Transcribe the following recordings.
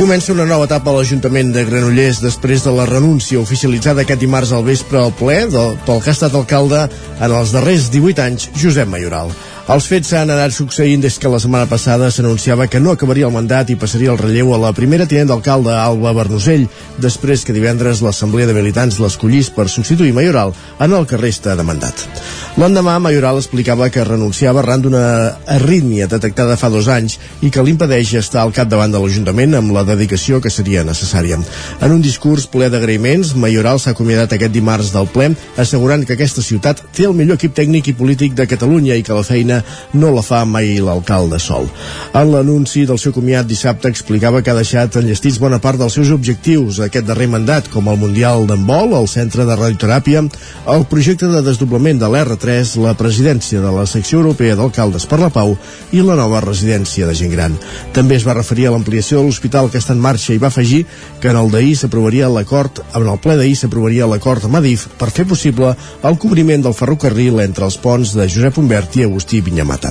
Comença una nova etapa a l'Ajuntament de Granollers després de la renúncia oficialitzada aquest dimarts al vespre al ple del, pel que ha estat alcalde en els darrers 18 anys, Josep Mayoral. Els fets s'han anat succeint des que la setmana passada s'anunciava que no acabaria el mandat i passaria el relleu a la primera tinent d'alcalde, Alba Bernusell, després que divendres l'Assemblea de Militants l'escollís per substituir Mayoral en el que resta de mandat. L'endemà, Mayoral explicava que renunciava arran d'una arrítmia detectada fa dos anys i que l'impedeix estar al capdavant de l'Ajuntament amb la dedicació que seria necessària. En un discurs ple d'agraïments, Mayoral s'ha acomiadat aquest dimarts del ple assegurant que aquesta ciutat té el millor equip tècnic i polític de Catalunya i que la feina no la fa mai l'alcalde sol. En l'anunci del seu comiat dissabte explicava que ha deixat enllestits bona part dels seus objectius aquest darrer mandat, com el Mundial d'Handbol, el Centre de Radioteràpia, el projecte de desdoblament de l'R3, la presidència de la secció europea d'alcaldes per la Pau i la nova residència de gent gran. També es va referir a l'ampliació de l'hospital que està en marxa i va afegir que en el d'ahir s'aprovaria l'acord, en el ple d'ahir s'aprovaria l'acord amb Adif per fer possible el cobriment del ferrocarril entre els ponts de Josep Humbert i Agustí Vinyamata.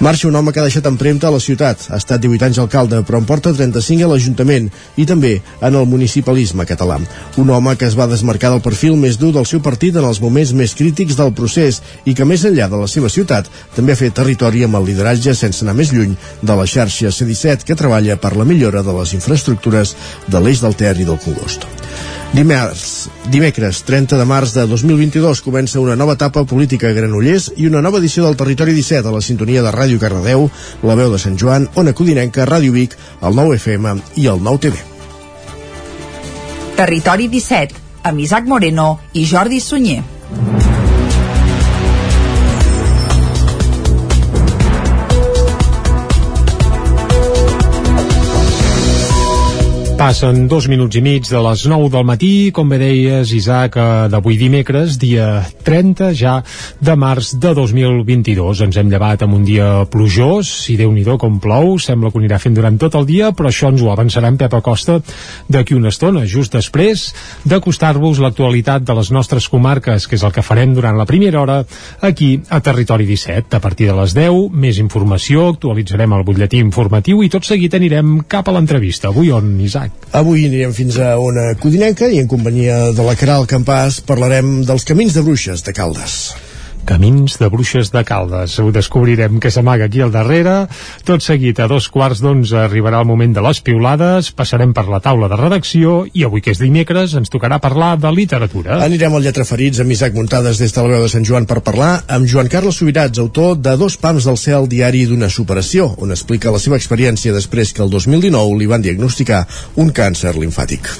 Marxa un home que ha deixat empremta a la ciutat. Ha estat 18 anys alcalde, però en porta 35 a l'Ajuntament i també en el municipalisme català. Un home que es va desmarcar del perfil més dur del seu partit en els moments més crítics del procés i que més enllà de la seva ciutat també ha fet territori amb el lideratge sense anar més lluny de la xarxa C-17 que treballa per la millora de les infraestructures de l'eix del Ter i del Congost. Dimarts, dimecres 30 de març de 2022 comença una nova etapa política a Granollers i una nova edició del Territori 17 a la sintonia de Ràdio Cardedeu, la veu de Sant Joan, Ona Codinenca, Ràdio Vic, el 9 FM i el 9 TV. Territori 17, amb Isaac Moreno i Jordi Sunyer. Passen dos minuts i mig de les 9 del matí, com bé deies, Isaac, eh, d'avui dimecres, dia 30 ja de març de 2022. Ens hem llevat amb un dia plujós, i déu nhi com plou, sembla que ho anirà fent durant tot el dia, però això ens ho avançarà en Pep Acosta d'aquí una estona, just després d'acostar-vos l'actualitat de les nostres comarques, que és el que farem durant la primera hora aquí a Territori 17. A partir de les 10, més informació, actualitzarem el butlletí informatiu i tot seguit anirem cap a l'entrevista. Avui on, Isaac? Avui anirem fins a una codinenca i en companyia de la Caral Campàs parlarem dels camins de bruixes de Caldes. Camins de Bruixes de Caldes. Ho descobrirem que s'amaga aquí al darrere. Tot seguit, a dos quarts d'onze arribarà el moment de les piulades, passarem per la taula de redacció i avui que és dimecres ens tocarà parlar de literatura. Anirem al Lletra Ferits amb Isaac Muntades des de la veu de Sant Joan per parlar amb Joan Carles Subirats, autor de Dos pams del cel diari d'una superació, on explica la seva experiència després que el 2019 li van diagnosticar un càncer linfàtic.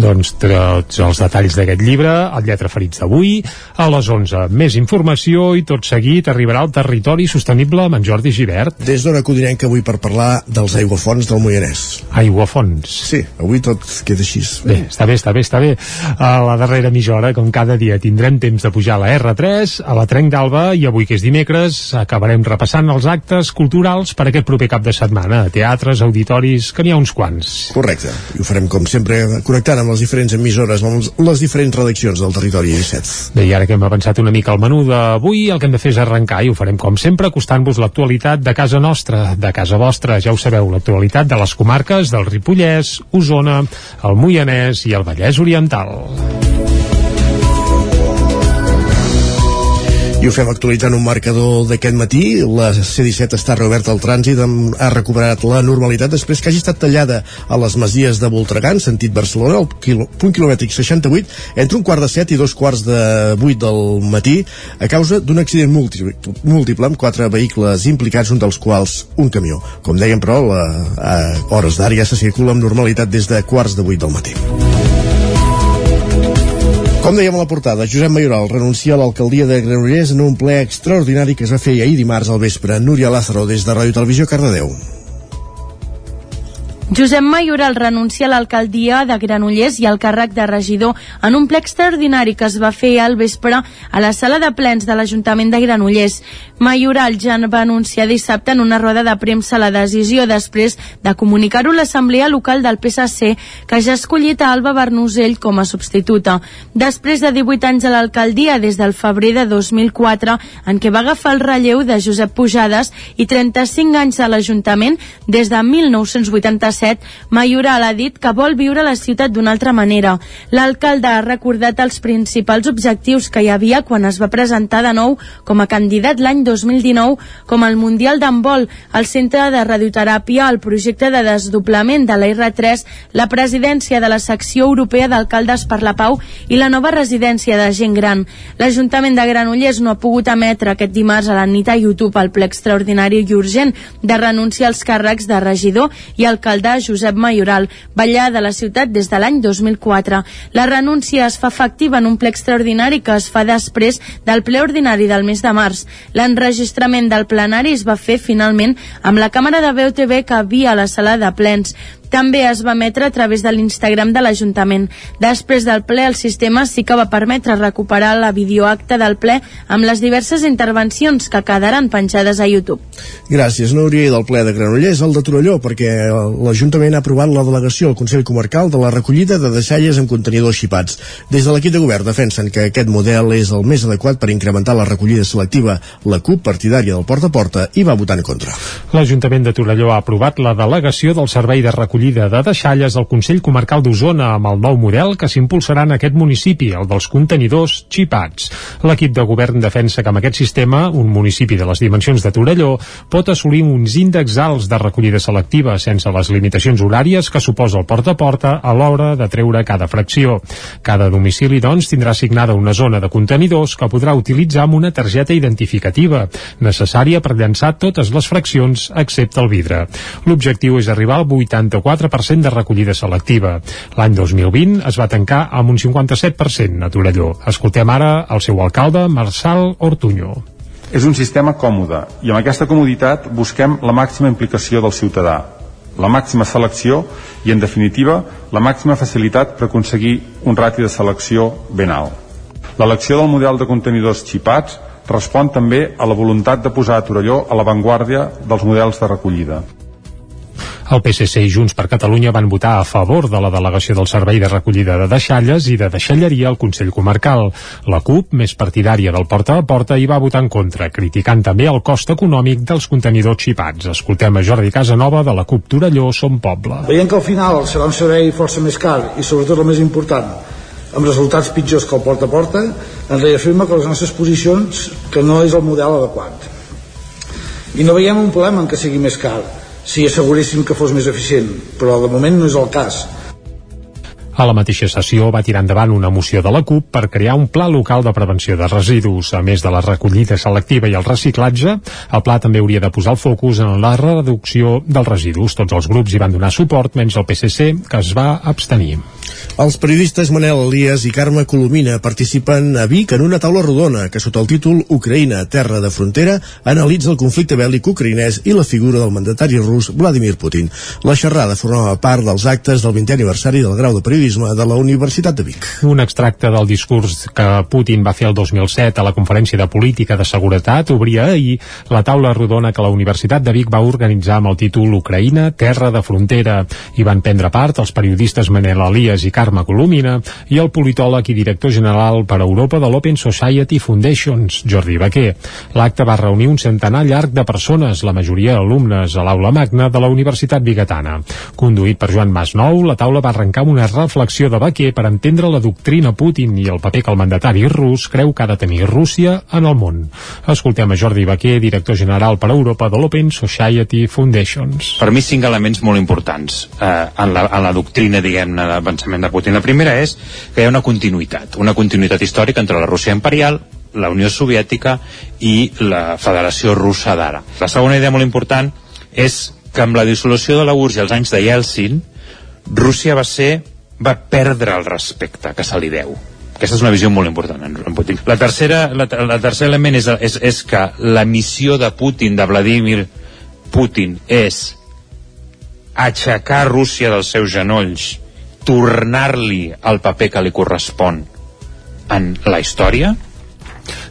Doncs tots els detalls d'aquest llibre, el Lletra Ferits d'avui, a les 11. Més informació i tot seguit arribarà al territori sostenible amb en Jordi Givert. Des d'on acudirem que avui per parlar dels aiguafons del Moianès. Aiguafons. Sí, avui tot queda així. Bé, està bé, està bé, està bé. A la darrera mitja hora, com cada dia, tindrem temps de pujar a la R3, a la Trenc d'Alba, i avui que és dimecres acabarem repassant els actes culturals per aquest proper cap de setmana. Teatres, auditoris, que n'hi ha uns quants. Correcte. I ho farem, com sempre, connectant amb les diferents emissores, amb les diferents redaccions del territori 17. Bé, i ara que hem avançat una mica el menú d'avui, el que hem de fer és arrencar, i ho farem com sempre, acostant-vos l'actualitat de casa nostra, de casa vostra. Ja ho sabeu, l'actualitat de les comarques del Ripollès, Osona, el Moianès i el Vallès Oriental. I ho fem actualitzant un marcador d'aquest matí. La C-17 està reoberta al trànsit, ha recuperat la normalitat després que hagi estat tallada a les masies de Voltregà, sentit Barcelona, al quilo, punt quilomètric 68, entre un quart de set i dos quarts de vuit del matí, a causa d'un accident múltiple, múltiple amb quatre vehicles implicats, un dels quals un camió. Com dèiem, però, la, a hores d'ara ja se circula amb normalitat des de quarts de vuit del matí. Com dèiem a la portada, Josep Mayoral renuncia a l'alcaldia de Granollers en un ple extraordinari que es va fer ahir dimarts al vespre. Núria Lázaro, des de Ràdio Televisió, Cardedeu. Josep Mayoral renuncia a l'alcaldia de Granollers i al càrrec de regidor en un ple extraordinari que es va fer al vespre a la sala de plens de l'Ajuntament de Granollers. Mayoral ja va anunciar dissabte en una roda de premsa la decisió després de comunicar-ho a l'Assemblea Local del PSC que ja ha escollit a Alba Bernusell com a substituta. Després de 18 anys a l'alcaldia des del febrer de 2004 en què va agafar el relleu de Josep Pujades i 35 anys a l'Ajuntament des de 1987, Mayoral ha dit que vol viure la ciutat d'una altra manera. L'alcalde ha recordat els principals objectius que hi havia quan es va presentar de nou com a candidat l'any 2019 com el Mundial d'Handbol, el Centre de Radioteràpia, el projecte de desdoblament de la R3, la presidència de la secció europea d'alcaldes per la pau i la nova residència de gent gran. L'Ajuntament de Granollers no ha pogut emetre aquest dimarts a la nit a YouTube el ple extraordinari i urgent de renunciar als càrrecs de regidor i alcalde Josep Mayoral, ballar de la ciutat des de l'any 2004. La renúncia es fa efectiva en un ple extraordinari que es fa després del ple ordinari del mes de març. L'enregistrament del plenari es va fer finalment amb la càmera de VOTV que havia a la sala de plens també es va emetre a través de l'Instagram de l'Ajuntament. Després del ple, el sistema sí que va permetre recuperar la videoacta del ple amb les diverses intervencions que quedaran penjades a YouTube. Gràcies, Núria, i del ple de Granollers al de Torelló, perquè l'Ajuntament ha aprovat la delegació al Consell Comarcal de la recollida de deixalles amb contenidors xipats. Des de l'equip de govern defensen que aquest model és el més adequat per incrementar la recollida selectiva. La CUP, partidària del porta a porta, hi va votar en contra. L'Ajuntament de Torelló ha aprovat la delegació del Servei de Recollida recollida de deixalles al Consell Comarcal d'Osona amb el nou model que s'impulsarà en aquest municipi, el dels contenidors xipats. L'equip de govern defensa que amb aquest sistema, un municipi de les dimensions de Torelló pot assolir uns índexs alts de recollida selectiva sense les limitacions horàries que suposa el porta a porta a l'hora de treure cada fracció. Cada domicili, doncs, tindrà assignada una zona de contenidors que podrà utilitzar amb una targeta identificativa, necessària per llançar totes les fraccions excepte el vidre. L'objectiu és arribar al 84 54% de recollida selectiva. L'any 2020 es va tancar amb un 57% a Torelló. Escoltem ara el seu alcalde, Marçal Ortuño. És un sistema còmode i amb aquesta comoditat busquem la màxima implicació del ciutadà, la màxima selecció i, en definitiva, la màxima facilitat per aconseguir un rati de selecció ben alt. L'elecció del model de contenidors xipats respon també a la voluntat de posar a Torelló a l'avantguàrdia dels models de recollida. El PSC i Junts per Catalunya van votar a favor de la delegació del Servei de Recollida de Deixalles i de Deixalleria al Consell Comarcal. La CUP, més partidària del porta a porta, hi va votar en contra, criticant també el cost econòmic dels contenidors xipats. Escoltem a Jordi Casanova de la CUP Torelló Som Poble. Veiem que al final serà un servei força més car i sobretot el més important, amb resultats pitjors que el porta a porta, ens reafirma que les nostres posicions que no és el model adequat. I no veiem un problema en que sigui més car, si asseguressin que fos més eficient, però de moment no és el cas. A la mateixa sessió va tirar endavant una moció de la CUP per crear un pla local de prevenció de residus. A més de la recollida selectiva i el reciclatge, el pla també hauria de posar el focus en la reducció dels residus. Tots els grups hi van donar suport, menys el PSC, que es va abstenir. Els periodistes Manel Elias i Carme Colomina participen a Vic en una taula rodona que sota el títol Ucraïna, terra de frontera, analitza el conflicte bèl·lic ucraïnès i la figura del mandatari rus Vladimir Putin. La xerrada formava part dels actes del 20è aniversari del grau de periodisme de la Universitat de Vic. Un extracte del discurs que Putin va fer el 2007 a la Conferència de Política de Seguretat obria ahir la taula rodona que la Universitat de Vic va organitzar amb el títol Ucraïna, terra de frontera. Hi van prendre part els periodistes Manel Elias i Carme Colomina i el politòleg i director general per a Europa de l'Open Society Foundations, Jordi Baquer. L'acte va reunir un centenar llarg de persones, la majoria alumnes, a l'aula magna de la Universitat Bigatana. Conduït per Joan Masnou, la taula va arrencar una reflexió de Baquer per entendre la doctrina Putin i el paper que el mandatari rus creu que ha de tenir Rússia en el món. Escoltem a Jordi Baquer, director general per a Europa de l'Open Society Foundations. Per mi cinc elements molt importants eh, en, la, en la doctrina, diguem-ne, de de Putin. La primera és que hi ha una continuïtat, una continuïtat històrica entre la Rússia imperial, la Unió Soviètica i la Federació Russa d'ara. La segona idea molt important és que amb la dissolució de la URSS els anys de Yeltsin, Rússia va ser va perdre el respecte que se li deu. Aquesta és una visió molt important en Putin. La tercera, la, la tercer element és, és, és que la missió de Putin, de Vladimir Putin, és aixecar Rússia dels seus genolls, tornar-li el paper que li correspon en la història,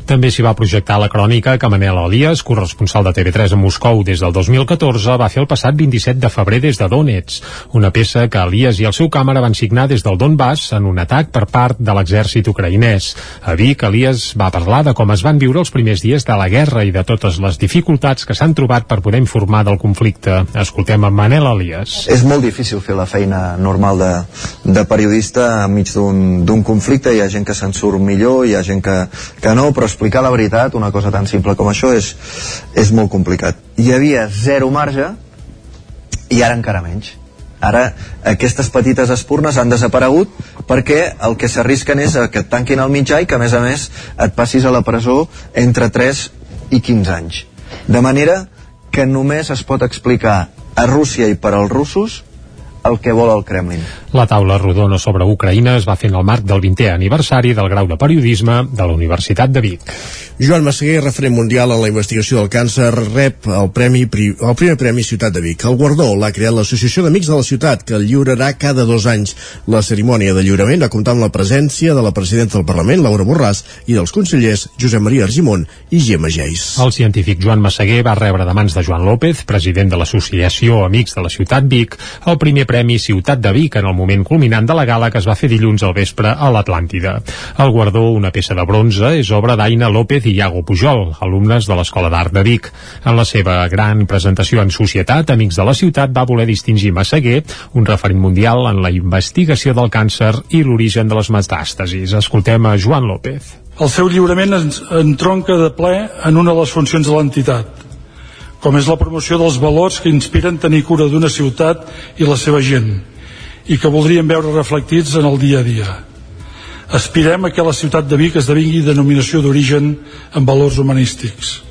també s'hi va projectar la crònica que Manel Elias, corresponsal de TV3 a Moscou des del 2014, va fer el passat 27 de febrer des de Donetsk, una peça que Elias i el seu càmera van signar des del Donbass en un atac per part de l'exèrcit ucraïnès. A Vic, Elias va parlar de com es van viure els primers dies de la guerra i de totes les dificultats que s'han trobat per poder informar del conflicte. Escoltem a Manel Elias. És molt difícil fer la feina normal de, de periodista enmig d'un conflicte. Hi ha gent que se'n surt millor, hi ha gent que, que no, però explicar la veritat, una cosa tan simple com això, és, és molt complicat. Hi havia zero marge i ara encara menys. Ara aquestes petites espurnes han desaparegut perquè el que s'arrisquen és que et tanquin el mitjà i que a més a més et passis a la presó entre 3 i 15 anys. De manera que només es pot explicar a Rússia i per als russos el que vol el Kremlin. La taula rodona sobre Ucraïna es va fer en el marc del 20è aniversari del grau de periodisme de la Universitat de Vic. Joan Massaguer, referent mundial en la investigació del càncer, rep el, premi, el primer Premi Ciutat de Vic. El guardó l'ha creat l'Associació d'Amics de la Ciutat, que el lliurarà cada dos anys. La cerimònia de lliurament va comptar amb la presència de la presidenta del Parlament, Laura Borràs, i dels consellers Josep Maria Argimon i Gemma Geis. El científic Joan Massaguer va rebre de mans de Joan López, president de l'Associació Amics de la Ciutat Vic, el primer Premi Ciutat de Vic en el moment culminant de la gala que es va fer dilluns al vespre a l'Atlàntida. El guardó, una peça de bronze, és obra d'Aina López i Iago Pujol, alumnes de l'Escola d'Art de Vic. En la seva gran presentació en societat, Amics de la Ciutat va voler distingir Massaguer, un referent mundial en la investigació del càncer i l'origen de les metàstasis. Escoltem a Joan López. El seu lliurament entronca de ple en una de les funcions de l'entitat, com és la promoció dels valors que inspiren tenir cura d'una ciutat i la seva gent, i que voldríem veure reflectits en el dia a dia Aspirem a que la ciutat de Vic esdevingui denominació d'origen en valors humanístics.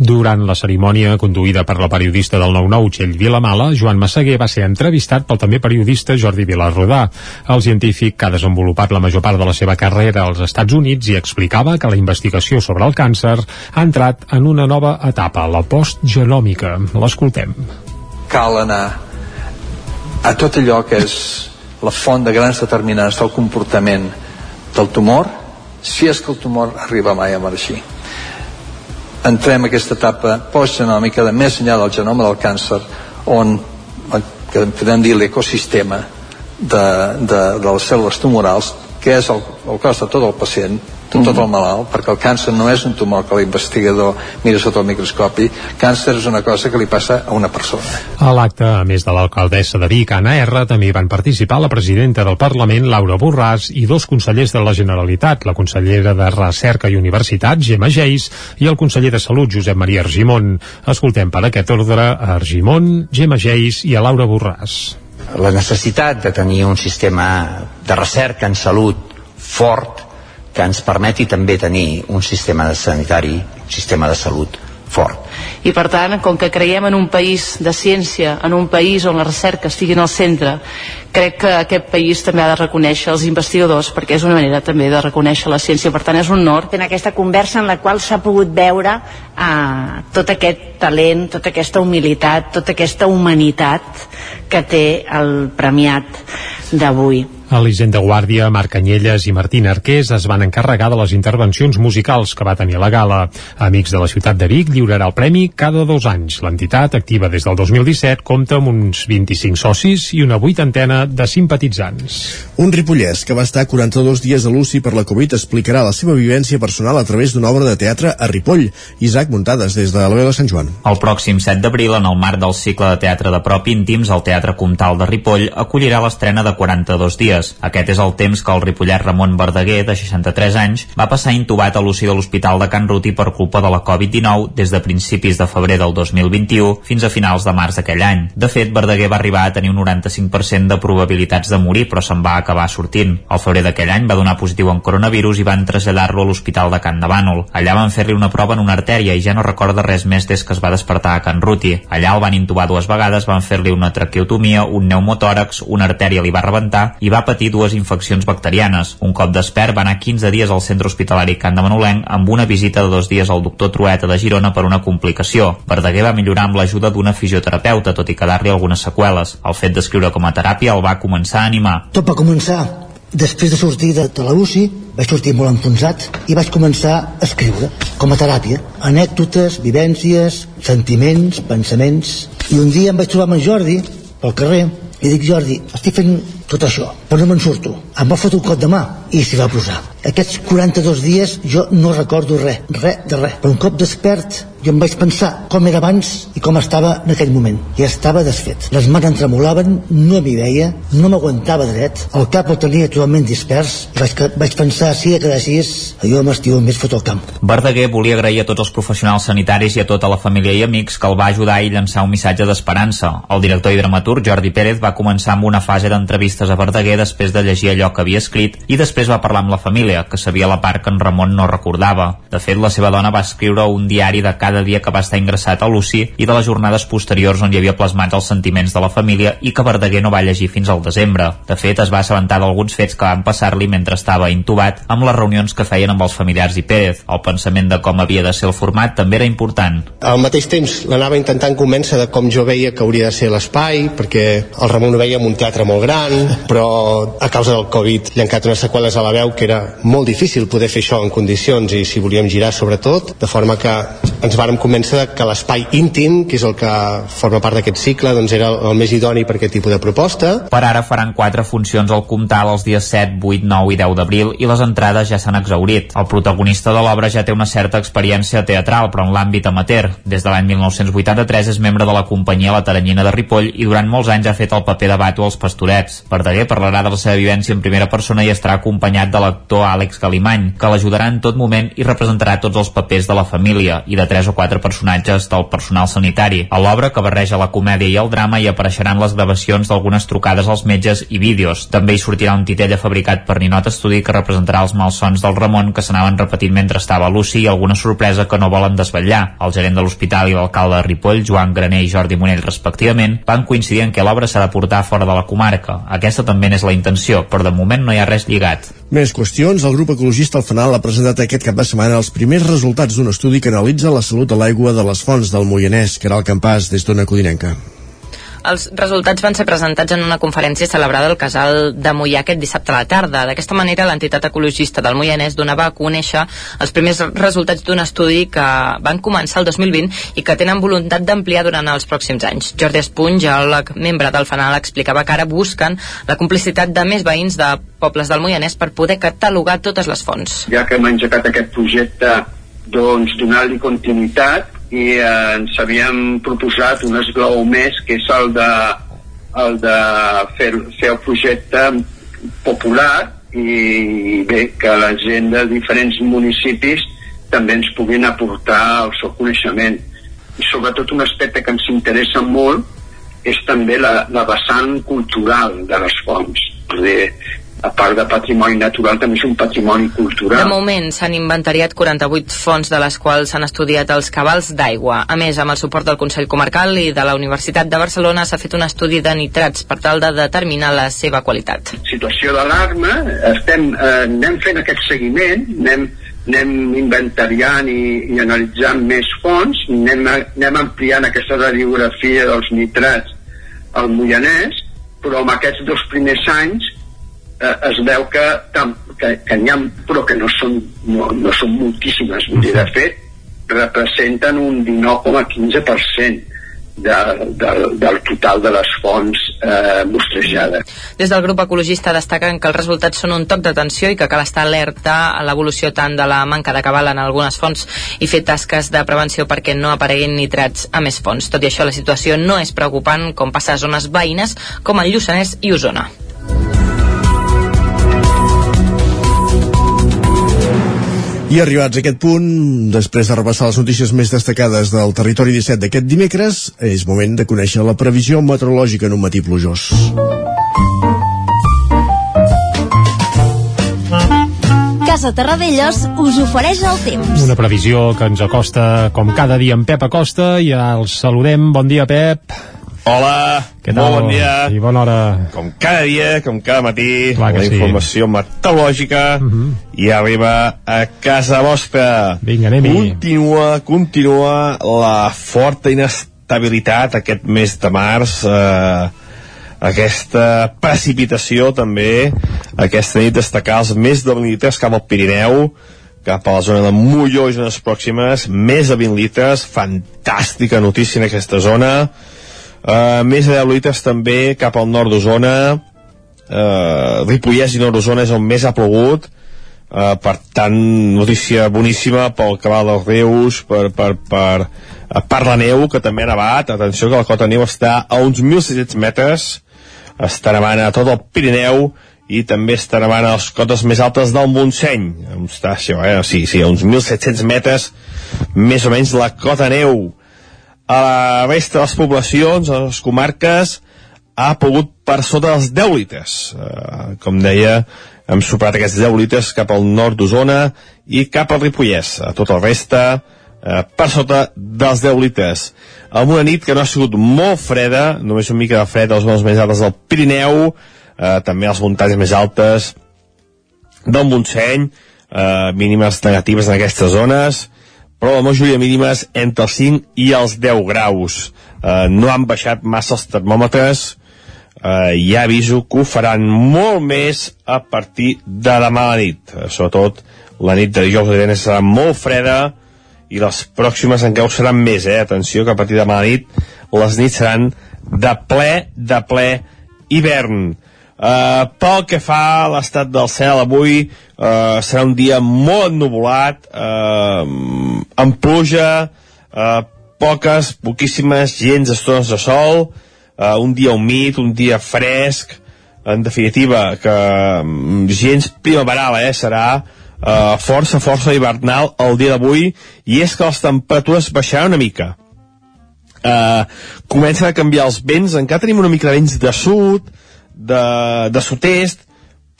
Durant la cerimònia conduïda per la periodista del 9-9 Txell Vilamala, Joan Massaguer va ser entrevistat pel també periodista Jordi Vilarrodà, el científic que ha desenvolupat la major part de la seva carrera als Estats Units i explicava que la investigació sobre el càncer ha entrat en una nova etapa, la postgenòmica. L'escoltem. Cal anar a tot allò que és la font de grans determinants del comportament del tumor si és que el tumor arriba mai a marxir entrem a aquesta etapa postgenòmica de més enllà del genoma del càncer on que podem dir l'ecosistema de, de, de les cèl·lules tumorals que és el, el cos de tot el pacient de tot el malalt, perquè el càncer no és un tumor que l'investigador mira sota el microscopi, càncer és una cosa que li passa a una persona. A l'acte, a més de l'alcaldessa de Vic, Anna R, també van participar la presidenta del Parlament, Laura Borràs, i dos consellers de la Generalitat, la consellera de Recerca i Universitat, Gemma Geis, i el conseller de Salut, Josep Maria Argimon. Escoltem per aquest ordre a Argimon, Gemma Geis i a Laura Borràs. La necessitat de tenir un sistema de recerca en salut fort que ens permeti també tenir un sistema sanitari, un sistema de salut fort. I per tant, com que creiem en un país de ciència, en un país on la recerca estigui en el centre, crec que aquest país també ha de reconèixer els investigadors perquè és una manera també de reconèixer la ciència, per tant és un honor. En aquesta conversa en la qual s'ha pogut veure eh, tot aquest talent, tota aquesta humilitat, tota aquesta humanitat que té el premiat d'avui. Elisenda Guàrdia, Marc Canyelles i Martín Arqués es van encarregar de les intervencions musicals que va tenir la gala. Amics de la ciutat de Vic lliurarà el premi cada dos anys. L'entitat, activa des del 2017, compta amb uns 25 socis i una vuitantena de simpatitzants. Un ripollès que va estar 42 dies a l'UCI per la Covid explicarà la seva vivència personal a través d'una obra de teatre a Ripoll. Isaac Muntades, des de la veu de Sant Joan. El pròxim 7 d'abril, en el marc del cicle de teatre de prop íntims, el Teatre Comtal de Ripoll acollirà l'estrena de 42 dies dies. Aquest és el temps que el ripollet Ramon Verdaguer, de 63 anys, va passar intubat a l'UCI de l'Hospital de Can Ruti per culpa de la Covid-19 des de principis de febrer del 2021 fins a finals de març d'aquell any. De fet, Verdaguer va arribar a tenir un 95% de probabilitats de morir, però se'n va acabar sortint. Al febrer d'aquell any va donar positiu en coronavirus i van traslladar-lo a l'Hospital de Can de Bànol. Allà van fer-li una prova en una artèria i ja no recorda res més des que es va despertar a Can Ruti. Allà el van intubar dues vegades, van fer-li una traqueotomia, un pneumotòrax, una artèria li va rebentar i va patir dues infeccions bacterianes. Un cop despert va anar 15 dies al centre hospitalari Can de Manolenc amb una visita de dos dies al doctor Trueta de Girona per una complicació. Verdaguer va millorar amb l'ajuda d'una fisioterapeuta, tot i quedar-li algunes seqüeles. El fet d'escriure com a teràpia el va començar a animar. Tot va començar després de sortir de, de la UCI vaig sortir molt enfonsat i vaig començar a escriure com a teràpia anècdotes, vivències, sentiments, pensaments i un dia em vaig trobar amb en Jordi pel carrer i dic Jordi, estic fent tot això però no me'n surto, em va fotre un cop de mà i s'hi va posar. Aquests 42 dies jo no recordo res, res de res. Però un cop despert jo em vaig pensar com era abans i com estava en aquell moment i estava desfet, les mans em tremolaven no m'hi veia, no m'aguantava dret el cap el tenia totalment dispers i vaig, vaig pensar si a quedessis jo m'estimo més fotre al camp Verdaguer volia agrair a tots els professionals sanitaris i a tota la família i amics que el va ajudar i llançar un missatge d'esperança. El director i dramaturg Jordi Pérez va començar amb una fase d'entrevistes a Verdaguer després de llegir allò que havia escrit i després va parlar amb la família, que sabia la part que en Ramon no recordava. De fet, la seva dona va escriure un diari de cada dia que va estar ingressat a l'UCI i de les jornades posteriors on hi havia plasmats els sentiments de la família i que Verdaguer no va llegir fins al desembre. De fet, es va assabentar d'alguns fets que van passar-li mentre estava intubat amb les reunions que feien amb els familiars i Pérez. El pensament de com havia de ser el format també era important. Al mateix temps l'anava intentant convèncer de com jo veia que hauria de ser l'espai, perquè el Ramon ho veia en un teatre molt gran, però a causa del Covid quedat unes seqüeles a la veu que era molt difícil poder fer això en condicions i si volíem girar sobretot, de forma que ens vàrem convèncer que l'espai íntim, que és el que forma part d'aquest cicle, doncs era el més idoni per aquest tipus de proposta. Per ara faran quatre funcions al Comtal els dies 7, 8, 9 i 10 d'abril i les entrades ja s'han exaurit. El protagonista de l'obra ja té una certa experiència teatral, però en l'àmbit amateur. Des de l'any 1983 és membre de la companyia La Taranyina de Ripoll i durant molts anys ha fet el paper de Bato als Pastorets. Verdaguer parlarà de la seva vivència en primera persona i estarà acompanyat de l'actor Àlex Galimany, que l'ajudarà en tot moment i representarà tots els papers de la família i de tres o quatre personatges del personal sanitari. A l'obra, que barreja la comèdia i el drama, hi apareixeran les gravacions d'algunes trucades als metges i vídeos. També hi sortirà un titella fabricat per Ninot Estudi que representarà els malsons del Ramon que s'anaven repetint mentre estava a l'UCI i alguna sorpresa que no volen desvetllar. El gerent de l'hospital i l'alcalde de Ripoll, Joan Graner i Jordi Monell respectivament, van coincidir en que l'obra s'ha de portar fora de la comarca. Aquesta també n'és la intenció, però de moment no hi ha res lligat. Més qüestions. El grup ecologista al Fanal ha presentat aquest cap de setmana els primers resultats d'un estudi que analitza la salut de l'aigua de les fonts del Moianès, que era el campàs des d'Ona Codinenca. Els resultats van ser presentats en una conferència celebrada al Casal de Mollà aquest dissabte a la tarda. D'aquesta manera, l'entitat ecologista del Moianès donava a conèixer els primers resultats d'un estudi que van començar el 2020 i que tenen voluntat d'ampliar durant els pròxims anys. Jordi Espuny, geòleg membre del FANAL, explicava que ara busquen la complicitat de més veïns de pobles del Moianès per poder catalogar totes les fonts. Ja que hem engegat aquest projecte, doncs donar-li continuïtat i eh, ens havíem proposat un esglau més que és el de, el de fer, fer el projecte popular i bé, que la gent de diferents municipis també ens puguin aportar el seu coneixement. I sobretot un aspecte que ens interessa molt és també la, la vessant cultural de les fonts a part de patrimoni natural, també és un patrimoni cultural. De moment s'han inventariat 48 fonts de les quals s'han estudiat els cabals d'aigua. A més, amb el suport del Consell Comarcal i de la Universitat de Barcelona s'ha fet un estudi de nitrats per tal de determinar la seva qualitat. Situació d'alarma, estem, eh, anem fent aquest seguiment, anem, anem inventariant i, i analitzant més fonts, anem, anem ampliant aquesta radiografia dels nitrats al Moianès, però en aquests dos primers anys eh, es veu que, tam, que, que n'hi ha, però que no són, no, no són moltíssimes. Vull dir, de fet, representen un 19,15% de, de, del total de les fonts eh, mostrejades. Des del grup ecologista destaquen que els resultats són un toc d'atenció i que cal estar alerta a l'evolució tant de la manca de cabal en algunes fonts i fer tasques de prevenció perquè no apareguin nitrats a més fonts. Tot i això, la situació no és preocupant com passa a zones veïnes com el Lluçanès i Osona. I arribats a aquest punt, després de repassar les notícies més destacades del territori 17 d'aquest dimecres, és moment de conèixer la previsió meteorològica en un matí plujós. Casa Terradellos us ofereix el temps. Una previsió que ens acosta com cada dia en Pep Acosta i ja el saludem. Bon dia, Pep. Hola, Què tal? bon dia. I bona hora. Com cada dia, com cada matí, Clar la sí. informació meteorològica i arriba a casa vostra. Vinga, anem-hi. Continua, continua la forta inestabilitat aquest mes de març, eh, aquesta precipitació també, aquesta nit destacar els més de 20 litres cap al Pirineu, cap a la zona de Molló i zones pròximes, més de 20 litres, fantàstica notícia en aquesta zona, Uh, més de 10 litres també cap al nord d'Osona. Uh, Ripollès i nord d'Osona és on més ha plogut. Uh, per tant notícia boníssima pel cabal dels rius per, per, per, uh, per la neu que també ha nevat. Atenció que la cota neu està a uns 1.600 metres. Està nevant a tot el Pirineu i també està nevant a les cotes més altes del Montseny. Està això, eh? sí, sí, a uns 1.700 metres més o menys la cota neu a la resta de les poblacions, a les comarques, ha pogut per sota dels 10 litres. Uh, com deia, hem superat aquests 10 litres cap al nord d'Osona i cap al Ripollès. A tota la resta, uh, per sota dels 10 litres. Amb una nit que no ha sigut molt freda, només una mica de fred a les zones més altes del Pirineu, uh, també a les muntanyes més altes del Montseny, uh, mínimes negatives en aquestes zones, però la majoria mínimes entre els 5 i els 10 graus. Eh, no han baixat massa els termòmetres, eh, ja aviso que ho faran molt més a partir de demà a la nit. Eh, sobretot la nit de dijous divendres serà molt freda i les pròximes encara ho seran més, eh? Atenció que a partir de demà a la nit les nits seran de ple, de ple hivern. Uh, pel que fa a l'estat del cel avui uh, serà un dia molt ennuvolat uh, amb pluja uh, poques, poquíssimes gens estones de sol uh, un dia humit, un dia fresc. En definitiva que um, gens primaveral eh, serà uh, força, força hivernal el dia d'avui i és que les temperatures baixaran una mica. Uh, comencen a canviar els vents encara tenim una mica de vents de sud de, de sud-est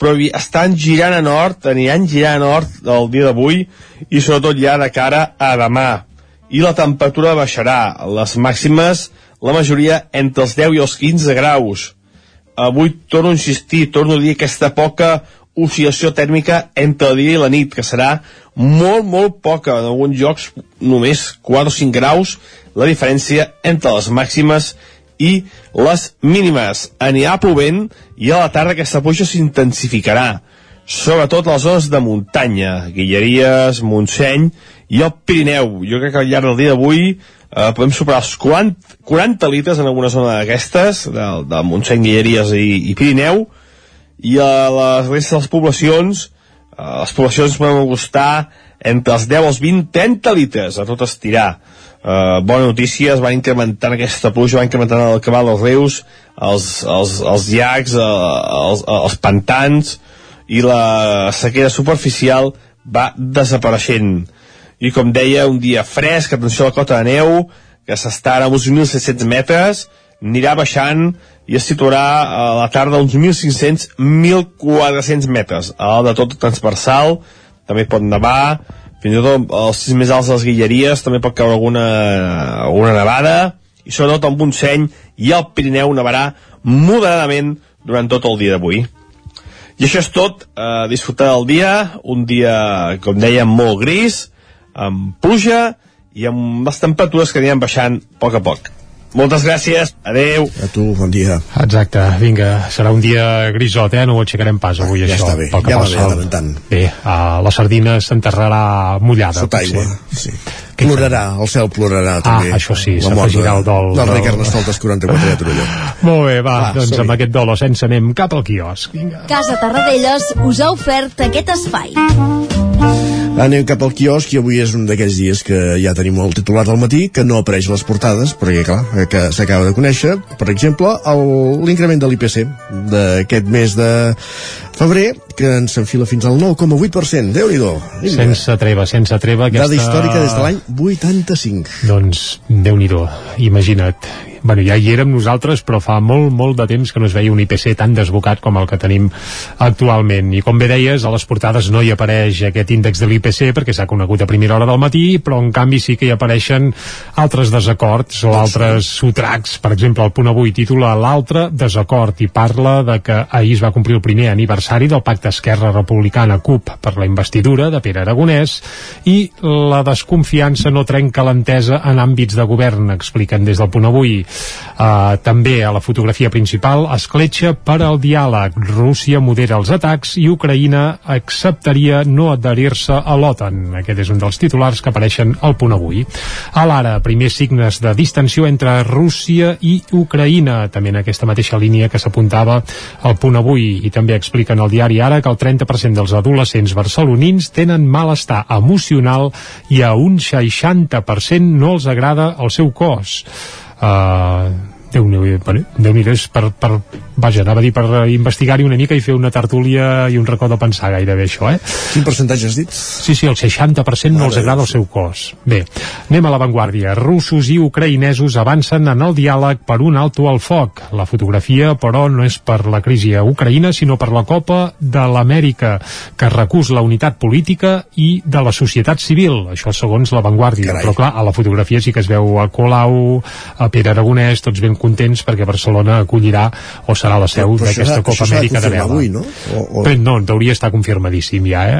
però estan girant a nord aniran girant a nord el dia d'avui i sobretot ja de cara a demà. I la temperatura baixarà. Les màximes la majoria entre els 10 i els 15 graus. Avui torno a insistir, torno a dir aquesta poca oscil·lació tèrmica entre el dia i la nit, que serà molt, molt poca, en alguns llocs només 4 o 5 graus, la diferència entre les màximes i les mínimes. Anirà plovent i a la tarda aquesta pluja s'intensificarà, sobretot a les zones de muntanya, Guilleries, Montseny i el Pirineu. Jo crec que al llarg del dia d'avui eh, podem superar els 40, 40 litres en alguna zona d'aquestes, de, de Montseny, Guilleries i, i Pirineu, i a les restes de les poblacions, eh, les poblacions poden costar entre els 10 als 20, 30 litres a tot estirar. Uh, bona notícia, es van incrementant aquesta pluja, va incrementant el cabal dels rius, els, els, els llacs, uh, els, els pantans, i la sequera superficial va desapareixent. I com deia, un dia fresc, atenció a la cota de neu, que s'està a uns 1.700 metres, anirà baixant i es situarà a la tarda a uns 1.500-1.400 metres. A de tot transversal, també pot nevar, fins i tot als sis més alts de les Guilleries també pot caure alguna, alguna nevada, i sobretot el Montseny i el Pirineu nevarà moderadament durant tot el dia d'avui. I això és tot, eh, disfrutar del dia, un dia, com dèiem, molt gris, amb pluja i amb les temperatures que aniran baixant a poc a poc. Moltes gràcies, adeu. A tu, bon dia. Exacte, vinga, serà un dia grisot, eh? No ho aixecarem pas avui, Ah, ja això. està bé, pel que ja va bé, tant. Bé, uh, la sardina s'enterrarà mullada. Sota potser. aigua, sí. Plorarà, el cel plorarà Ah, també. això sí, s'afegirà el dol Del rei del- Carnestoltes 44 de Torelló. Molt bé, va, Va, doncs amb aquest dolo sense anem cap al quiosc. Vinga. Casa Tarradellas us ha ofert aquest espai. Anem cap al quiosc i avui és un d'aquells dies que ja tenim el titular del matí, que no apareix les portades, perquè clar, eh, que s'acaba de conèixer, per exemple, l'increment de l'IPC d'aquest mes de febrer, que ens enfila fins al 9,8%. Déu-n'hi-do. Vinga. Sense treva, sense treva. Aquesta... Dada històrica des de l'any 85. Doncs, déu nhi imagina't. Bueno, ja hi érem nosaltres, però fa molt, molt de temps que no es veia un IPC tan desbocat com el que tenim actualment. I com bé deies, a les portades no hi apareix aquest índex de l'IPC perquè s'ha conegut a primera hora del matí, però en canvi sí que hi apareixen altres desacords o altres sotracs. Per exemple, el punt avui titula L'altre desacord i parla de que ahir es va complir el primer aniversari del pacte Esquerra Republicana CUP per la investidura de Pere Aragonès i la desconfiança no trenca l'entesa en àmbits de govern, expliquen des del punt avui. Uh, també a la fotografia principal escletxa per al diàleg. Rússia modera els atacs i Ucraïna acceptaria no adherir-se a l'OTAN. Aquest és un dels titulars que apareixen al punt avui. A l'ara, primers signes de distensió entre Rússia i Ucraïna, també en aquesta mateixa línia que s'apuntava al punt avui. I també expliquen al diari ara que el 30% dels adolescents barcelonins tenen malestar emocional i a un 60% no els agrada el seu cos 啊 uh, Déu-n'hi-do, déu és per, per, vaja, anava a dir per investigar-hi una mica i fer una tertúlia i un racó de pensar gairebé això, eh? Quin percentatge has dit? Sí, sí, el 60% no els agrada el seu cos. Bé, anem a l'avantguàrdia. Russos i ucraïnesos avancen en el diàleg per un alto al foc. La fotografia, però, no és per la crisi a Ucraïna, sinó per la Copa de l'Amèrica, que recús la unitat política i de la societat civil. Això segons l'avantguàrdia. Però, clar, a la fotografia sí que es veu a Colau, a Pere Aragonès, tots ben contents perquè Barcelona acollirà o serà la seu d'aquesta Copa Amèrica de vela. Avui, no? O, o... Però no, hauria estar confirmadíssim ja, eh?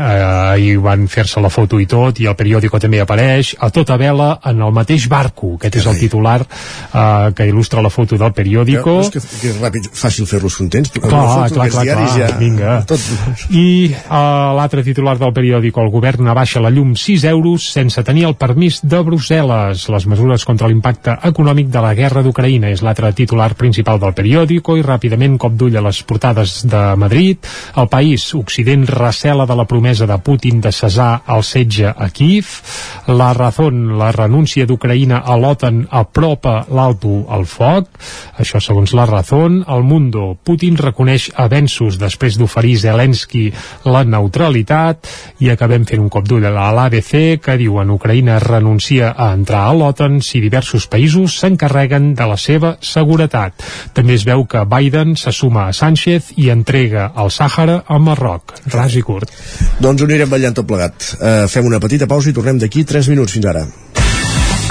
Ahir van fer-se la foto i tot, i el periòdico també apareix, a tota vela en el mateix barco. Aquest és el titular eh, que il·lustra la foto del periòdico. És que, que és ràpid, fàcil fer-los contents. Clar, clar, clar, clar, ja... vinga. Tot... I uh, l'altre titular del periòdico, el govern abaixa la llum 6 euros sense tenir el permís de Brussel·les. Les mesures contra l'impacte econòmic de la guerra d'Ucraïna és l'altre titular principal del periòdico i ràpidament cop d'ull a les portades de Madrid. El país, Occident recela de la promesa de Putin de cessar el setge a Kiev. La Razón, la renúncia d'Ucraïna a l'OTAN apropa l'alto al foc. Això segons la Razón. El Mundo, Putin reconeix avenços després d'oferir Zelensky la neutralitat i acabem fent un cop d'ull a l'ABC que diuen Ucraïna renuncia a entrar a l'OTAN si diversos països s'encarreguen de la seva seguretat. També es veu que Biden se suma a Sánchez i entrega el Sàhara a Marroc. Ras i curt. Doncs ho anirem ballant tot plegat. Uh, fem una petita pausa i tornem d'aquí 3 minuts fins ara.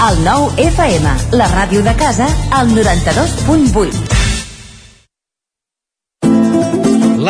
El nou FM, la ràdio de casa, al 92.8.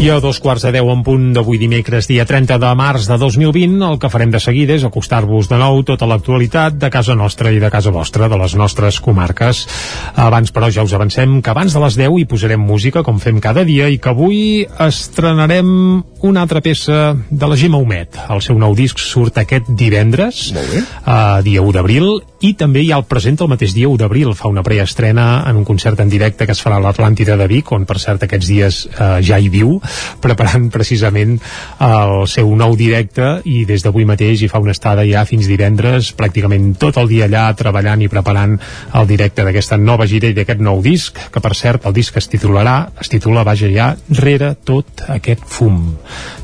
I a dos quarts de deu en punt d'avui dimecres, dia 30 de març de 2020, el que farem de seguida és acostar-vos de nou tota l'actualitat de casa nostra i de casa vostra, de les nostres comarques. Abans, però, ja us avancem que abans de les 10 hi posarem música, com fem cada dia, i que avui estrenarem una altra peça de la Gemma Humet. El seu nou disc surt aquest divendres, uh, dia 1 d'abril, i també ha el present el mateix dia 1 d'abril, fa una preestrena en un concert en directe que es farà a l'Atlàntida de Vic, on per cert aquests dies uh, ja hi viu, preparant precisament el seu nou directe. I des d'avui mateix hi fa una estada ja fins divendres, pràcticament tot el dia allà treballant i preparant el directe d'aquesta nova gira i d'aquest nou disc, que per cert el disc es titularà, es titula Vaja ja rere tot aquest fum.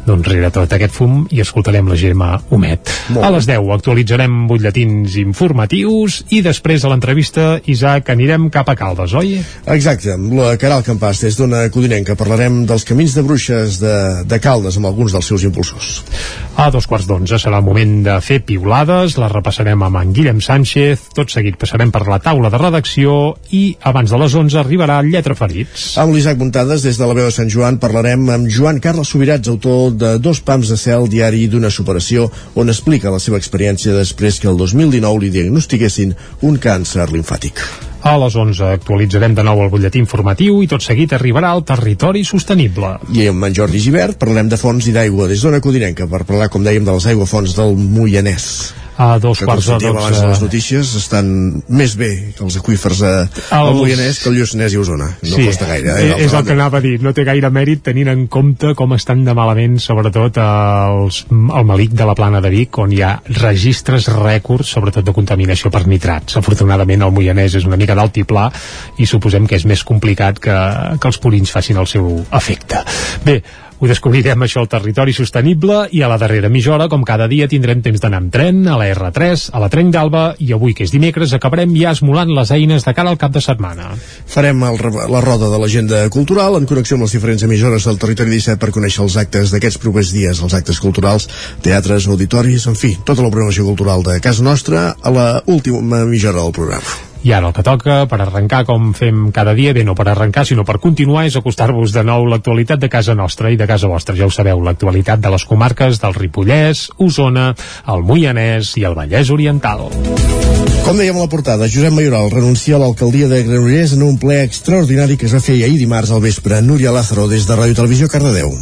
Doncs rere tot aquest fum i escoltarem la Gemma Humet. A les 10 actualitzarem butlletins informatius i després a l'entrevista, Isaac, anirem cap a Caldes, oi? Exacte, amb la Caral Campàs des d'una codinenca parlarem dels camins de bruixes de, de Caldes amb alguns dels seus impulsors. A dos quarts d'onze serà el moment de fer piulades, les repassarem amb en Guillem Sánchez, tot seguit passarem per la taula de redacció i abans de les 11 arribarà Lletra Ferits. Amb l'Isaac Muntades, des de la veu de Sant Joan, parlarem amb Joan Carles Subirats, autor de Dos pams de cel, diari d'una superació, on explica la seva experiència després que el 2019 li diagnostiquessin un càncer linfàtic. A les 11 actualitzarem de nou el butlletí informatiu i tot seguit arribarà al territori sostenible. I amb en Jordi Givert parlarem de fonts i d'aigua des d'una codinenca per parlar, com dèiem, de les aiguafons del Moianès a dos que quarts de dotze. les notícies estan més bé que els aquífers a, al Els- Moianès que el Lluçanès i Osona no costa gaire eh, és el banda. que anava a dir, no té gaire mèrit tenint en compte com estan de malament sobretot els, el malic de la plana de Vic on hi ha registres rècords sobretot de contaminació per nitrats afortunadament el Moianès és una mica d'altiplà i suposem que és més complicat que, que els purins facin el seu efecte bé, ho descobrirem això al territori sostenible i a la darrera mitja hora, com cada dia, tindrem temps d'anar amb tren, a la R3, a la Trenc d'Alba i avui, que és dimecres, acabarem ja esmolant les eines de cara al cap de setmana. Farem el, la roda de l'agenda cultural en connexió amb les diferents emissores del territori 17 per conèixer els actes d'aquests propers dies, els actes culturals, teatres, auditoris, en fi, tota la programació cultural de casa nostra a la última mitja hora del programa. I ara el que toca, per arrencar com fem cada dia, bé, no per arrencar, sinó per continuar, és acostar-vos de nou l'actualitat de casa nostra i de casa vostra. Ja ho sabeu, l'actualitat de les comarques del Ripollès, Osona, el Moianès i el Vallès Oriental. Com dèiem a la portada, Josep Mayoral renuncia a l'alcaldia de Granollers en un ple extraordinari que es va fer ahir dimarts al vespre. Núria Lázaro, des de Ràdio Televisió, Cardedeu.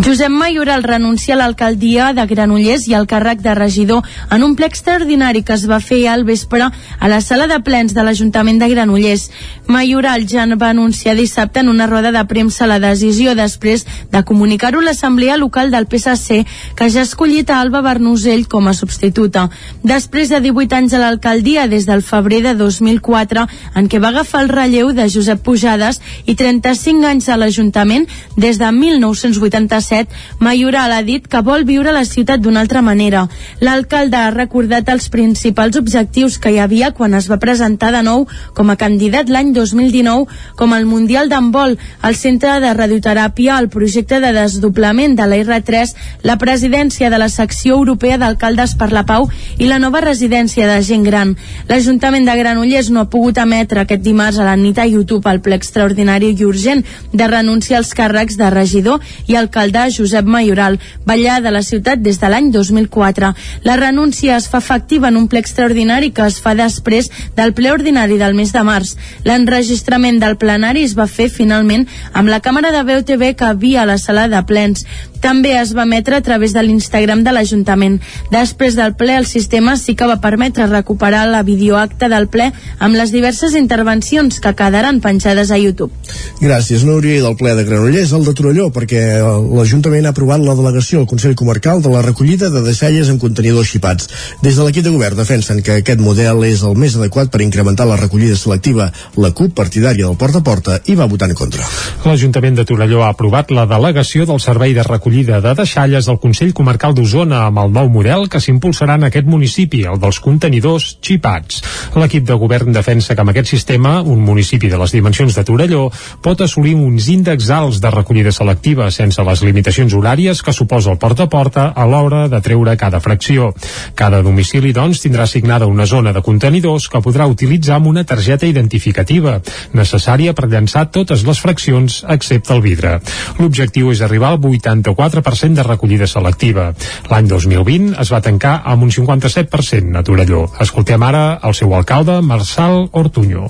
Josep Mayoral renuncia a l'alcaldia de Granollers i al càrrec de regidor en un ple extraordinari que es va fer al vespre a la sala de plens de l'Ajuntament de Granollers. Mayoral ja va anunciar dissabte en una roda de premsa la decisió després de comunicar-ho a l'Assemblea Local del PSC que ja ha escollit a Alba Bernusell com a substituta. Després de 18 anys a l'alcaldia des del febrer de 2004 en què va agafar el relleu de Josep Pujades i 35 anys a l'Ajuntament des de 1987, Mayoral ha dit que vol viure la ciutat d'una altra manera. L'alcalde ha recordat els principals objectius que hi havia quan es va presentar de nou com a candidat l'any 2019 com el Mundial d'Handbol, el centre de radioteràpia, el projecte de desdoblament de la R3, la presidència de la secció europea d'alcaldes per la pau i la nova residència de gent gran. L'Ajuntament de Granollers no ha pogut emetre aquest dimarts a la nit a YouTube el ple extraordinari i urgent de renunciar als càrrecs de regidor i alcalde Josep Mayoral, ballar de la ciutat des de l'any 2004. La renúncia es fa efectiva en un ple extraordinari que es fa després del ple ordinari del mes de març. L'enregistrament del plenari es va fer finalment amb la càmera de veu TV que havia a la sala de plens. També es va emetre a través de l'Instagram de l'Ajuntament. Després del ple, el sistema sí que va permetre recuperar la videoacta del ple amb les diverses intervencions que quedaran penjades a YouTube. Gràcies, Núria, i del ple de Granollers al de Torelló, perquè l'Ajuntament ha aprovat la delegació al Consell Comarcal de la recollida de deixalles amb contenidors xipats. Des de l'equip de govern defensen que aquest model és el més adequat per incrementar la recollida selectiva. La CUP, partidària del porta a porta, hi va votar en contra. L'Ajuntament de Torelló ha aprovat la delegació del Servei de Recollida de Deixalles al Consell Comarcal d'Osona amb el nou model que s'impulsarà en aquest municipi, el dels contenidors xipats. L'equip de govern defensa que amb aquest sistema, un municipi de les dimensions de Torelló pot assolir uns índexs alts de recollida selectiva sense les limitacions horàries que suposa el porta a porta a l'hora de treure cada fracció. Cada domicili, doncs, tindrà assignada una zona de contenidors que podrà utilitzar amb una targeta identificativa, necessària per llançar totes les fraccions excepte el vidre. L'objectiu és arribar al 84% de recollida selectiva. L'any 2020 es va tancar amb un 57% a Torelló. Escoltem ara el seu alcalde, Marçal Ortuño.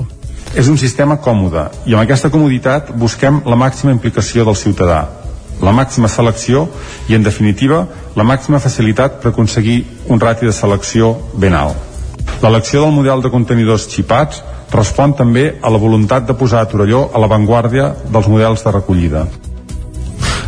És un sistema còmode i amb aquesta comoditat busquem la màxima implicació del ciutadà, la màxima selecció i, en definitiva, la màxima facilitat per aconseguir un rati de selecció ben alt. L'elecció del model de contenidors xipats respon també a la voluntat de posar a Torelló a l'avantguàrdia dels models de recollida.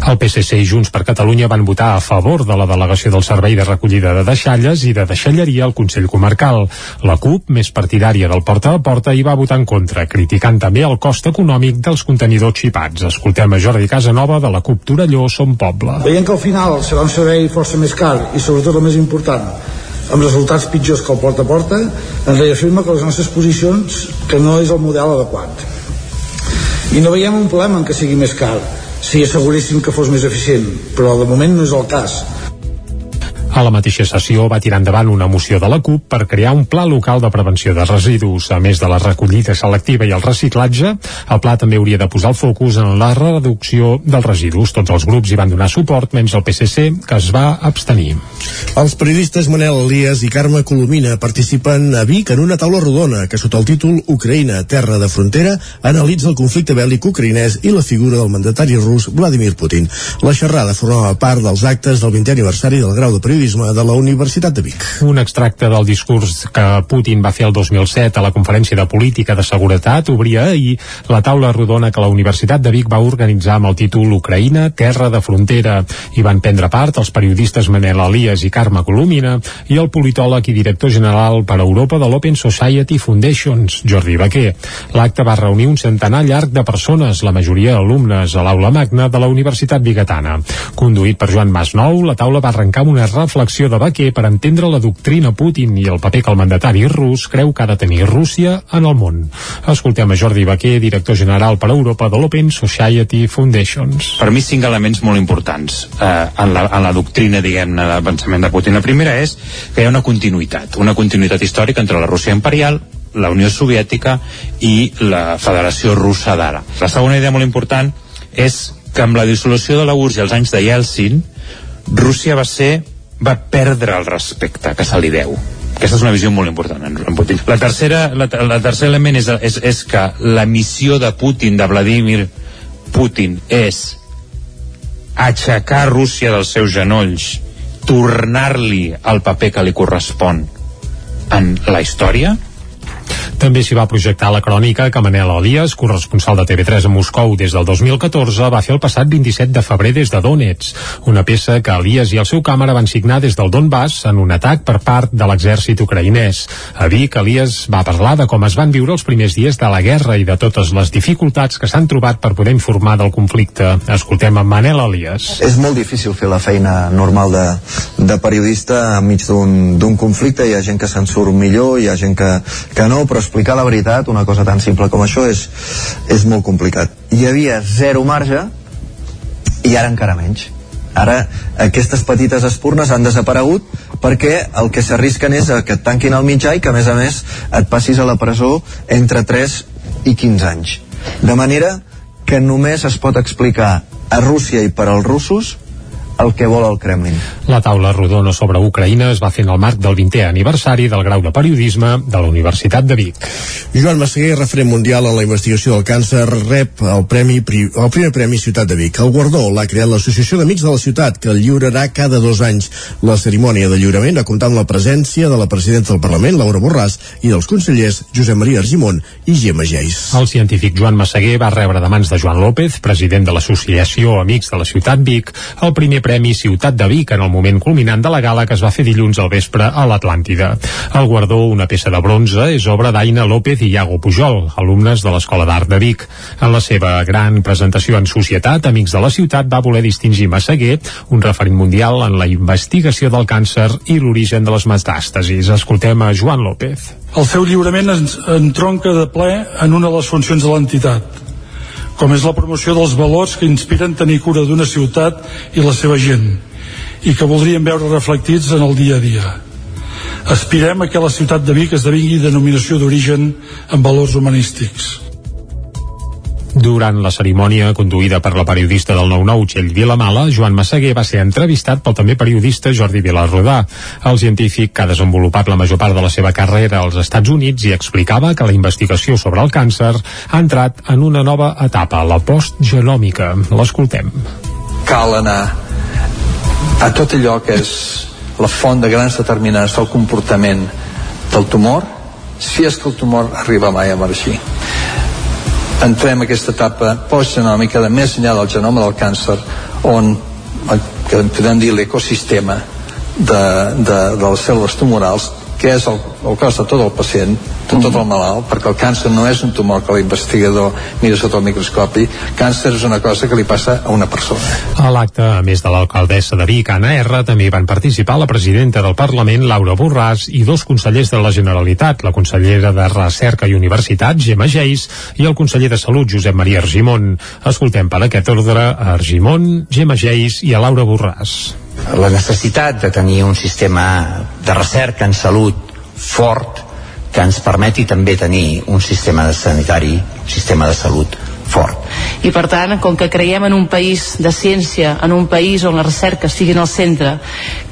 El PSC i Junts per Catalunya van votar a favor de la delegació del Servei de Recollida de Deixalles i de Deixalleria al Consell Comarcal. La CUP, més partidària del porta a porta, hi va votar en contra, criticant també el cost econòmic dels contenidors xipats. Escoltem a Jordi Casanova de la CUP Torelló Som Poble. Veiem que al final serà un servei força més car i sobretot el més important, amb resultats pitjors que el porta a porta, ens reafirma que les nostres posicions que no és el model adequat. I no veiem un problema en que sigui més car, si asseguréssim que fos més eficient, però de moment no és el cas. A la mateixa sessió va tirar endavant una moció de la CUP per crear un pla local de prevenció de residus. A més de la recollida selectiva i el reciclatge, el pla també hauria de posar el focus en la reducció dels residus. Tots els grups hi van donar suport, menys el PSC, que es va abstenir. Els periodistes Manel Elias i Carme Colomina participen a Vic en una taula rodona que sota el títol Ucraïna, terra de frontera, analitza el conflicte bèl·lic ucraïnès i la figura del mandatari rus Vladimir Putin. La xerrada formava part dels actes del 20è aniversari del grau de periodisme Periodisme de la Universitat de Vic. Un extracte del discurs que Putin va fer el 2007 a la Conferència de Política de Seguretat obria ahir la taula rodona que la Universitat de Vic va organitzar amb el títol Ucraïna, terra de frontera. Hi van prendre part els periodistes Manel Elias i Carme Colomina i el politòleg i director general per a Europa de l'Open Society Foundations, Jordi Baquer. L'acte va reunir un centenar llarg de persones, la majoria alumnes, a l'aula magna de la Universitat Bigatana. Conduït per Joan Masnou, la taula va arrencar amb una reflexió de Baquer per entendre la doctrina Putin i el paper que el mandatari rus creu que ha de tenir Rússia en el món. Escoltem a Jordi Baquer, director general per Europa de l'Open Society Foundations. Per mi cinc elements molt importants eh, en, la, en la doctrina, diguem-ne, del pensament de Putin. La primera és que hi ha una continuïtat, una continuïtat històrica entre la Rússia imperial, la Unió Soviètica i la Federació Russa d'ara. La segona idea molt important és que amb la dissolució de la URSS i els anys de Yeltsin, Rússia va ser va perdre el respecte que se li deu aquesta és una visió molt important en Putin. La tercera, la, la tercer element és, és, és que la missió de Putin, de Vladimir Putin, és aixecar Rússia dels seus genolls, tornar-li el paper que li correspon en la història, també s'hi va projectar la crònica que Manel Elias, corresponsal de TV3 a Moscou des del 2014, va fer el passat 27 de febrer des de Donetsk, una peça que Elias i el seu càmera van signar des del Donbass en un atac per part de l'exèrcit ucraïnès. A Vic, Elias va parlar de com es van viure els primers dies de la guerra i de totes les dificultats que s'han trobat per poder informar del conflicte. Escoltem a Manel Elias. És molt difícil fer la feina normal de, de periodista enmig d'un conflicte. Hi ha gent que se'n surt millor, hi ha gent que, que no, però explicar la veritat, una cosa tan simple com això, és, és molt complicat. Hi havia zero marge i ara encara menys. Ara aquestes petites espurnes han desaparegut perquè el que s'arrisquen és que et tanquin el mitjà i que a més a més et passis a la presó entre 3 i 15 anys. De manera que només es pot explicar a Rússia i per als russos el que vol el Kremlin. La taula rodona sobre Ucraïna es va fer en el marc del 20è aniversari del grau de periodisme de la Universitat de Vic. Joan Massaguer, referent mundial en la investigació del càncer, rep el, premi, el primer Premi Ciutat de Vic. El guardó l'ha creat l'Associació d'Amics de la Ciutat, que el lliurarà cada dos anys. La cerimònia de lliurament ha comptat amb la presència de la presidenta del Parlament, Laura Borràs, i dels consellers Josep Maria Argimon i Gemma Geis. El científic Joan Massaguer va rebre de mans de Joan López, president de l'Associació Amics de la Ciutat Vic, el primer Premi Ciutat de Vic en el moment culminant de la gala que es va fer dilluns al vespre a l'Atlàntida. El guardó, una peça de bronze, és obra d'Aina López i Iago Pujol, alumnes de l'Escola d'Art de Vic. En la seva gran presentació en societat, Amics de la Ciutat va voler distingir Massaguer, un referent mundial en la investigació del càncer i l'origen de les metàstasis. Escoltem a Joan López. El seu lliurament ens entronca de ple en una de les funcions de l'entitat, com és la promoció dels valors que inspiren tenir cura d'una ciutat i la seva gent, i que voldríem veure reflectits en el dia a dia. Aspirem a que la ciutat de Vic esdevingui denominació d'origen en valors humanístics. Durant la cerimònia conduïda per la periodista del 9-9 Txell Vilamala, Joan Massaguer va ser entrevistat pel també periodista Jordi Vilarrodà, el científic que ha desenvolupat la major part de la seva carrera als Estats Units i explicava que la investigació sobre el càncer ha entrat en una nova etapa, la postgenòmica. L'escoltem. Cal anar a tot allò que és la font de grans determinants del comportament del tumor, si és que el tumor arriba mai a emergir entrem en aquesta etapa postgenòmica de més enllà del genoma del càncer on que podem dir l'ecosistema de, de, de les cèl·lules tumorals que és el, el cos de tot el pacient de tot el malalt, perquè el càncer no és un tumor que l'investigador mira sota el microscopi càncer és una cosa que li passa a una persona. A l'acte, a més de l'alcaldessa de Vic, Anna R, també van participar la presidenta del Parlament, Laura Borràs, i dos consellers de la Generalitat, la consellera de Recerca i Universitat, Gemma Geis, i el conseller de Salut, Josep Maria Argimon. Escoltem per aquest ordre a Argimon, Gemma Geis i a Laura Borràs. La necessitat de tenir un sistema de recerca en salut fort que ens permeti també tenir un sistema de sanitari, un sistema de salut fort. I per tant, com que creiem en un país de ciència, en un país on la recerca estigui en el centre,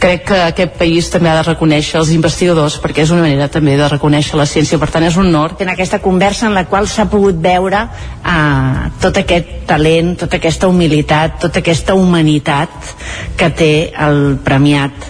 crec que aquest país també ha de reconèixer els investigadors perquè és una manera també de reconèixer la ciència. Per tant, és un honor. En aquesta conversa en la qual s'ha pogut veure eh, tot aquest talent, tota aquesta humilitat, tota aquesta humanitat que té el premiat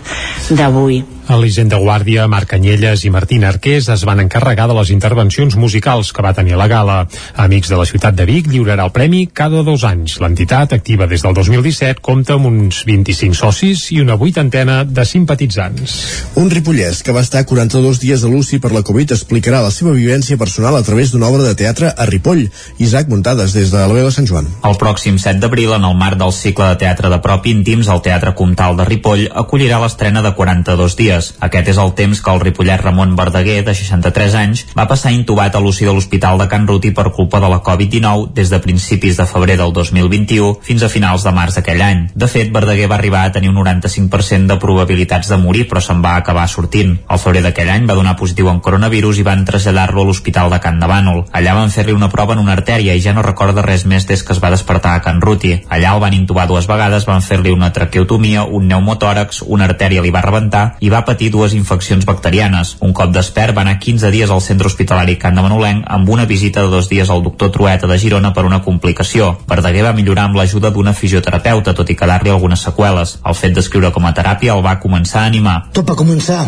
d'avui. Elisenda Guàrdia, Marc Canyelles i Martín Arqués es van encarregar de les intervencions musicals que va tenir la gala. Amics de la ciutat de Vic lliurarà el premi cada dos anys. L'entitat, activa des del 2017, compta amb uns 25 socis i una vuitantena de simpatitzants. Un ripollès que va estar 42 dies a l'UCI per la Covid explicarà la seva vivència personal a través d'una obra de teatre a Ripoll. Isaac Muntades, des de la veu de Sant Joan. El pròxim 7 d'abril, en el marc del cicle de teatre de prop íntims, el Teatre Comtal de Ripoll acollirà l'estrena de 42 dies. Aquest és el temps que el ripollet Ramon Verdaguer, de 63 anys, va passar intubat a l'UCI de l'Hospital de Can Ruti per culpa de la Covid-19 des de principis de febrer del 2021 fins a finals de març d'aquell any. De fet, Verdaguer va arribar a tenir un 95% de probabilitats de morir, però se'n va acabar sortint. Al febrer d'aquell any va donar positiu en coronavirus i van traslladar-lo a l'Hospital de Can de Bànol. Allà van fer-li una prova en una artèria i ja no recorda res més des que es va despertar a Can Ruti. Allà el van intubar dues vegades, van fer-li una traqueotomia, un pneumotòrax, una artèria li va rebentar i va patir dues infeccions bacterianes. Un cop despert va anar 15 dies al centre hospitalari Can de Manolenc amb una visita de dos dies al doctor Trueta de Girona per una complicació. Verdaguer va millorar amb l'ajuda d'una fisioterapeuta, tot i quedar-li algunes seqüeles. El fet d'escriure com a teràpia el va començar a animar. Tot va començar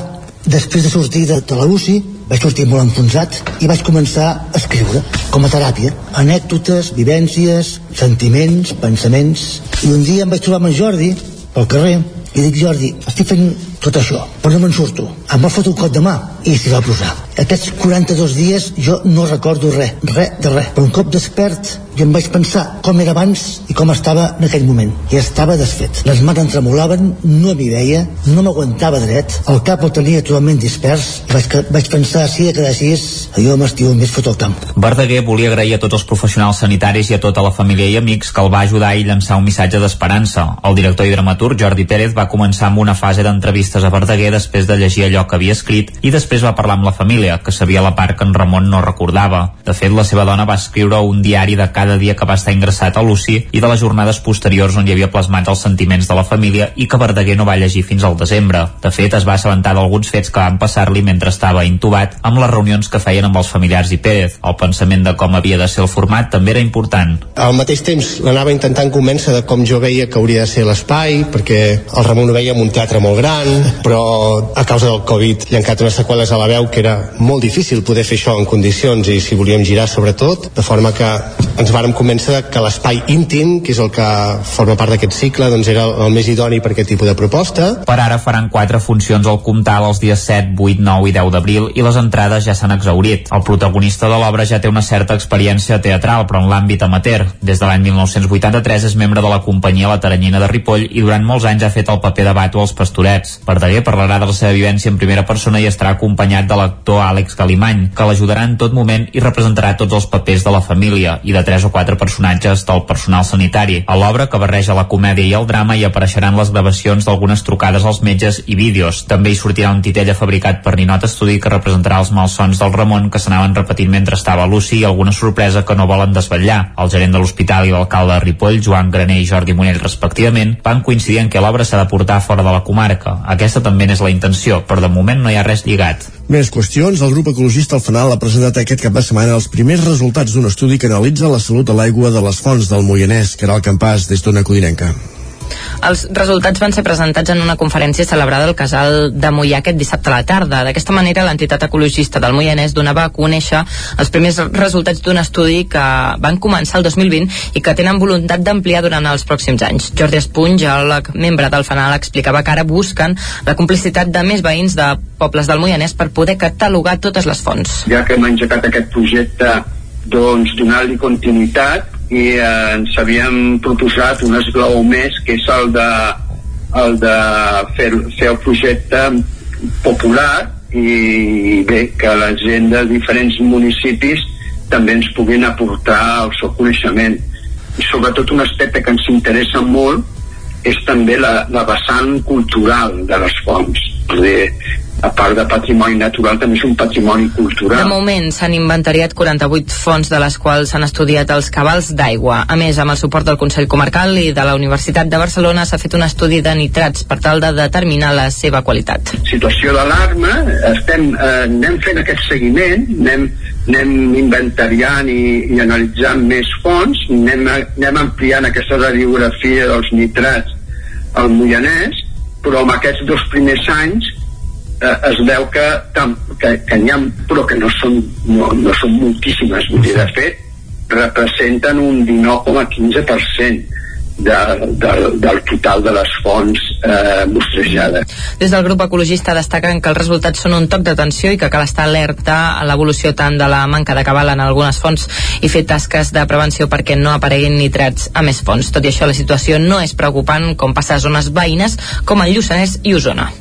després de sortir de, de la UCI vaig sortir molt enfonsat i vaig començar a escriure com a teràpia anècdotes, vivències, sentiments, pensaments i un dia em vaig trobar amb en Jordi pel carrer i dic Jordi, estic fent tot això, però no me'n surto. Em va fotre un cop de mà i s'hi va posar. Aquests 42 dies jo no recordo res, res de res. Però un cop despert jo em vaig pensar com era abans i com estava en aquell moment. I estava desfet. Les mans em tremolaven, no m'hi veia, no m'aguantava dret, el cap el tenia totalment dispers vaig, vaig pensar si de quedar així, jo m'estimo més fot al camp. Verdaguer volia agrair a tots els professionals sanitaris i a tota la família i amics que el va ajudar i llançar un missatge d'esperança. El director i dramaturg Jordi Pérez va començar amb una fase d'entrevistes a Verdaguer després de llegir allò que havia escrit i després va parlar amb la família, que sabia la part que en Ramon no recordava. De fet, la seva dona va escriure un diari de cada dia que va estar ingressat a l'UCI i de les jornades posteriors on hi havia plasmats els sentiments de la família i que Verdaguer no va llegir fins al desembre. De fet, es va assabentar d'alguns fets que van passar-li mentre estava intubat amb les reunions que feien amb els familiars i Pérez. El pensament de com havia de ser el format també era important. Al mateix temps l'anava intentant convèncer de com jo veia que hauria de ser l'espai, perquè el Ramon ho veia en un teatre molt gran, però a causa del Covid li han quedat unes seqüeles a la veu que era molt difícil poder fer això en condicions i si volíem girar sobretot, de forma que ens vàrem convèncer que l'espai íntim, que és el que forma part d'aquest cicle, doncs era el més idoni per aquest tipus de proposta. Per ara faran quatre funcions al Comtal els dies 7, 8, 9 i 10 d'abril i les entrades ja s'han exaurit. El protagonista de l'obra ja té una certa experiència teatral, però en l'àmbit amateur. Des de l'any 1983 és membre de la companyia La Taranyina de Ripoll i durant molts anys ha fet el paper de Bato als Pastorets. Verdaguer parlarà de la seva vivència en primera persona i estarà acompanyat de l'actor Àlex Galimany, que l'ajudarà en tot moment i representarà tots els papers de la família i de tres o quatre personatges del personal sanitari. A l'obra, que barreja la comèdia i el drama, hi apareixeran les gravacions d'algunes trucades als metges i vídeos. També hi sortirà un titella fabricat per Ninot Estudi que representarà els malsons del Ramon que s'anaven repetint mentre estava Lucy i alguna sorpresa que no volen desvetllar. El gerent de l'hospital i l'alcalde de Ripoll, Joan Graner i Jordi Monell respectivament, van coincidir en que l'obra s'ha de portar fora de la comarca. Aquesta també és la intenció, però de moment no hi ha res lligat. Més qüestions. El grup ecologista al Fanal ha presentat aquest cap de setmana els primers resultats d'un estudi que analitza la salut de l'aigua de les fonts del Moianès, que era el campàs des d'una codinenca. Els resultats van ser presentats en una conferència celebrada al Casal de Mollà aquest dissabte a la tarda. D'aquesta manera, l'entitat ecologista del Moianès donava a conèixer els primers resultats d'un estudi que van començar el 2020 i que tenen voluntat d'ampliar durant els pròxims anys. Jordi Espuny, geòleg membre del FANAL, explicava que ara busquen la complicitat de més veïns de pobles del Moianès per poder catalogar totes les fonts. Ja que hem engegat aquest projecte, doncs donar-li continuïtat i eh, ens havíem proposat un esglaó més que és el de, el de fer, fer el projecte popular i bé, que la gent de diferents municipis també ens puguin aportar el seu coneixement. I sobretot un aspecte que ens interessa molt és també la, la vessant cultural de les fonts a part de patrimoni natural també és un patrimoni cultural. De moment s'han inventariat 48 fonts de les quals s'han estudiat els cabals d'aigua. A més, amb el suport del Consell Comarcal i de la Universitat de Barcelona s'ha fet un estudi de nitrats per tal de determinar la seva qualitat. Situació d'alarma, estem, eh, anem fent aquest seguiment, anem, anem inventariant i, i analitzant més fonts, anem, anem ampliant aquesta radiografia dels nitrats al Moianès, però en aquests dos primers anys eh, es veu que, tam, que, que n'hi ha, però que no són, no, no són moltíssimes. De fet, representen un 19,15% de, de, del total de les fonts eh, mostrejades. Des del grup ecologista destaquen que els resultats són un toc d'atenció i que cal estar alerta a l'evolució tant de la manca de cabal en algunes fonts i fer tasques de prevenció perquè no apareguin nitrats a més fonts. Tot i això, la situació no és preocupant com passa a zones veïnes com el Lluçanès i Osona.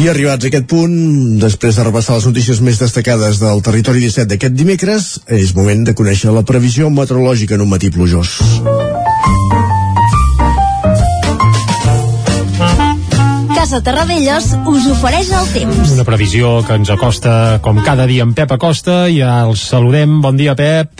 I arribats a aquest punt, després de repassar les notícies més destacades del territori 17 d'aquest dimecres, és moment de conèixer la previsió meteorològica en un matí plujós. Casa Terradellos us ofereix el temps. Una previsió que ens acosta com cada dia amb Pep Acosta i ja el saludem. Bon dia, Pep.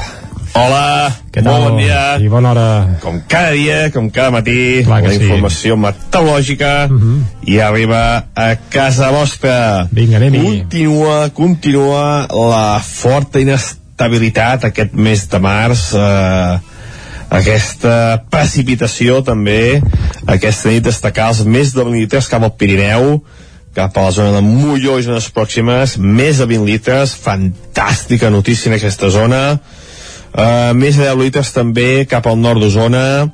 Hola, Què tal? bon dia. I bona hora. Com cada dia, com cada matí, Clar la sí. informació meteorològica uh -huh. i arriba a casa vostra. Vinga, anem-hi. Continua, continua la forta inestabilitat aquest mes de març, eh, aquesta precipitació també, aquesta nit destacar els més de 20 litres cap al Pirineu, cap a la zona de Molló i zones pròximes, més de 20 litres, fantàstica notícia en aquesta zona, Uh, més de 10 litres també cap al nord d'Osona.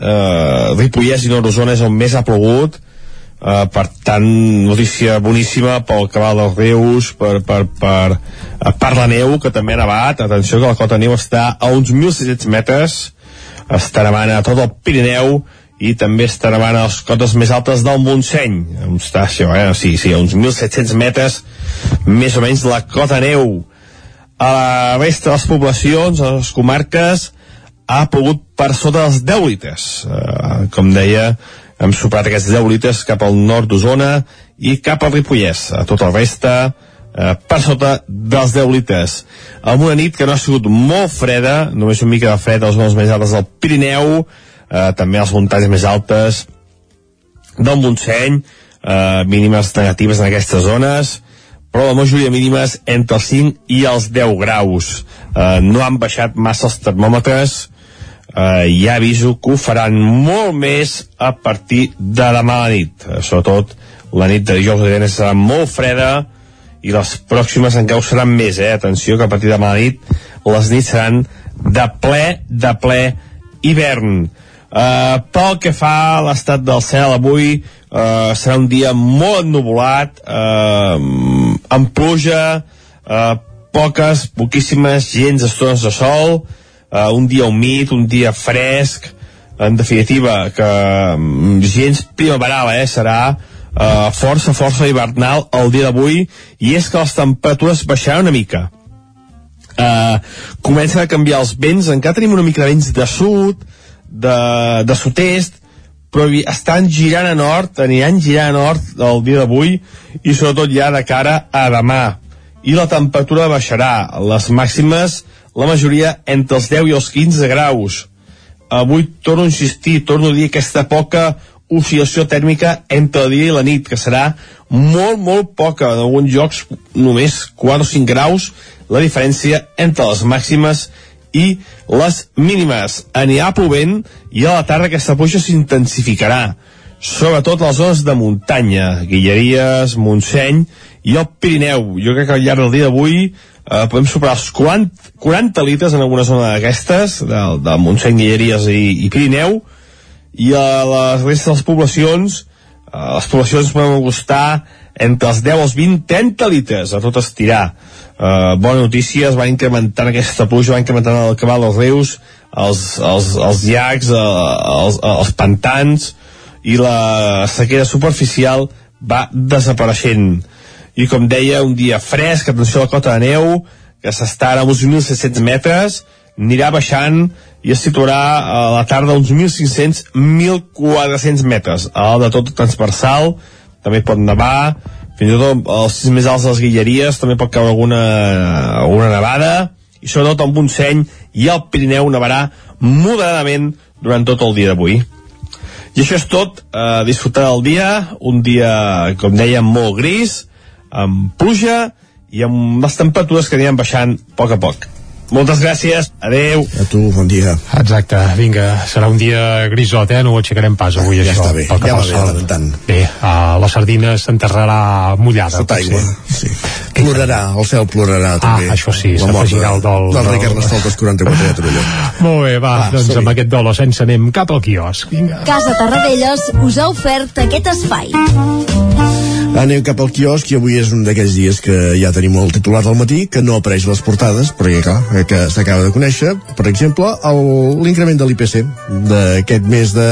Uh, Ripollès i nord d'Osona és on més ha plogut. Uh, per tant notícia boníssima pel cabal dels rius per, per, per, uh, per la neu que també ha nevat. Atenció que la cota neu està a uns 1.600 metres. Està nevant a tot el Pirineu i també està nevant a les cotes més altes del Montseny. On està això, eh? sí, sí, a uns 1.700 metres més o menys la cota neu a la resta de les poblacions, a les comarques, ha pogut per sota dels 10 litres. Uh, com deia, hem superat aquests 10 litres cap al nord d'Osona i cap al Ripollès. A tota la resta, eh, per sota dels 10 litres. Amb una nit que no ha sigut molt freda, només una mica de fred a les zones més altes del Pirineu, eh, també a les muntanyes més altes del Montseny, eh, mínimes negatives en aquestes zones, però la majoria mínimes entre els 5 i els 10 graus. Eh, no han baixat massa els termòmetres, eh, ja aviso que ho faran molt més a partir de demà a la nit. Eh, sobretot la nit de dijous de divendres serà molt freda i les pròximes encara ho seran més, eh? Atenció que a partir de demà a la nit les nits seran de ple, de ple hivern. Uh, pel que fa a l'estat del cel avui uh, serà un dia molt ennubulat uh, amb pluja uh, poques, poquíssimes gens estones de sol uh, un dia humit, un dia fresc en definitiva que um, gens primaveral eh, serà uh, força, força hivernal el dia d'avui i és que les temperatures baixaran una mica. Uh, comencen a canviar els vents encara tenim una mica de vents de sud de, de sud-est però estan girant a nord, aniran girant a nord el dia d'avui i sobretot ja de cara a demà. I la temperatura baixarà, les màximes, la majoria entre els 10 i els 15 graus. Avui torno a insistir, torno a dir aquesta poca oscil·lació tèrmica entre el dia i la nit, que serà molt, molt poca, en alguns llocs només 4 o 5 graus, la diferència entre les màximes i les mínimes. Anirà plovent i a la tarda aquesta pluja s'intensificarà, sobretot a les zones de muntanya, Guilleries, Montseny i el Pirineu. Jo crec que al llarg del dia d'avui eh, podem superar els 40, 40 litres en alguna zona d'aquestes, del, del Montseny, Guilleries i, i Pirineu, i a les restes de les poblacions, eh, les poblacions poden gustar entre els 10 als 20, 30 litres a tot estirar Uh, bona notícia, es va incrementant aquesta pluja, va incrementant el cabal dels rius, els, els, els llacs, uh, els, els pantans, i la sequera superficial va desapareixent. I com deia, un dia fresc, atenció a la cota de neu, que s'està a uns 1.600 metres, anirà baixant i es situarà a la tarda uns 1.500-1.400 metres. A de tot transversal, també pot nevar, fins i tot els sis més alts de les Guilleries també pot caure alguna, alguna nevada i sobretot el Montseny i el Pirineu nevarà moderadament durant tot el dia d'avui. I això és tot, eh, disfrutar del dia un dia, com dèiem, molt gris amb pluja i amb les temperatures que aniran baixant a poc a poc moltes gràcies, adeu. A tu, bon dia. Exacte, vinga, serà un dia grisot, eh? No ho aixecarem pas avui, ja això. està bé, ja va bé, de tant. Bé, uh, la sardina s'enterrarà mullada. Sota aigua, sí. Plorarà, el cel plorarà, també. Ah, això sí, s'afegirà el dol. Del Ricard Carnestoltes 44 de Torelló. Molt bé, va, va doncs amb aquest dol sense anem cap al quiosc. Vinga. Casa Tarradellas us ha ofert aquest espai. Anem cap al quiosc i avui és un d'aquells dies que ja tenim el titular del matí, que no apareix les portades, perquè clar, que s'acaba de conèixer, per exemple, l'increment de l'IPC d'aquest mes de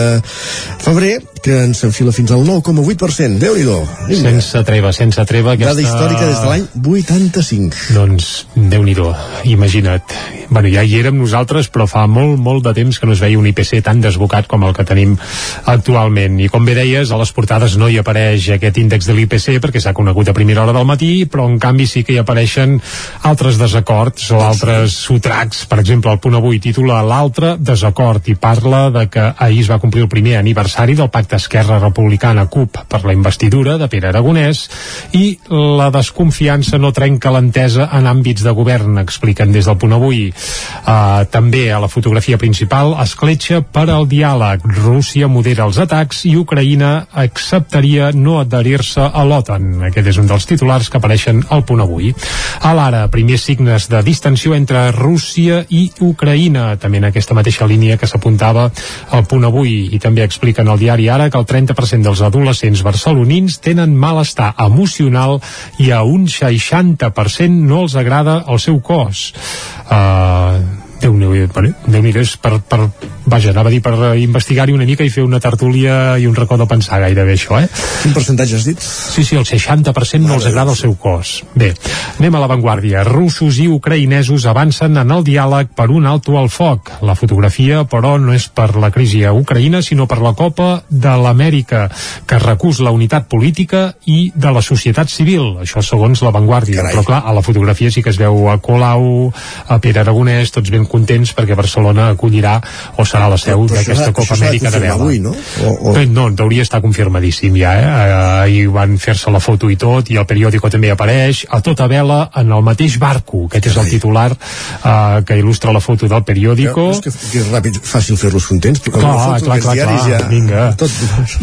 febrer, que ens enfila fins al 9,8%. Déu-n'hi-do. Sense treva, sense treva. Aquesta... Dada històrica des de l'any 85. Doncs, Déu-n'hi-do, imagina't. Bueno, ja hi érem nosaltres, però fa molt, molt de temps que no es veia un IPC tan desbocat com el que tenim actualment. I com bé deies, a les portades no hi apareix aquest índex de l'IPC perquè s'ha conegut a primera hora del matí, però en canvi sí que hi apareixen altres desacords o altres sotracs. Per exemple, el punt avui titula L'altre desacord i parla de que ahir es va complir el primer aniversari del pacte Esquerra Republicana CUP per la investidura de Pere Aragonès i la desconfiança no trenca l'entesa en àmbits de govern, expliquen des del punt avui. Uh, també a la fotografia principal escletxa per al diàleg. Rússia modera els atacs i Ucraïna acceptaria no adherir-se a l'OTAN. Aquest és un dels titulars que apareixen al punt avui. A l'ara, primers signes de distensió entre Rússia i Ucraïna, també en aquesta mateixa línia que s'apuntava al punt avui i també expliquen al diari ara que el 30% dels adolescents barcelonins tenen malestar emocional i a un 60% no els agrada el seu cos. Uh, Déu-n'hi-do, Déu és per, per vaja, anava a dir per investigar-hi una mica i fer una tertúlia i un racó de pensar gairebé això, eh? Quin percentatge has dit? Sí, sí, el 60% no els agrada el seu cos. Bé, anem a l'avantguàrdia. Russos i ucraïnesos avancen en el diàleg per un alto al foc. La fotografia, però, no és per la crisi a Ucraïna, sinó per la Copa de l'Amèrica, que recús la unitat política i de la societat civil. Això segons l'avantguàrdia. Però, clar, a la fotografia sí que es veu a Colau, a Pere Aragonès, tots ben contents perquè Barcelona acollirà o serà la seu d'aquesta Copa Amèrica de vela. Avui, no? O, o... Bé, no, hauria estar confirmadíssim ja, eh? eh ahir van fer-se la foto i tot, i el periòdico també apareix, a tota vela en el mateix barco, aquest és el titular eh, que il·lustra la foto del periòdico. Ja, és que, que és ràpid, fàcil fer-los contents, però clar, foto clar, clar, clar, ja... vinga. Tot...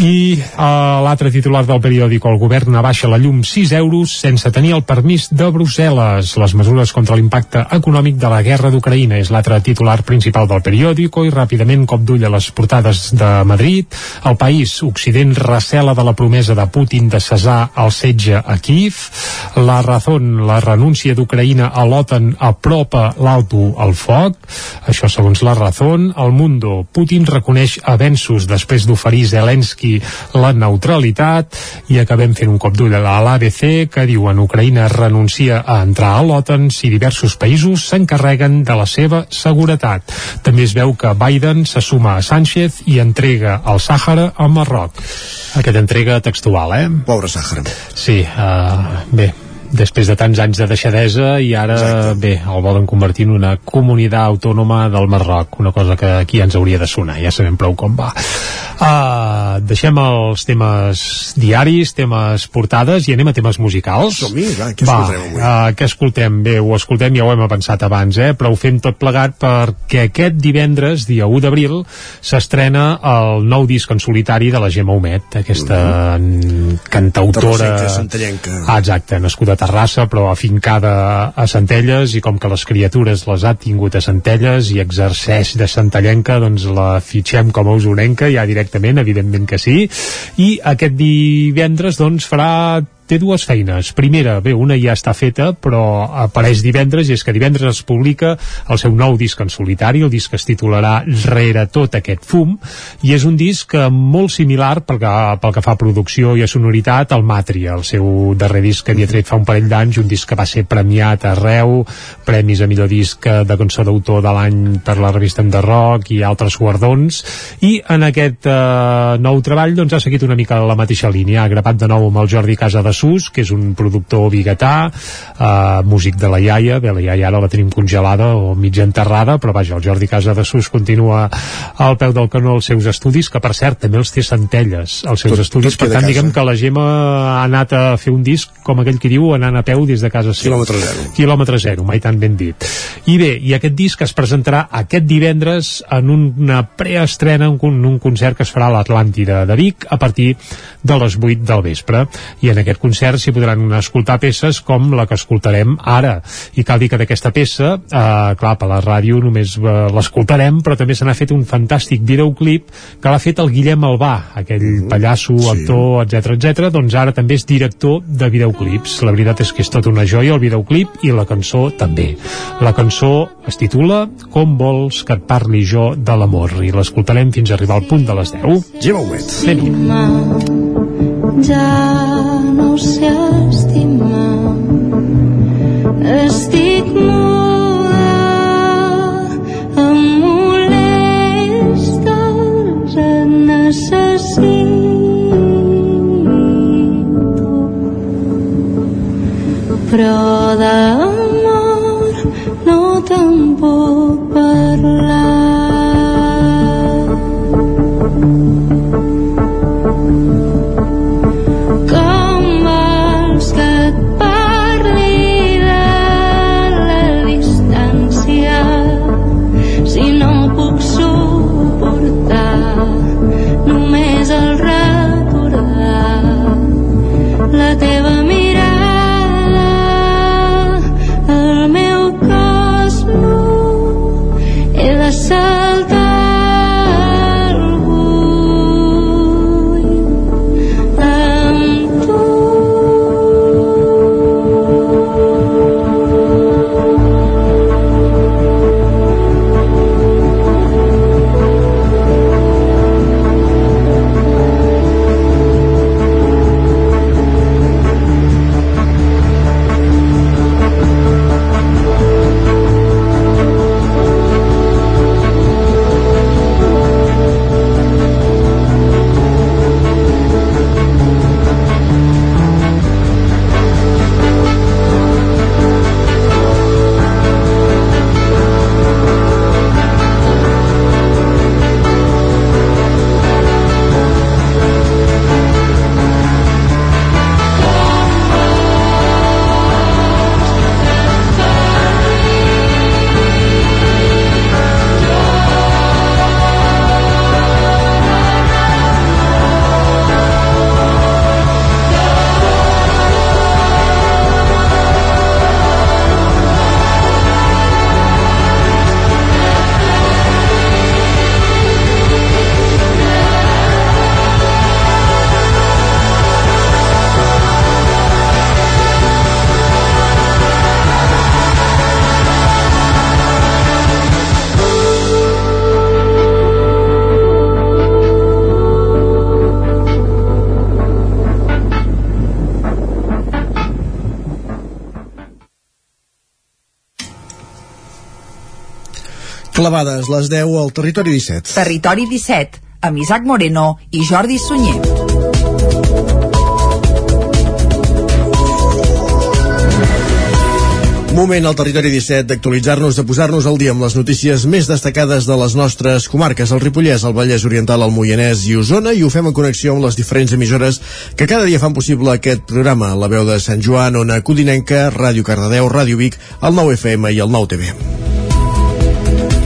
I uh, l'altre titular del periòdico, el govern abaixa la llum 6 euros sense tenir el permís de Brussel·les. Les mesures contra l'impacte econòmic de la guerra d'Ucraïna és l'altre titular principal del periòdico i ràpidament cop d'ull a les portades de Madrid. El país, Occident recela de la promesa de Putin de cessar el setge a Kiev. La Razón, la renúncia d'Ucraïna a l'OTAN apropa l'alto al foc. Això segons la Razón. El Mundo, Putin reconeix avenços després d'oferir Zelensky la neutralitat i acabem fent un cop d'ull a l'ABC que diu en Ucraïna renuncia a entrar a l'OTAN si diversos països s'encarreguen de la seva seguretat. També es veu que Biden se suma a Sánchez i entrega el Sàhara a Marroc. Aquesta entrega textual, eh? Pobre Sàhara. Sí, uh, bé, després de tants anys de deixadesa i ara, Exacte. bé, el volen convertir en una comunitat autònoma del Marroc, una cosa que aquí ens hauria de sonar, ja sabem prou com va. Uh, deixem els temes diaris, temes portades i anem a temes musicals. Som-hi, va, què va, escoltem avui? Uh, què escoltem? Bé, ho escoltem, ja ho hem pensat abans, eh? però ho fem tot plegat perquè aquest divendres, dia 1 d'abril, s'estrena el nou disc en solitari de la Gemma Homet, aquesta uh Mhm. -huh. cantautora... Ah, exacte, nascuda a Terrassa, però afincada a Centelles, i com que les criatures les ha tingut a Centelles i exerceix de centellenca, doncs la fitxem com a usonenca, ja directament, evidentment que sí, i aquest divendres doncs farà té dues feines. Primera, bé, una ja està feta, però apareix divendres, i és que divendres es publica el seu nou disc en solitari, el disc que es titularà Rere tot aquest fum, i és un disc molt similar pel que, pel que fa a producció i a sonoritat al Matria, el seu darrer disc que havia tret fa un parell d'anys, un disc que va ser premiat arreu, premis a millor disc de cançó d'autor de l'any per la revista de rock i altres guardons, i en aquest eh, nou treball doncs ha seguit una mica la mateixa línia, ha gravat de nou amb el Jordi Casa de Sus, que és un productor biguetà, eh, músic de la iaia, bé, la iaia ara la tenim congelada o mitja enterrada, però vaja, el Jordi Casa de Sus continua al peu del canó els seus estudis, que per cert també els té Centelles, els seus Tot- estudis, tot per tant diguem que la Gemma ha anat a fer un disc, com aquell que diu, anant a peu des de casa seva. Quilòmetre zero. Quilòmetre zero, mai tan ben dit. I bé, i aquest disc es presentarà aquest divendres en una preestrena, en un, un concert que es farà a l'Atlàntida de Vic a partir de les 8 del vespre. I en aquest concert s'hi podran escoltar peces com la que escoltarem ara. I cal dir que d'aquesta peça, eh, clar, per la ràdio només eh, l'escoltarem, però també se n'ha fet un fantàstic videoclip que l'ha fet el Guillem Albà, aquell pallasso, actor, etc etc. doncs ara també és director de videoclips. La veritat és que és tota una joia el videoclip i la cançó també. La cançó es titula Com vols que et parli jo de l'amor i l'escoltarem fins a arribar al punt de les 10. Gemma Huet. ja no sé estimar estic muda em molestes et necessito. Però d'amor Clavades, les 10 al Territori 17. Territori 17, amb Isaac Moreno i Jordi Sunyer. Moment al territori 17 d'actualitzar-nos, de posar-nos al dia amb les notícies més destacades de les nostres comarques, el Ripollès, el Vallès Oriental, el Moianès i Osona, i ho fem en connexió amb les diferents emissores que cada dia fan possible aquest programa. La veu de Sant Joan, Ona Codinenca, Ràdio Cardedeu, Ràdio Vic, el 9 FM i el 9 TV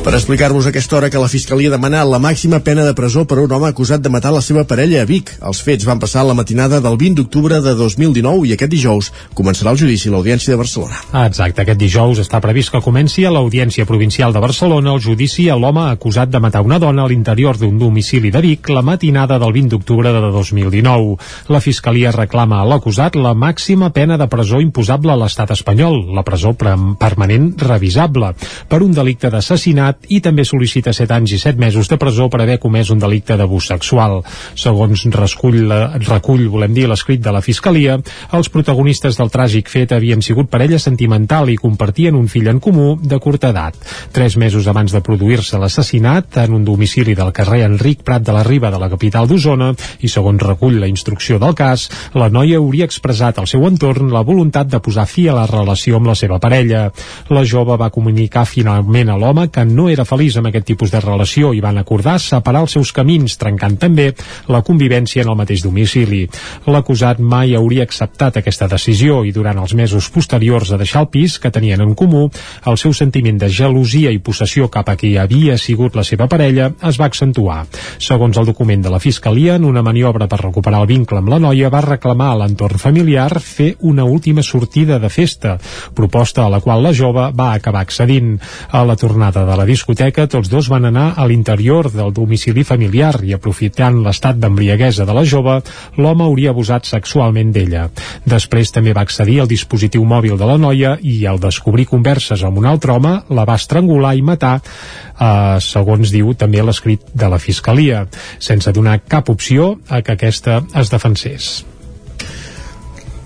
per explicar-vos aquesta hora que la Fiscalia demana la màxima pena de presó per un home acusat de matar la seva parella a Vic. Els fets van passar la matinada del 20 d'octubre de 2019 i aquest dijous començarà el judici a l'Audiència de Barcelona. Ah, exacte, aquest dijous està previst que comenci a l'Audiència Provincial de Barcelona el judici a l'home acusat de matar una dona a l'interior d'un domicili de Vic la matinada del 20 d'octubre de 2019. La Fiscalia reclama a l'acusat la màxima pena de presó imposable a l'estat espanyol, la presó permanent revisable, per un delicte d'assassinat i també sol·licita 7 anys i 7 mesos de presó per haver comès un delicte d'abús sexual. Segons recull, recull volem dir, l'escrit de la Fiscalia, els protagonistes del tràgic fet havien sigut parella sentimental i compartien un fill en comú de curta edat. Tres mesos abans de produir-se l'assassinat, en un domicili del carrer Enric Prat de la Riba de la capital d'Osona, i segons recull la instrucció del cas, la noia hauria expressat al seu entorn la voluntat de posar fi a la relació amb la seva parella. La jove va comunicar finalment a l'home que no era feliç amb aquest tipus de relació i van acordar separar els seus camins, trencant també la convivència en el mateix domicili. L'acusat mai hauria acceptat aquesta decisió i durant els mesos posteriors a deixar el pis que tenien en comú, el seu sentiment de gelosia i possessió cap a qui havia sigut la seva parella es va accentuar. Segons el document de la Fiscalia, en una maniobra per recuperar el vincle amb la noia, va reclamar a l'entorn familiar fer una última sortida de festa, proposta a la qual la jove va acabar accedint. A la tornada de la discoteca, tots dos van anar a l'interior del domicili familiar i aprofitant l'estat d'embriaguesa de la jove, l'home hauria abusat sexualment d'ella. Després també va accedir al dispositiu mòbil de la noia i al descobrir converses amb un altre home la va estrangular i matar eh, segons diu també l'escrit de la Fiscalia, sense donar cap opció a que aquesta es defensés.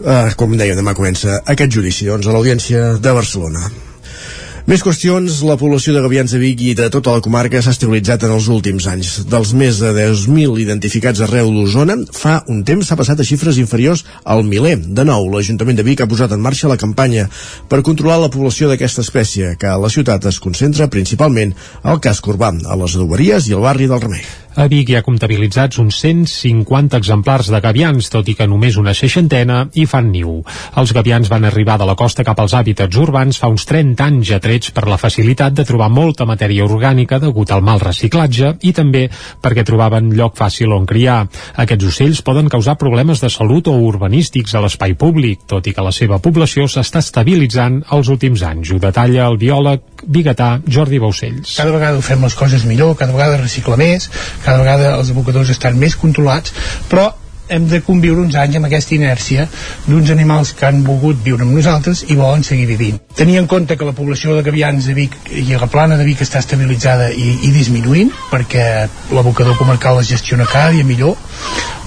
Uh, com dèiem, demà comença aquest judici doncs, a l'Audiència de Barcelona. Més qüestions, la població de gavians de Vic i de tota la comarca s'ha estabilitzat en els últims anys. Dels més de 10.000 identificats arreu d'Osona, fa un temps s'ha passat a xifres inferiors al miler. De nou, l'Ajuntament de Vic ha posat en marxa la campanya per controlar la població d'aquesta espècie, que a la ciutat es concentra principalment al casc urbà, a les adoberies i al barri del Remei. A Vic hi ha comptabilitzats uns 150 exemplars de gavians, tot i que només una seixantena hi fan niu. Els gavians van arribar de la costa cap als hàbitats urbans fa uns 30 anys atrets per la facilitat de trobar molta matèria orgànica degut al mal reciclatge i també perquè trobaven lloc fàcil on criar. Aquests ocells poden causar problemes de salut o urbanístics a l'espai públic, tot i que la seva població s'està estabilitzant els últims anys. Ho detalla el biòleg biguetà Jordi Baucells. Cada vegada ho fem les coses millor, cada vegada recicla més, cada vegada els abocadors estan més controlats, però hem de conviure uns anys amb aquesta inèrcia d'uns animals que han volgut viure amb nosaltres i volen seguir vivint. Tenir en compte que la població de gavians de Vic i a la plana de Vic està estabilitzada i, i disminuint perquè l'abocador comarcal es gestiona cada dia millor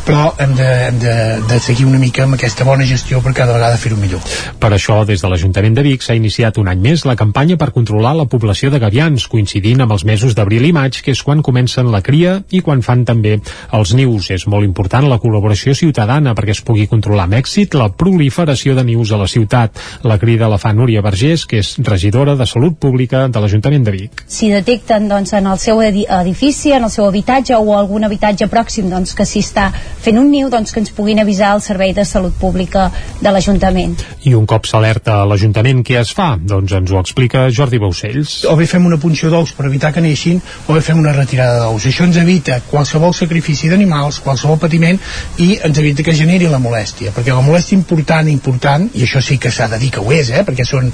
però hem de, hem de, de seguir una mica amb aquesta bona gestió per cada vegada fer-ho millor. Per això, des de l'Ajuntament de Vic s'ha iniciat un any més la campanya per controlar la població de gavians, coincidint amb els mesos d'abril i maig, que és quan comencen la cria i quan fan també els nius. És molt important la col·laboració ciutadana perquè es pugui controlar amb èxit la proliferació de nius a la ciutat. La crida la fa Núria Vergés, que és regidora de Salut Pública de l'Ajuntament de Vic. Si detecten doncs, en el seu edifici, en el seu habitatge o algun habitatge pròxim doncs, que s'hi està fent un niu doncs, que ens puguin avisar al Servei de Salut Pública de l'Ajuntament. I un cop s'alerta a l'Ajuntament, què es fa? Doncs ens ho explica Jordi Baucells. O bé fem una punció d'ous per evitar que neixin, o bé fem una retirada d'ous. Això ens evita qualsevol sacrifici d'animals, qualsevol patiment, i ens evita que generi la molèstia, perquè la molèstia important, important, i això sí que s'ha de dir que ho és, eh, perquè són,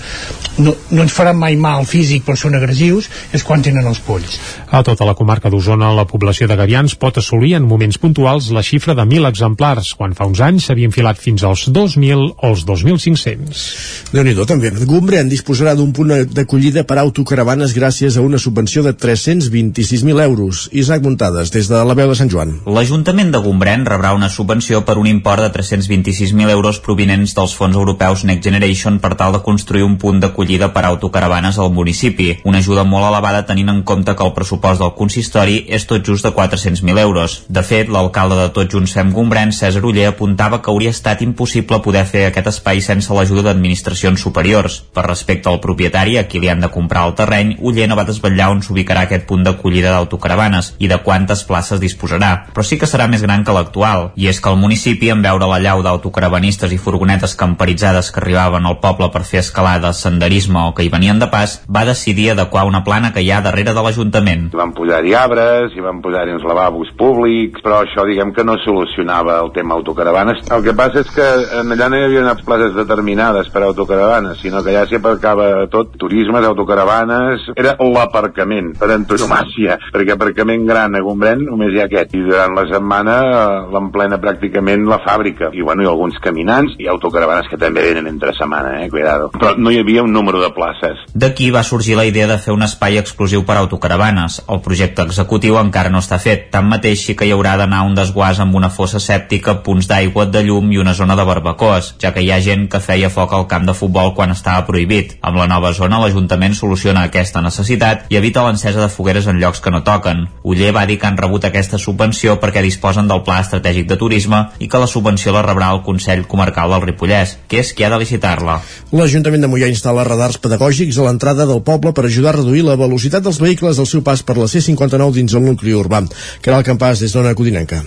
no, no ens faran mai mal físic, però són agressius, és quan tenen els polls. A tota la comarca d'Osona, la població de gavians pot assolir en moments puntuals la xifra de de 1.000 exemplars, quan fa uns anys s'havia enfilat fins als 2.000 o els 2.500. déu nhi també. Gombrèn disposarà d'un punt d'acollida per autocaravanes gràcies a una subvenció de 326.000 euros. Isaac Muntades, des de la veu de Sant Joan. L'Ajuntament de Gombrèn rebrà una subvenció per un import de 326.000 euros provinents dels fons europeus Next Generation per tal de construir un punt d'acollida per autocaravanes al municipi. Una ajuda molt elevada tenint en compte que el pressupost del consistori és tot just de 400.000 euros. De fet, l'alcalde de Tot Junts Fem Gombrèn, César Uller, apuntava que hauria estat impossible poder fer aquest espai sense l'ajuda d'administracions superiors. Per respecte al propietari, a qui li han de comprar el terreny, Uller no va desvetllar on s'ubicarà aquest punt d'acollida d'autocaravanes i de quantes places disposarà, però sí que serà més gran que l'actual. I és que el municipi, en veure la llau d'autocaravanistes i furgonetes camperitzades que arribaven al poble per fer escalada, senderisme o que hi venien de pas, va decidir adequar una plana que hi ha darrere de l'Ajuntament. Van posar-hi arbres, i van posar-hi uns lavabos públics, però això diguem que no solucionava el tema autocaravanes. El que passa és que en allà no hi havia unes places determinades per a autocaravanes, sinó que ja s'hi aparcava tot, turismes, autocaravanes, era l'aparcament per antonomàcia, perquè aparcament gran a Gombrèn només hi ha aquest, i durant la setmana eh, l'emplena pràcticament la fàbrica, i bueno, i alguns caminants i autocaravanes que també venen entre setmana, eh, cuidado. Però no hi havia un número de places. D'aquí va sorgir la idea de fer un espai exclusiu per a autocaravanes. El projecte executiu encara no està fet, tanmateix sí que hi haurà d'anar un desguàs amb una fossa sèptica, punts d'aigua, de llum i una zona de barbacoes, ja que hi ha gent que feia foc al camp de futbol quan estava prohibit. Amb la nova zona, l'Ajuntament soluciona aquesta necessitat i evita l'encesa de fogueres en llocs que no toquen. Uller va dir que han rebut aquesta subvenció perquè disposen del Pla Estratègic de Turisme i que la subvenció la rebrà el Consell Comarcal del Ripollès, que és qui ha de licitar-la. L'Ajuntament de Mollà instal·la radars pedagògics a l'entrada del poble per ajudar a reduir la velocitat dels vehicles al seu pas per la C59 dins el nucli urbà. Caral Campàs, des d'Ona Codinenca.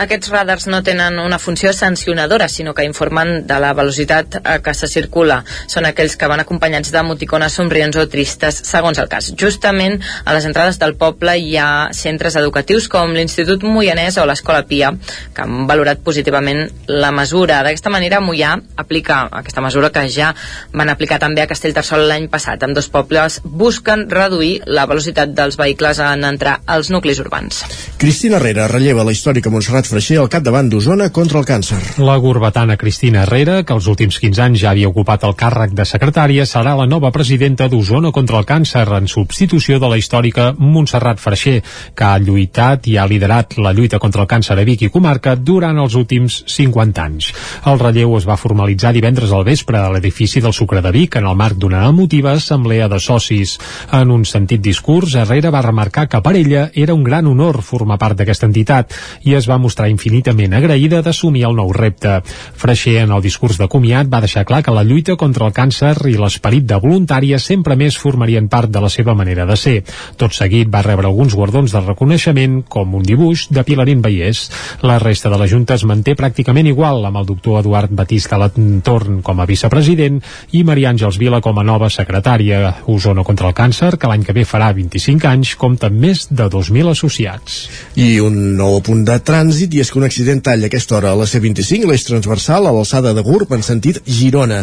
Aquests radars no tenen una funció sancionadora, sinó que informen de la velocitat a què se circula. Són aquells que van acompanyats d'emoticones somrients o tristes, segons el cas. Justament a les entrades del poble hi ha centres educatius com l'Institut Moianès o l'Escola Pia, que han valorat positivament la mesura. D'aquesta manera, Moià aplica aquesta mesura que ja van aplicar també a Castellterçol l'any passat. Amb dos pobles busquen reduir la velocitat dels vehicles en entrar als nuclis urbans. Cristina Herrera relleva la històrica Montserrat Freixer al capdavant d'Osona contra el càncer. La gurbatana Cristina Herrera, que els últims 15 anys ja havia ocupat el càrrec de secretària, serà la nova presidenta d'Osona contra el càncer en substitució de la històrica Montserrat Freixer, que ha lluitat i ha liderat la lluita contra el càncer a Vic i comarca durant els últims 50 anys. El relleu es va formalitzar divendres al vespre a l'edifici del Sucre de Vic en el marc d'una emotiva assemblea de socis. En un sentit discurs, Herrera va remarcar que per ella era un gran honor formar part d'aquesta entitat i es va mostrar infinitament agraïda d'assumir el nou repte. Freixer, en el discurs de comiat, va deixar clar que la lluita contra el càncer i l'esperit de voluntària sempre més formarien part de la seva manera de ser. Tot seguit va rebre alguns guardons de reconeixement, com un dibuix de Pilarín Vallès. La resta de la Junta es manté pràcticament igual, amb el doctor Eduard Batista Latorn com a vicepresident i Maria Àngels Vila com a nova secretària. Osona contra el càncer, que l'any que ve farà 25 anys, compta amb més de 2.000 associats. I un nou punt de trànsit, i és que un accident talla aquesta hora a la C25, l'eix transversal, a l'alçada de Gurb, en sentit Girona.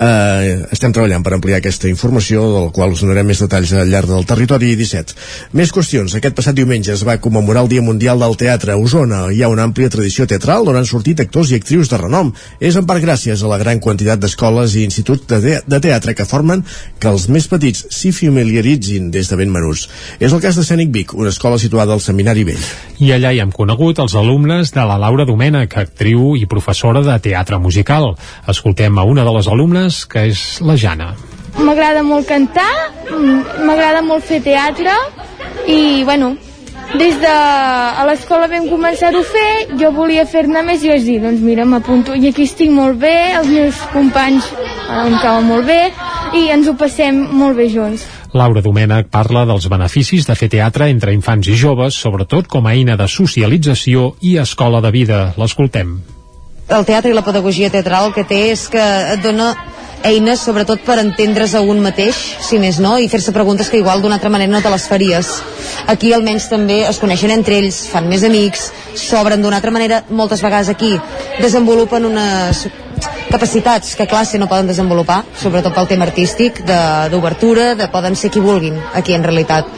Eh, estem treballant per ampliar aquesta informació, del qual us donarem més detalls al llarg del territori 17. Més qüestions. Aquest passat diumenge es va commemorar el Dia Mundial del Teatre a Osona. Hi ha una àmplia tradició teatral on han sortit actors i actrius de renom. És en part gràcies a la gran quantitat d'escoles i instituts de, te de teatre que formen que els més petits s'hi familiaritzin des de ben menuts. És el cas de Cènic Vic, una escola situada al Seminari Vell. I allà hi hem conegut els alumnes de la Laura Domènech, actriu i professora de teatre musical. Escoltem a una de les alumnes, que és la Jana. M'agrada molt cantar, m'agrada molt fer teatre i, bueno, des de a l'escola vam començar a fer, jo volia fer-ne més i vaig dir, doncs mira, m'apunto i aquí estic molt bé, els meus companys em cauen molt bé i ens ho passem molt bé junts. Laura Domènech parla dels beneficis de fer teatre entre infants i joves, sobretot com a eina de socialització i escola de vida. L'escoltem. El teatre i la pedagogia teatral que té és que et dona eines sobretot per entendre's a un mateix, si més no, i fer-se preguntes que igual d'una altra manera no te les faries. Aquí almenys també es coneixen entre ells, fan més amics, s'obren d'una altra manera, moltes vegades aquí desenvolupen unes capacitats que classe no poden desenvolupar, sobretot pel tema artístic, d'obertura, de, de poden ser qui vulguin aquí en realitat.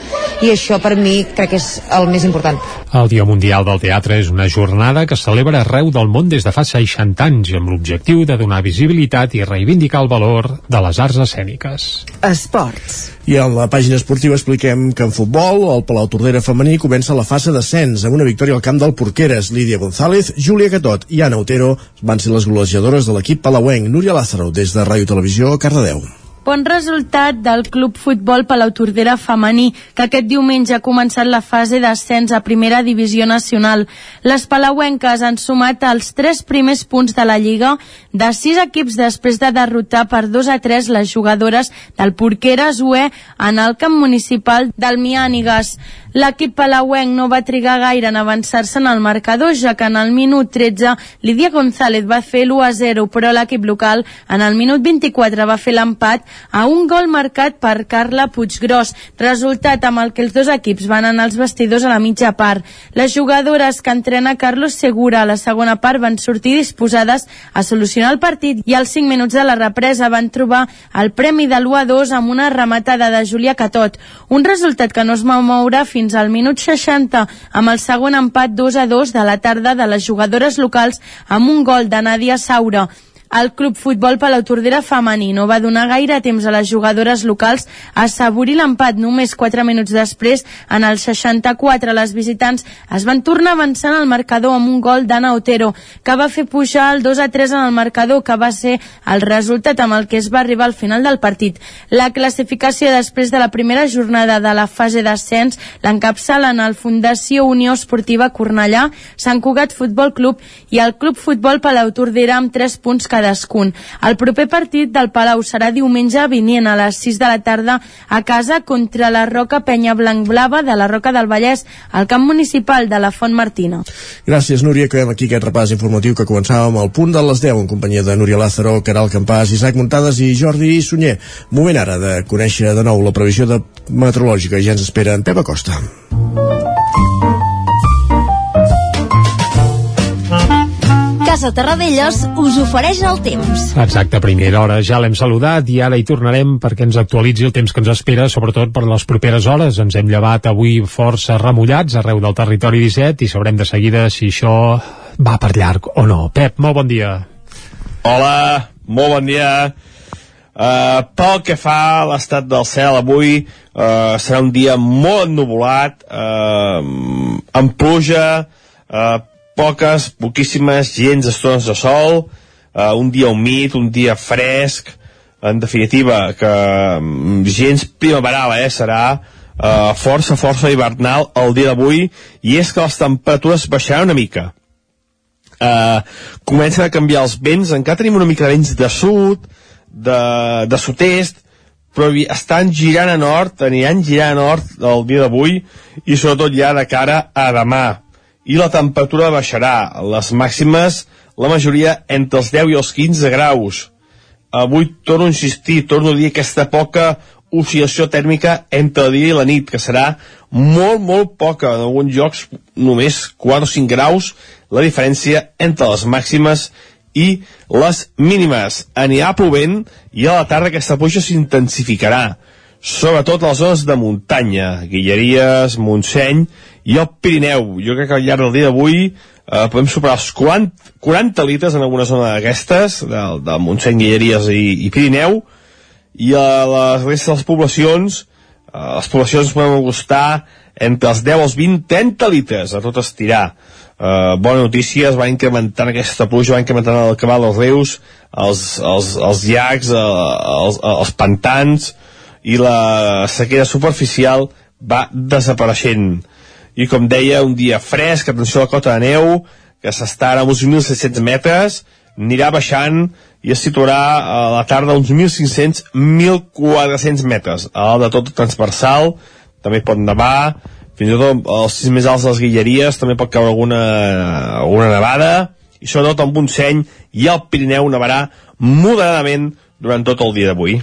I això per mi crec que és el més important. El Dia Mundial del Teatre és una jornada que es celebra arreu del món des de fa 60 anys amb l'objectiu de donar visibilitat i reivindicar el valor de les arts escèniques. Esports. I a la pàgina esportiva expliquem que en futbol el Palau Tordera femení comença la fase d'ascens amb una victòria al camp del Porqueres. Lídia González, Júlia Catot i Anna Otero van ser les golejadores de l'equip palauenc. Núria Lázaro, des de Ràdio Televisió, Cardedeu. Bon resultat del Club Futbol Palau Tordera femení, que aquest diumenge ha començat la fase d'ascens a primera divisió nacional. Les palauenques han sumat els tres primers punts de la Lliga de sis equips després de derrotar per 2 a 3 les jugadores del Porqueres UE en el camp municipal del Miànigues. L'equip palauenc no va trigar gaire en avançar-se en el marcador, ja que en el minut 13 Lídia González va fer l'1 a 0, però l'equip local en el minut 24 va fer l'empat a un gol marcat per Carla Puiggròs, resultat amb el que els dos equips van anar als vestidors a la mitja part. Les jugadores que entrena Carlos Segura a la segona part van sortir disposades a solucionar el partit i als 5 minuts de la represa van trobar el premi de l'1 a 2 amb una rematada de Júlia Catot, un resultat que no es va moure fins fins al minut 60 amb el segon empat 2 a 2 de la tarda de les jugadores locals amb un gol de Nàdia Saura. El Club Futbol Palau Tordera femení no va donar gaire temps a les jugadores locals a assaborir l'empat només 4 minuts després. En el 64 les visitants es van tornar avançant al marcador amb un gol d'Anna Otero que va fer pujar el 2 a 3 en el marcador que va ser el resultat amb el que es va arribar al final del partit. La classificació després de la primera jornada de la fase d'ascens l'encapçalen el Fundació Unió Esportiva Cornellà, Sant Cugat Futbol Club i el Club Futbol Palau Tordera amb 3 punts cada cadascun. El proper partit del Palau serà diumenge vinent a les 6 de la tarda a casa contra la Roca Penya Blanc-Blava de la Roca del Vallès al camp municipal de la Font Martina. Gràcies, Núria. Acabem aquí aquest repàs informatiu que començàvem al punt de les 10 en companyia de Núria Lázaro, Caral Campàs, Isaac Muntades i Jordi Sunyer. Moment ara de conèixer de nou la previsió de meteorològica. Ja ens espera en Pep Acosta. Casa Terradellos us ofereix el temps. Exacte, a primera hora ja l'hem saludat i ara hi tornarem perquè ens actualitzi el temps que ens espera, sobretot per les properes hores. Ens hem llevat avui força remullats arreu del territori 17 i sabrem de seguida si això va per llarg o no. Pep, molt bon dia. Hola, molt bon dia. Uh, pel que fa a l'estat del cel avui uh, serà un dia molt ennubulat uh, amb pluja uh, poques, poquíssimes, gens estones de sol, eh, un dia humit, un dia fresc, en definitiva, que mm, gens primaveral, eh, serà eh, força, força hivernal el dia d'avui, i és que les temperatures baixaran una mica. Eh, comencen a canviar els vents, encara tenim una mica de vents de sud, de, de sud-est, però estan girant a nord, aniran girant a nord el dia d'avui, i sobretot ja de cara a demà i la temperatura baixarà. Les màximes, la majoria, entre els 10 i els 15 graus. Avui torno a insistir, torno a dir aquesta poca oscil·lació tèrmica entre el dia i la nit, que serà molt, molt poca. En alguns llocs només 4 o 5 graus la diferència entre les màximes i les mínimes. Anirà plovent i a la tarda aquesta pluja s'intensificarà, sobretot a les zones de muntanya, Guilleries, Montseny i el Pirineu. Jo crec que al llarg del dia d'avui eh, podem superar els 40, 40 litres en alguna zona d'aquestes, del, del Montseny, Guilleries i, i Pirineu, i a les restes de les poblacions, eh, les poblacions poden gustar entre els 10 als 20, 30 litres a tot estirar. Uh, bona notícia, es va incrementant aquesta pluja, va incrementant el cabal dels rius, els, els, els llacs, uh, els, els pantans, i la sequera superficial va desapareixent i com deia, un dia fresc, atenció a la cota de neu, que s'està a uns 1.600 metres, anirà baixant i es situarà a la tarda a uns 1.500-1.400 metres. A dalt de tot transversal, també pot nevar, fins i tot als sis més alts de les Guilleries també pot caure alguna, alguna nevada, i sobretot amb un seny i el Pirineu nevarà moderadament durant tot el dia d'avui.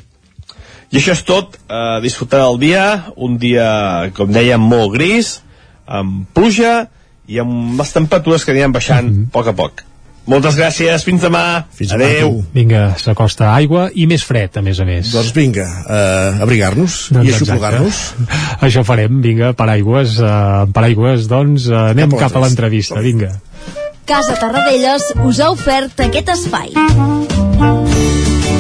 I això és tot, eh, disfrutar del dia, un dia, com dèiem, molt gris, amb pluja i amb les temperatures que aniran baixant mm -hmm. a poc a poc. Moltes gràcies, fins demà. Fins demà, Adéu. tu. Vinga, s'acosta aigua i més fred, a més a més. Doncs vinga, uh, abrigar-nos Doncs i aixoplugar-nos. Això farem, vinga, paraigües, uh, paraigües, doncs uh, anem Cap a cap a l'entrevista, vinga. Casa Tarradellas us ha ofert aquest espai.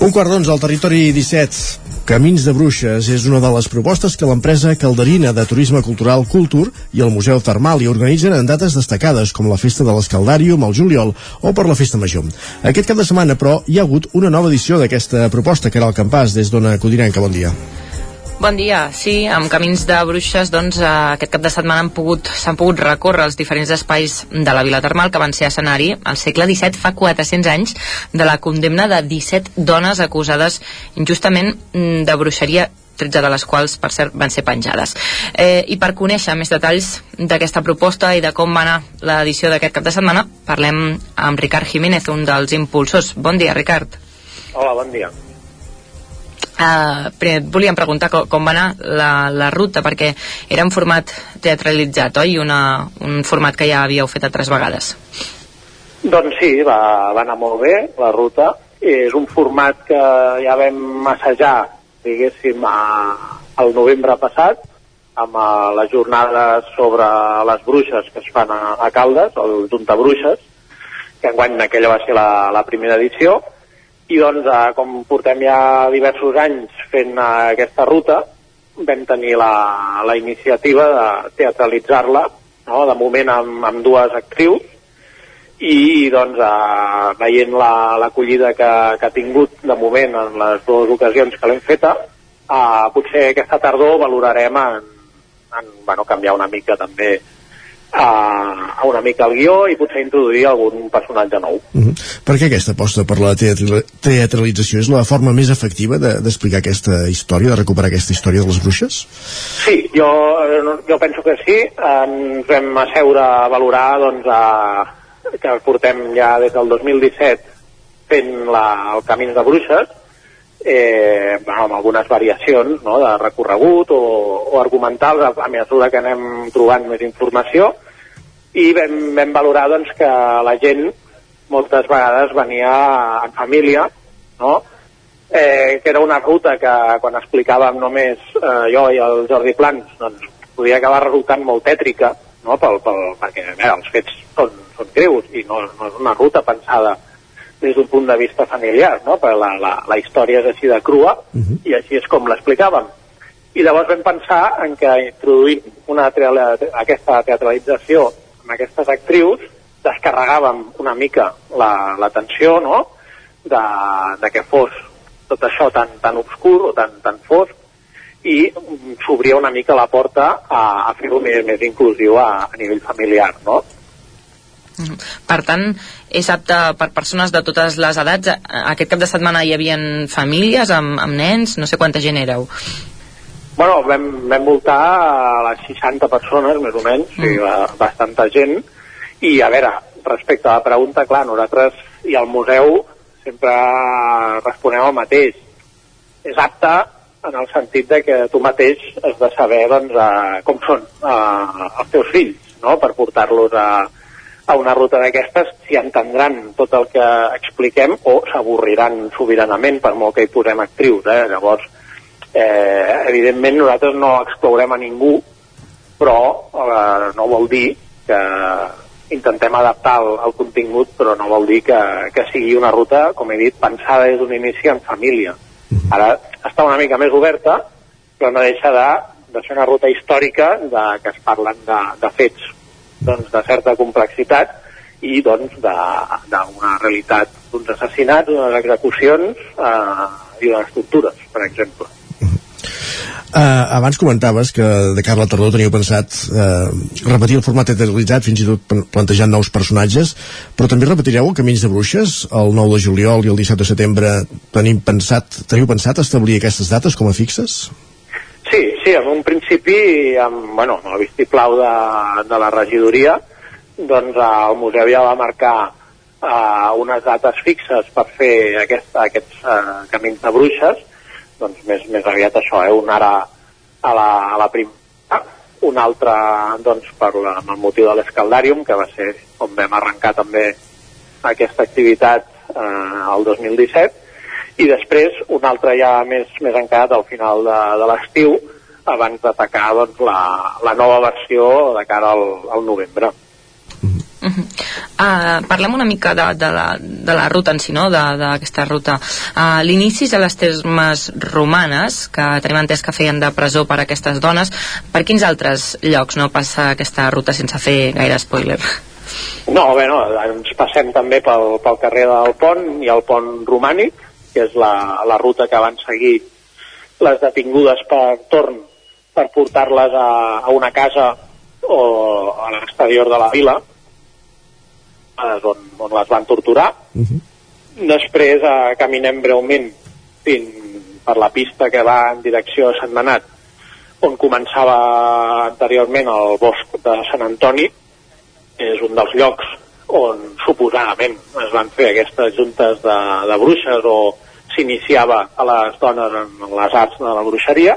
Un quart d'onze al territori 17. Camins de Bruixes és una de les propostes que l'empresa calderina de turisme cultural Cultur i el Museu Termal hi organitzen en dates destacades com la Festa de l'Escaldàrium al juliol o per la Festa Major. Aquest cap de setmana, però, hi ha hagut una nova edició d'aquesta proposta, que era el Campàs, des d'Ona Codinenca. Bon dia. Bon dia, sí, amb Camins de Bruixes doncs, eh, aquest cap de setmana han pogut, s'han pogut recórrer els diferents espais de la Vila Termal que van ser escenari al segle XVII, fa 400 anys, de la condemna de 17 dones acusades injustament mm, de bruixeria 13 de les quals, per cert, van ser penjades. Eh, I per conèixer més detalls d'aquesta proposta i de com va anar l'edició d'aquest cap de setmana, parlem amb Ricard Jiménez, un dels impulsors. Bon dia, Ricard. Hola, bon dia. Uh, primer, volíem preguntar com, com va anar la, la ruta, perquè era un format teatralitzat, oi? Una, un format que ja havíeu fet altres vegades. Doncs sí, va, va anar molt bé la ruta. És un format que ja vam assajar, diguéssim, a, al novembre passat, amb a, les jornades sobre les bruixes que es fan a, a Caldes, el Junta Bruixes, que enguany aquella va ser la, la primera edició, i doncs, eh, com portem ja diversos anys fent eh, aquesta ruta, vam tenir la, la iniciativa de teatralitzar-la, no? de moment amb, amb dues actrius, i doncs eh, veient la- l'acollida que, que ha tingut de moment en les dues ocasions que l'hem feta, eh, potser aquesta tardor valorarem en, en bueno, canviar una mica també a, a una mica el guió i potser introduir algun personatge nou. Uh -huh. Per què aquesta aposta per la teatralització és la forma més efectiva de- d'explicar aquesta història, de recuperar aquesta història de les bruixes? Sí, jo, eh, jo penso que sí. Ens vam asseure a valorar doncs, a, que portem ja des del 2017 fent la, el Camins de Bruixes, eh, amb algunes variacions no, de recorregut o, o argumentals a, mesura que anem trobant més informació i vam, vam valorar doncs, que la gent moltes vegades venia en família no? eh, que era una ruta que quan explicàvem només eh, jo i el Jordi Plans doncs, podia acabar resultant molt tètrica no? pel, pel, perquè a veure, els fets són, són greus i no, no és una ruta pensada des d'un punt de vista familiar, no? perquè la, la, la història és així de crua uh -huh. i així és com l'explicàvem. I llavors vam pensar en que introduint una aquesta teatralització amb aquestes actrius descarregàvem una mica la, la tensió no? de, de que fos tot això tan, tan obscur o tan, tan fosc i s'obria una mica la porta a, a fer-ho més, més inclusiu a, a nivell familiar, no? Per tant, és apte per persones de totes les edats. A- Aquest cap de setmana hi havia famílies amb, amb nens, no sé quanta gent éreu. Bueno, vam, vam voltar a les 60 persones, més o menys, mm. i bastanta gent. I, a veure, respecte a la pregunta, clar, nosaltres i al museu sempre responem el mateix. És apte en el sentit de que tu mateix has de saber doncs, eh, com són eh, els teus fills, no?, per portar-los a, a una ruta d'aquestes si entendran tot el que expliquem o s'avorriran sobiranament per molt que hi posem actrius, eh? Llavors, eh, evidentment nosaltres no exclourem a ningú, però eh, no vol dir que intentem adaptar el, el contingut, però no vol dir que, que sigui una ruta, com he dit, pensada des d'un inici en família. Ara està una mica més oberta, però no deixa de, de ser una ruta històrica de, que es parlen de, de fets doncs, de certa complexitat i doncs d'una realitat d'uns assassinats, d'unes execucions eh, i d'unes tortures, per exemple. Uh, abans comentaves que de cara a la tardor teniu pensat uh, repetir el format teatralitzat, fins i tot plan- plantejant nous personatges, però també repetireu el Camins de Bruixes el 9 de juliol i el 17 de setembre tenim pensat, teniu pensat establir aquestes dates com a fixes? Sí, sí, en un principi, amb, bueno, amb el vistiplau de, de la regidoria, doncs eh, el museu ja va marcar eh, unes dates fixes per fer aquest, aquests eh, camins de bruixes, doncs més, més aviat això, eh, un ara a la, a la primera, un altre doncs, per la, amb el motiu de l'Escaldàrium, que va ser on vam arrencar també aquesta activitat eh, el 2017, i després un altre ja més, més encarat al final de, de l'estiu abans d'atacar doncs, la, la nova versió de cara al, al novembre. Uh, parlem una mica de, de, la, de la ruta en si, no? d'aquesta ruta. Uh, L'inici de les termes romanes, que tenim entès que feien de presó per a aquestes dones, per quins altres llocs no passa aquesta ruta sense fer gaire spoiler? No, bé, no, ens passem també pel, pel carrer del Pont i el Pont Romànic, que és la, la ruta que van seguir les detingudes per torn per portar-les a, a una casa o a l'exterior de la vila eh, on, on les van torturar. Després eh, caminem breument fins per la pista que va en direcció a Sant Manat on començava anteriorment el bosc de Sant Antoni és un dels llocs on suposadament es van fer aquestes juntes de, de bruixes o s'iniciava a les dones en les arts de la bruixeria.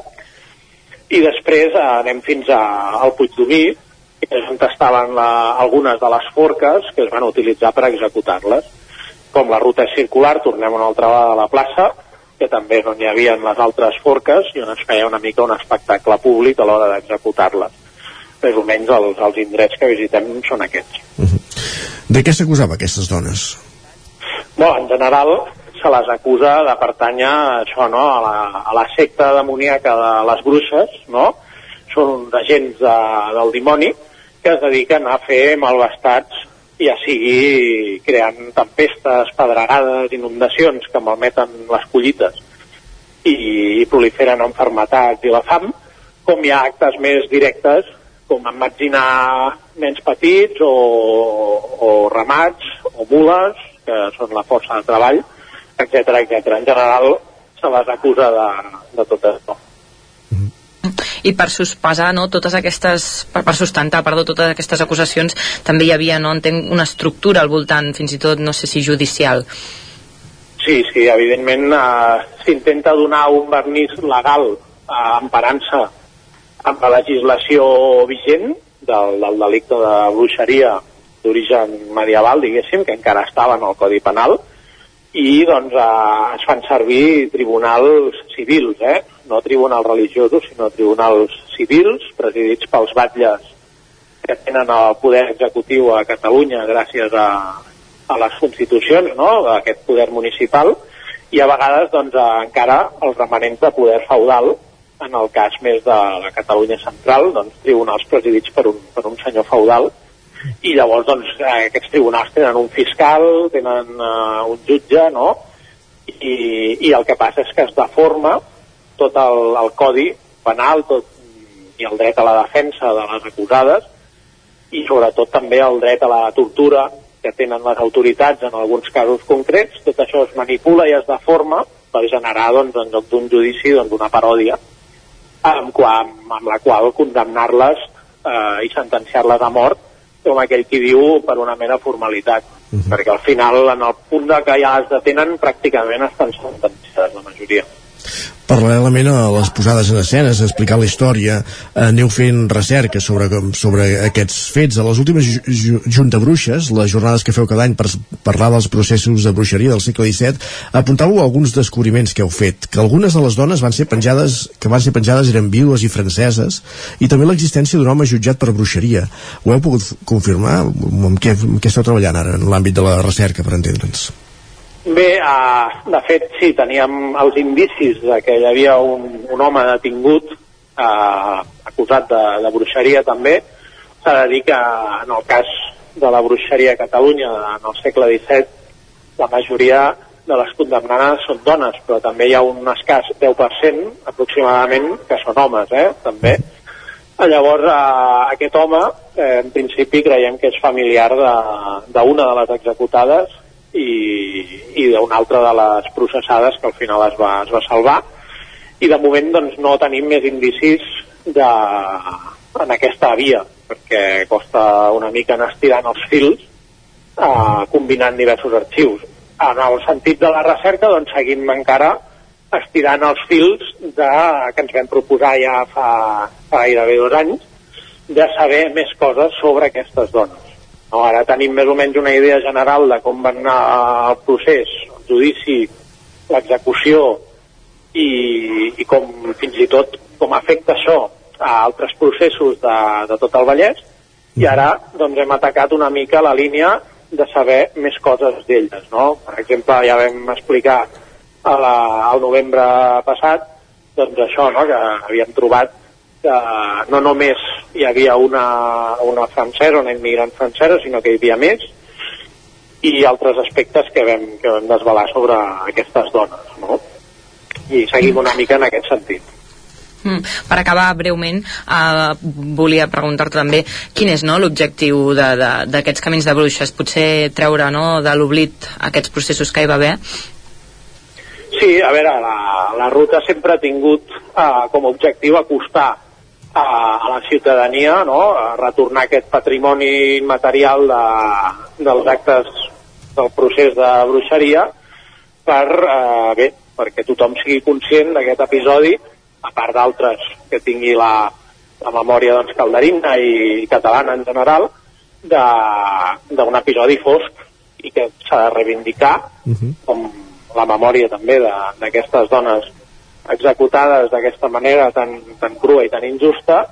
I després eh, anem fins a, al Puigdomí és on estaven la, algunes de les forques que es van utilitzar per executar-les com la ruta circular tornem una altra vegada a la plaça que també és on hi havia les altres forques i on es feia una mica un espectacle públic a l'hora d'executar-les. Més o menys els, els indrets que visitem són aquests De què s'acusava aquestes dones? Bueno, en general se les acusa de pertànyer això, no? a, la, a la secta demoníaca de les bruixes, no? són uns agents de, del dimoni que es dediquen a fer malvestats ja sigui creant tempestes, pedregades, inundacions que malmeten les collites i proliferen enfermetats i la fam, com hi ha actes més directes com emmetzinar nens petits o, o ramats o mules, que són la força de treball, etc etc. En general se les acusa de, de tot això. i per sospesar no, totes aquestes, per, per sustentar perdó, totes aquestes acusacions també hi havia no, entenc, una estructura al voltant fins i tot no sé si judicial Sí, sí, evidentment eh, s'intenta donar un vernís legal eh, emparant-se amb la legislació vigent del, del delicte de bruixeria d'origen medieval, diguéssim, que encara estava en el Codi Penal, i doncs eh, es fan servir tribunals civils, eh? no tribunals religiosos, sinó tribunals civils, presidits pels batlles que tenen el poder executiu a Catalunya gràcies a, a les constitucions no? d'aquest poder municipal i a vegades doncs, eh, encara els remanents de poder feudal en el cas més de la Catalunya central, doncs, tribunals presidits per un, per un senyor feudal. I llavors doncs, aquests tribunals tenen un fiscal, tenen eh, un jutge, no? I, I el que passa és que es deforma tot el, el codi penal tot, i el dret a la defensa de les acusades i sobretot també el dret a la tortura que tenen les autoritats en alguns casos concrets, tot això es manipula i es deforma per generar doncs, en lloc d'un judici doncs, una paròdia amb, qua- amb la qual condemnar-les eh, i sentenciar-les a mort com aquell qui diu per una mera formalitat. Perquè al final en el punt de que ja es detenen pràcticament estan sentenciades la majoria Paral·lelament a les posades en escenes, a explicar la història, eh, aneu fent recerca sobre, sobre aquests fets. A les últimes ju- ju- Junta Bruixes, les jornades que feu cada any per parlar dels processos de bruixeria del segle XVII, apuntàveu alguns descobriments que heu fet, que algunes de les dones van ser penjades, que van ser penjades eren vídues i franceses, i també l'existència d'un home jutjat per bruixeria. Ho heu pogut confirmar? Amb què, amb què esteu treballant ara en l'àmbit de la recerca, per entendre'ns? Bé, uh, de fet, sí, teníem els indicis de que hi havia un, un home detingut uh, acusat de, de bruixeria també. S'ha de dir que en el cas de la bruixeria a Catalunya en el segle XVII la majoria de les condemnades són dones, però també hi ha un escàs 10% aproximadament que són homes, eh? també. Llavors, eh, aquest home, eh, en principi, creiem que és familiar d'una de, de les executades i, i d'una altra de les processades que al final es va, es va salvar. I de moment doncs, no tenim més indicis de, en aquesta via, perquè costa una mica anar estirant els fils eh, combinant diversos arxius. En el sentit de la recerca, doncs seguim encara estirant els fils de, que ens vam proposar ja fa, fa gairebé dos anys, de saber més coses sobre aquestes dones. No, ara tenim més o menys una idea general de com va anar el procés, el judici, l'execució i, i com fins i tot com afecta això a altres processos de, de tot el Vallès i ara doncs, hem atacat una mica la línia de saber més coses d'elles. No? Per exemple, ja vam explicar a la, al novembre passat doncs això, no? que havíem trobat que no només hi havia una, una francesa, una immigrant francesa, sinó que hi havia més, i altres aspectes que vam, que vam desvelar sobre aquestes dones. No? I seguim una mica en aquest sentit. Mm. Per acabar breument, eh, volia preguntar-te també quin és no, l'objectiu d'aquests camins de bruixes? Potser treure no, de l'oblit aquests processos que hi va haver? Sí, a veure, la, la ruta sempre ha tingut eh, com a objectiu acostar a, a la ciutadania, no?, a retornar aquest patrimoni immaterial de, dels actes del procés de bruixeria per, eh, bé, perquè tothom sigui conscient d'aquest episodi, a part d'altres que tingui la, la memòria doncs, calderina i catalana en general, de- d'un episodi fosc i que s'ha de reivindicar com la memòria també d'aquestes dones executades d'aquesta manera tan, tan crua i tan injusta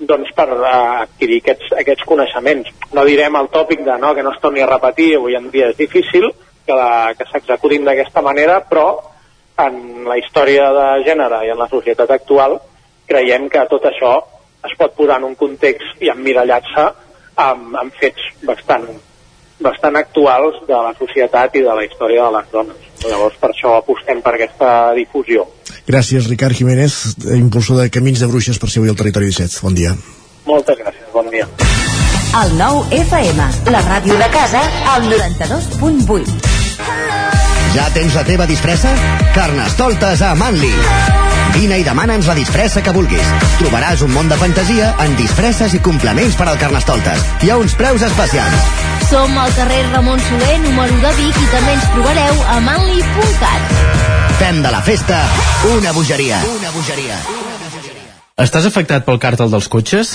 doncs per adquirir aquests, aquests coneixements. No direm el tòpic de no, que no es torni a repetir, avui en dia és difícil que, la, que s'executin d'aquesta manera, però en la història de gènere i en la societat actual creiem que tot això es pot posar en un context i emmirallar-se amb, amb fets bastant, bastant actuals de la societat i de la història de les dones. Llavors, per això apostem per aquesta difusió. Gràcies, Ricard Jiménez, impulsor de Camins de Bruixes per ser avui al Territori 17. Bon dia. Moltes gràcies, bon dia. El nou FM, la ràdio de casa, al 92.8. Ja tens la teva disfressa? Carnestoltes a Manli. Vine i demana'ns la disfressa que vulguis. Trobaràs un món de fantasia en disfresses i complements per al Carnestoltes. Hi ha uns preus especials. Som al carrer Ramon Soler, número de Vic, i també ens trobareu a manli.cat. Fem de la festa una bogeria. Una bogeria. Estàs afectat pel càrtel dels cotxes?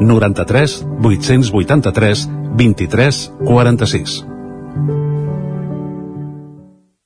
93 883 23 46.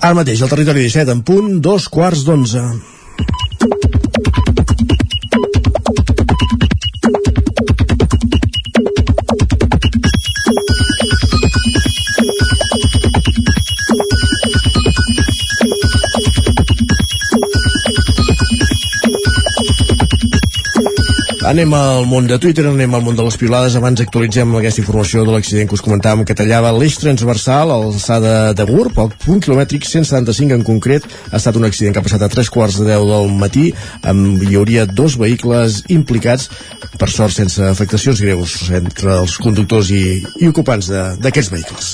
Ara mateix, al territori 17, en punt, dos quarts d'onze. Anem al món de Twitter, anem al món de les piolades. Abans actualitzem aquesta informació de l'accident que us comentàvem que tallava l'eix transversal a l'alçada de Gurb, al punt quilomètric 175 en concret. Ha estat un accident que ha passat a tres quarts de 10 del matí. Amb, hi hauria dos vehicles implicats, per sort sense afectacions greus entre els conductors i, i ocupants d'aquests vehicles.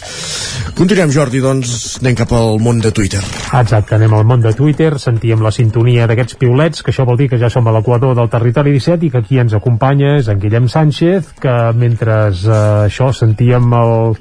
Continuem, Jordi, doncs anem cap al món de Twitter. Exacte, anem al món de Twitter, sentíem la sintonia d'aquests piulets, que això vol dir que ja som a l'equador del territori 17 i que aquí ens acompanya és en Guillem Sánchez, que mentre eh, això sentíem el,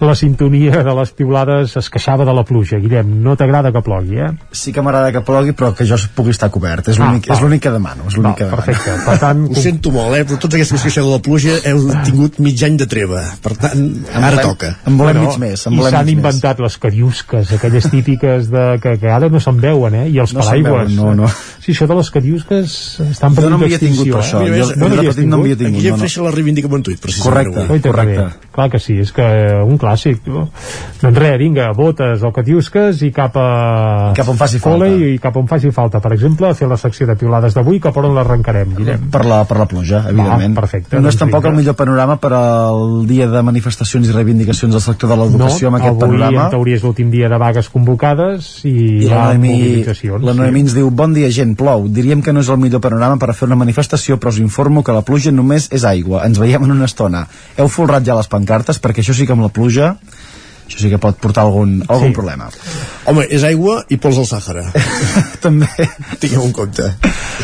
la sintonia de les piulades es queixava de la pluja. Guillem, no t'agrada que plogui, eh? Sí que m'agrada que plogui, però que jo pugui estar cobert. És l'únic Ah, és que demano. És l'únic que demano. Perfecte. Per tant, Ho sento molt, eh? Però tots aquests que us queixeu de la pluja heu tingut mig any de treva. Per tant, ara volem- toca. en volem mig més, en I volem s'han mig més. inventat les cariusques, aquelles típiques de, que, que ara no se'n veuen, eh? I els No paraigües. veuen, no, no. Sí, això de les cariusques estan per Jo no m'havia tingut per això. Eh? No de n'havies petit no m'havia tingut. Aquí ja no, no. freixa la reivindica amb un tuit, precisament. Correcte, avui. Correcte. Clar que sí, és que un clàssic. No? Doncs res, vinga, botes o catiusques i cap a... Cap on faci falta. I cap on faci falta. Per exemple, a fer la secció de piolades d'avui, cap on l'arrencarem, Guillem. Per la, per la pluja, evidentment. perfecte, No doncs és tampoc vinga. el millor panorama per al dia de manifestacions i reivindicacions del sector de l'educació no, amb aquest avui panorama. en teoria és l'últim dia de vagues convocades i, I la mobilitzacions. la Noemí ens diu, bon dia gent, plou. Diríem que no és el millor panorama per a fer una manifestació, però us informo que la pluja només és aigua. Ens veiem en una estona. Heu folrat ja les pancartes, perquè això sí que amb la pluja això sí que pot portar algun, algun Sí. problema. Home, és aigua i pols al Sàhara. També. Tingueu en compte.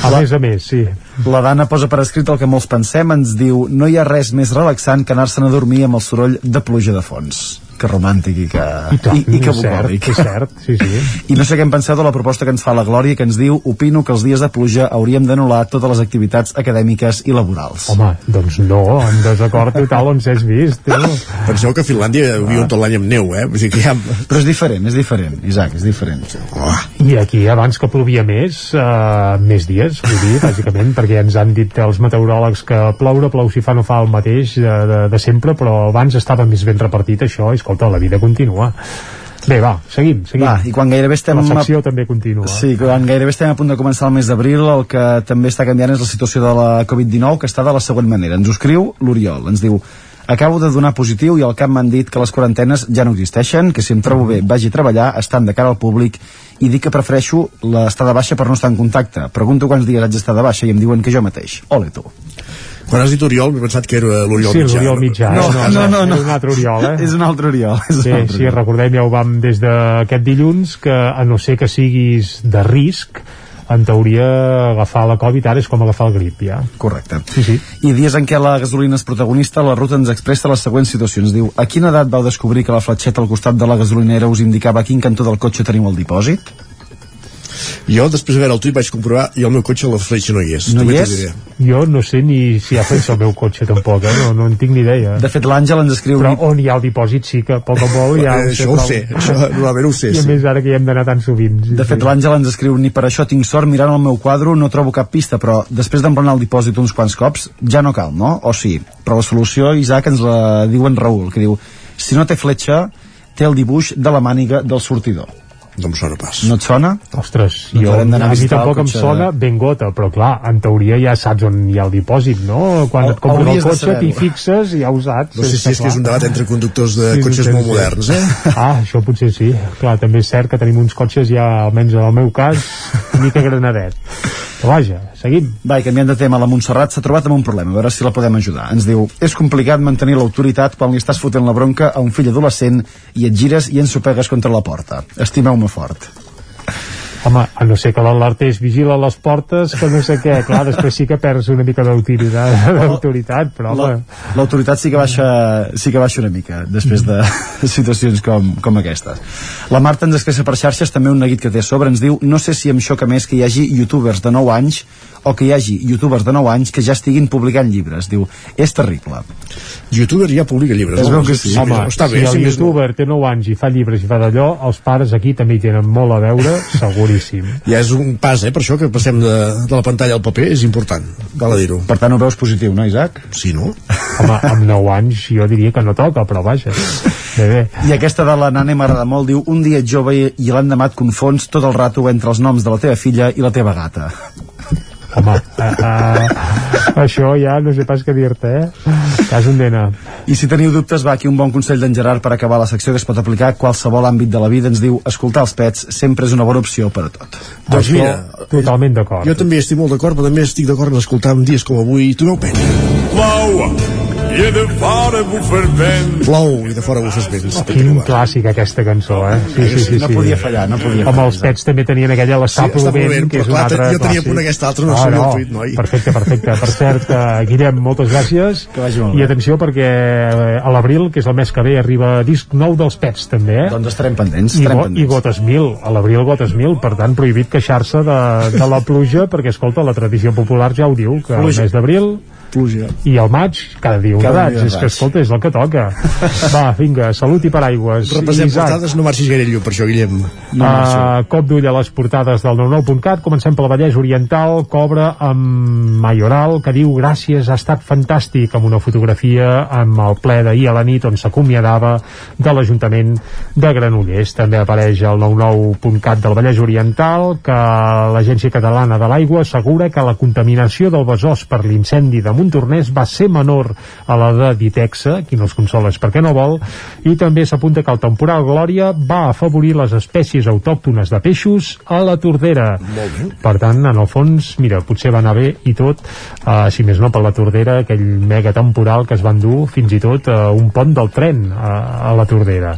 A més a més, sí. La Dana posa per escrit el que molts pensem, ens diu no hi ha res més relaxant que anar-se'n a dormir amb el soroll de pluja de fons. Que romàntic i que, I tant, i, i que és cert, bucòlic. és cert, sí, sí. I no sé què en penseu de la proposta que ens fa la Glòria, que ens diu opino que els dies de pluja hauríem d'anul·lar totes les activitats acadèmiques i laborals. Home, doncs no, en desacord total on s'has vist. No? Penseu que a Finlàndia viuen tot l'any amb neu, eh? Vull dir que ja... Però és diferent, és diferent, Isaac, és diferent. Oh. I aquí, abans que plovia més, uh, més dies, vull dir, bàsicament, perquè ens han dit els meteoròlegs que ploure, plou si fa no fa el mateix de, de, de sempre, però abans estava més ben repartit això, i escolta, la vida continua. Bé, va, seguim, seguim. Va, i quan gairebé estem... La secció també continua. Sí, quan gairebé estem a punt de començar el mes d'abril, el que també està canviant és la situació de la Covid-19, que està de la següent manera. Ens ho escriu l'Oriol, ens diu Acabo de donar positiu i al cap m'han dit que les quarantenes ja no existeixen, que si em trobo bé vagi a treballar, estant de cara al públic i dic que prefereixo l'estar de baixa per no estar en contacte. Pregunto quants dies haig d'estar de baixa i em diuen que jo mateix. Ole tu. Quan has dit Oriol, m'he pensat que era l'Oriol Sí, Mitjà. l'Oriol Mitjà. No, eh? no, no, no. Era un altre Oriol, eh? És un altre Oriol. És un Sí, altre sí, Oriol. recordem, ja ho vam des d'aquest dilluns, que a no ser que siguis de risc, en teoria agafar la Covid ara és com agafar el grip, ja. Correcte. Sí, sí. I dies en què la gasolina és protagonista, la ruta ens expressa les següents situacions. Diu, a quina edat vau descobrir que la fletxeta al costat de la gasolinera us indicava a quin cantó del cotxe teniu el dipòsit? Jo, després de veure el tuit, vaig comprovar i el meu cotxe a la fletxa no hi és. No hi és? Jo no sé ni si ha fet el meu cotxe tampoc, eh? no, no en tinc ni idea. De fet, l'Àngel ens escriu... Però on hi ha el dipòsit sí que poc o molt ja Eh, això ho sé, això normalment ho sé, I a sí. més ara que hi hem d'anar tan sovint. Sí, De fet, l'Àngel ens escriu ni per això tinc sort mirant el meu quadre no trobo cap pista, però després d'emplenar el dipòsit uns quants cops ja no cal, no? O sí, però la solució, Isaac, ens la diu en Raül, que diu si no té fletxa, té el dibuix de la màniga del sortidor. No em sona pas. No et sona? Ostres, Doncs jo, a a mi tampoc em sona ben gota, però clar, en teoria ja saps on hi ha el dipòsit, no? Quan Hau- et compres el cotxe, t'hi fixes i ja ho saps. No sé si és que és un debat entre conductors de Sí, cotxes sí, molt sí. moderns, eh? Ah, això potser sí. Clar, també és cert que tenim uns cotxes ja, almenys en el meu cas, una mica granadet. Però vaja, seguim. Va, i canviant de tema, la Montserrat s'ha trobat amb un problema, a veure si la podem ajudar. Ens diu, és complicat mantenir l'autoritat quan li estàs fotent la bronca a un fill adolescent i et gires i ensopegues contra la porta. Estimeu-me fort. Home, a no ser que l'alertés vigila les portes, que no sé què. Clar, després sí que perds una mica d'autoritat, d'autoritat però La-. L'autoritat sí que baixa sí que baixa una mica després de situacions com, com aquestes. La Marta ens expressa per xarxes també un neguit que té a sobre, ens diu no sé si em xoca més que hi hagi youtubers de 9 anys o que hi hagi youtubers de 9 anys que ja estiguin publicant llibres. Diu, és terrible. Youtuber ja publica llibres. Es veu que sí. Home, està bé, si el youtuber té 9 anys i fa llibres i fa d'allò, els pares aquí també hi tenen molt a veure, seguríssim. Ja és un pas, eh? Per això que passem de, de la pantalla al paper és important, val a dir-ho. Per tant, ho veus positiu, no, Isaac? Sí, no? Home, amb 9 anys jo diria que no toca, però vaja. Bé, bé. I aquesta de la Nane m'agrada molt, diu un dia ets jove i, i l'endemà et confons tot el rato entre els noms de la teva filla i la teva gata. Home, uh, uh, això ja no sé pas què dir-te, eh? Cas un dena. I si teniu dubtes, va aquí un bon consell d'en Gerard per acabar la secció que es pot aplicar a qualsevol àmbit de la vida. Ens diu, escoltar els pets sempre és una bona opció per a tot. Doncs Això, mira, totalment d'acord. Jo també estic molt d'acord, però també estic d'acord en escoltar en dies com avui Tu veu pena. Plou i de fora bufa el vent. Plou i de fora bufes vents. Quin clàssic aquesta cançó, eh? Sí, sí, sí, No sí. podia fallar, no podia Home, fallar. els pets també tenien aquella l'està Sí, està plovent, plovent, que és però un clar, altre jo tenia punt aquesta altra, no Ah, sabia el tuit, noi. Perfecte, perfecte. Per cert, uh, Guillem, moltes gràcies. Que vagi molt I bé. atenció perquè eh, a l'abril, que és el mes que ve, arriba disc nou dels pets, també, eh? Doncs estarem pendents, I, estarem go, I pendents. gotes mil, a l'abril gotes mil, per tant prohibit queixar-se de, de la pluja, perquè escolta, la tradició popular ja ho diu, que Pluja. el mes d'abril Pluja. i al maig, cada dia un Cada un és que escolta, és el que toca. Va, vinga, salut i paraigües. Repassem Isaac. portades, no marxis gaire lluny per això, Guillem. No, Uh, cop d'ull a les portades del 99.cat comencem pel Vallès Oriental cobra amb Mayoral que diu gràcies, ha estat fantàstic amb una fotografia amb el ple d'ahir a la nit on s'acomiadava de l'Ajuntament de Granollers també apareix el 99.cat del Vallès Oriental que l'Agència Catalana de l'Aigua assegura que la contaminació del besòs per l'incendi de Montornès va ser menor a la de Ditexa, qui no es consola és perquè no vol, i també s'apunta que el temporal Glòria va afavorir les espècies autòctones de peixos a la Tordera. Per tant, en el fons, mira, potser va anar bé i tot, uh, si més no per la Tordera, aquell mega temporal que es van dur fins i tot a un pont del tren a, a la Tordera.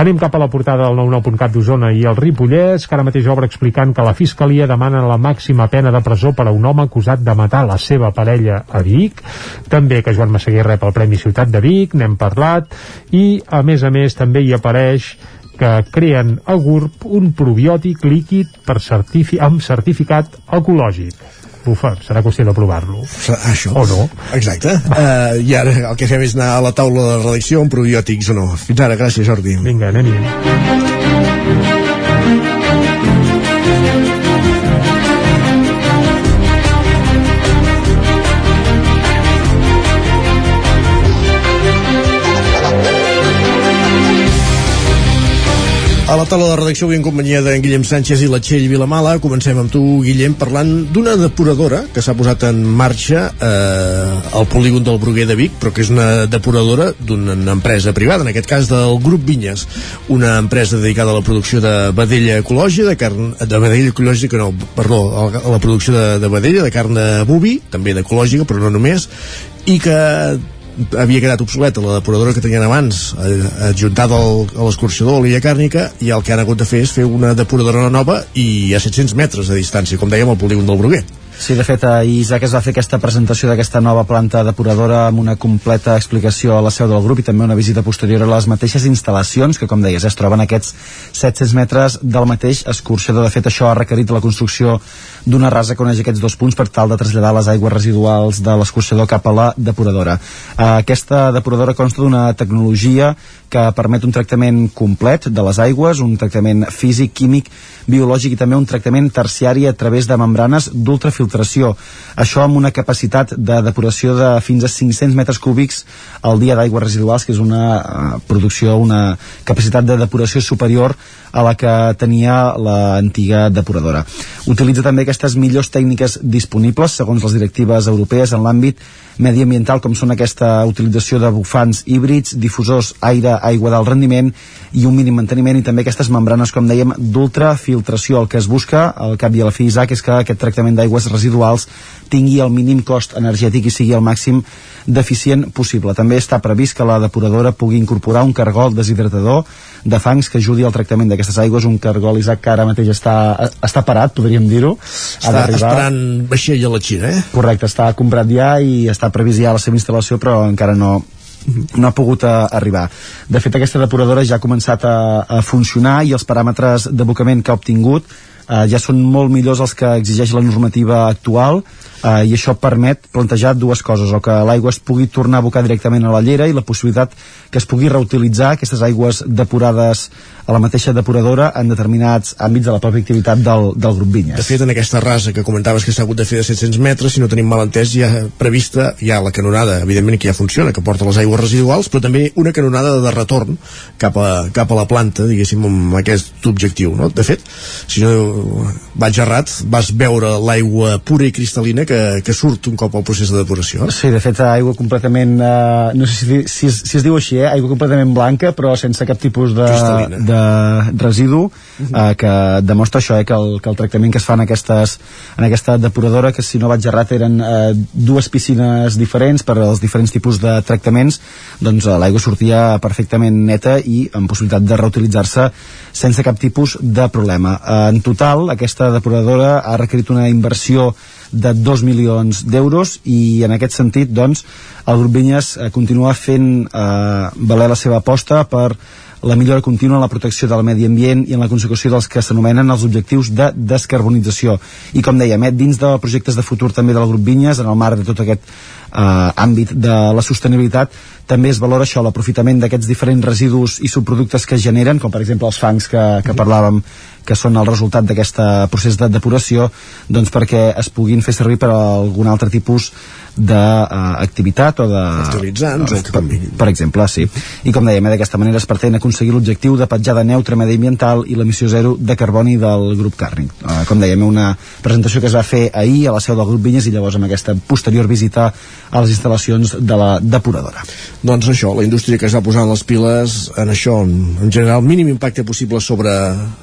Anem cap a la portada del 99.cat d'Osona i el Ripollès, que ara mateix obre explicant que la Fiscalia demana la màxima pena de presó per a un home acusat de matar la seva parella a Vic, també que Joan Massaguer rep el Premi Ciutat de Vic, n'hem parlat, i a més a més també hi apareix que creen a GURB un probiòtic líquid per certifi amb certificat ecològic. Bufa, serà qüestió de provar-lo. Això. O no. Exacte. Uh, I ara el que fem és anar a la taula de redacció amb probiòtics o no. Fins ara, gràcies, Jordi. Vinga, anem-hi. A la taula de redacció avui en companyia d'en Guillem Sánchez i la Txell Vilamala. Comencem amb tu, Guillem, parlant d'una depuradora que s'ha posat en marxa eh, al polígon del Bruguer de Vic, però que és una depuradora d'una empresa privada, en aquest cas del Grup Vinyes, una empresa dedicada a la producció de vedella ecològica, de carn de vedella ecològica, no, perdó, a la producció de, de vedella, de carn de boví, també d'ecològica, però no només, i que havia quedat obsoleta la depuradora que tenien abans eh, adjuntada al, a l'escorxador a l'illa càrnica i el que han hagut de fer és fer una depuradora nova i a 700 metres de distància com dèiem al polígon del Bruguer Sí, de fet, ahir Isaac es va fer aquesta presentació d'aquesta nova planta depuradora amb una completa explicació a la seu del grup i també una visita posterior a les mateixes instal·lacions que, com deies, es troben aquests 700 metres del mateix escorxador. De fet, això ha requerit la construcció d'una rasa que uneix aquests dos punts per tal de traslladar les aigües residuals de l'escorxador cap a la depuradora. Eh, Aquesta depuradora consta d'una tecnologia que permet un tractament complet de les aigües, un tractament físic, químic, biològic i també un tractament terciari a través de membranes d'ultrafiltració filtració. Això amb una capacitat de depuració de fins a 500 metres cúbics al dia d'aigües residuals, que és una uh, producció, una capacitat de depuració superior a la que tenia l'antiga depuradora. Utilitza també aquestes millors tècniques disponibles, segons les directives europees, en l'àmbit mediambiental, com són aquesta utilització de bufants híbrids, difusors aire, aigua d'alt rendiment i un mínim manteniment i també aquestes membranes, com dèiem, d'ultrafiltració. El que es busca, al cap i a la fi, Isaac, és que aquest tractament d'aigües residuals tingui el mínim cost energètic i sigui el màxim d'eficient possible. També està previst que la depuradora pugui incorporar un cargol deshidratador de fangs que ajudi al tractament d'aquestes aigües, un cargol, Isaac, que ara mateix està, està parat, podríem dir-ho. Està esperant vaixell a la Xina, eh? Correcte, està comprat ja i està previst ja la seva instal·lació, però encara no, no ha pogut a, eh, arribar. De fet, aquesta depuradora ja ha començat a, a funcionar i els paràmetres d'abocament que ha obtingut eh, ja són molt millors els que exigeix la normativa actual eh, i això permet plantejar dues coses, o que l'aigua es pugui tornar a abocar directament a la llera i la possibilitat que es pugui reutilitzar aquestes aigües depurades a la mateixa depuradora en determinats àmbits de la pròpia activitat del, del grup Vinyes. De fet, en aquesta rasa que comentaves que s'ha hagut de fer de 700 metres, si no tenim mal entès, ja prevista ja la canonada, evidentment que ja funciona, que porta les aigües residuals, però també una canonada de retorn cap a, cap a la planta, diguéssim, amb aquest objectiu. No? De fet, si no vaig errat, vas veure l'aigua pura i cristal·lina que, que surt un cop al procés de depuració. Sí, de fet, aigua completament, eh, no sé si, si, si es diu així, eh? aigua completament blanca, però sense cap tipus de, de residu, uh -huh. eh, que demostra això, eh, que, el, que el tractament que es fa en, aquestes, en aquesta depuradora, que si no vaig errat eren eh, dues piscines diferents per als diferents tipus de tractaments, doncs eh, l'aigua sortia perfectament neta i amb possibilitat de reutilitzar-se sense cap tipus de problema. Eh, en total, aquesta depuradora ha requerit una inversió de 2 milions d'euros i en aquest sentit doncs el grup Vinyes eh, continua fent eh, valer la seva aposta per la millora contínua en la protecció del medi ambient i en la consecució dels que s'anomenen els objectius de descarbonització. I com dèiem, eh, dins de projectes de futur també del grup Vinyes, en el marc de tot aquest eh, àmbit de la sostenibilitat, també es valora això, l'aprofitament d'aquests diferents residus i subproductes que es generen, com per exemple els fangs que, que parlàvem que són el resultat d'aquest procés de depuració doncs perquè es puguin fer servir per a algun altre tipus d'activitat uh, o de... Fertilitzants o per, per exemple, sí. I com dèiem, eh, d'aquesta manera es pretén aconseguir l'objectiu de petjada neutra mediambiental i l'emissió zero de carboni del grup càrnic. Uh, com dèiem, una presentació que es va fer ahir a la seu del grup Vinyes i llavors amb aquesta posterior visita a les instal·lacions de la depuradora. Doncs això, la indústria que es va posar en les piles en això, en, en general, mínim impacte possible sobre,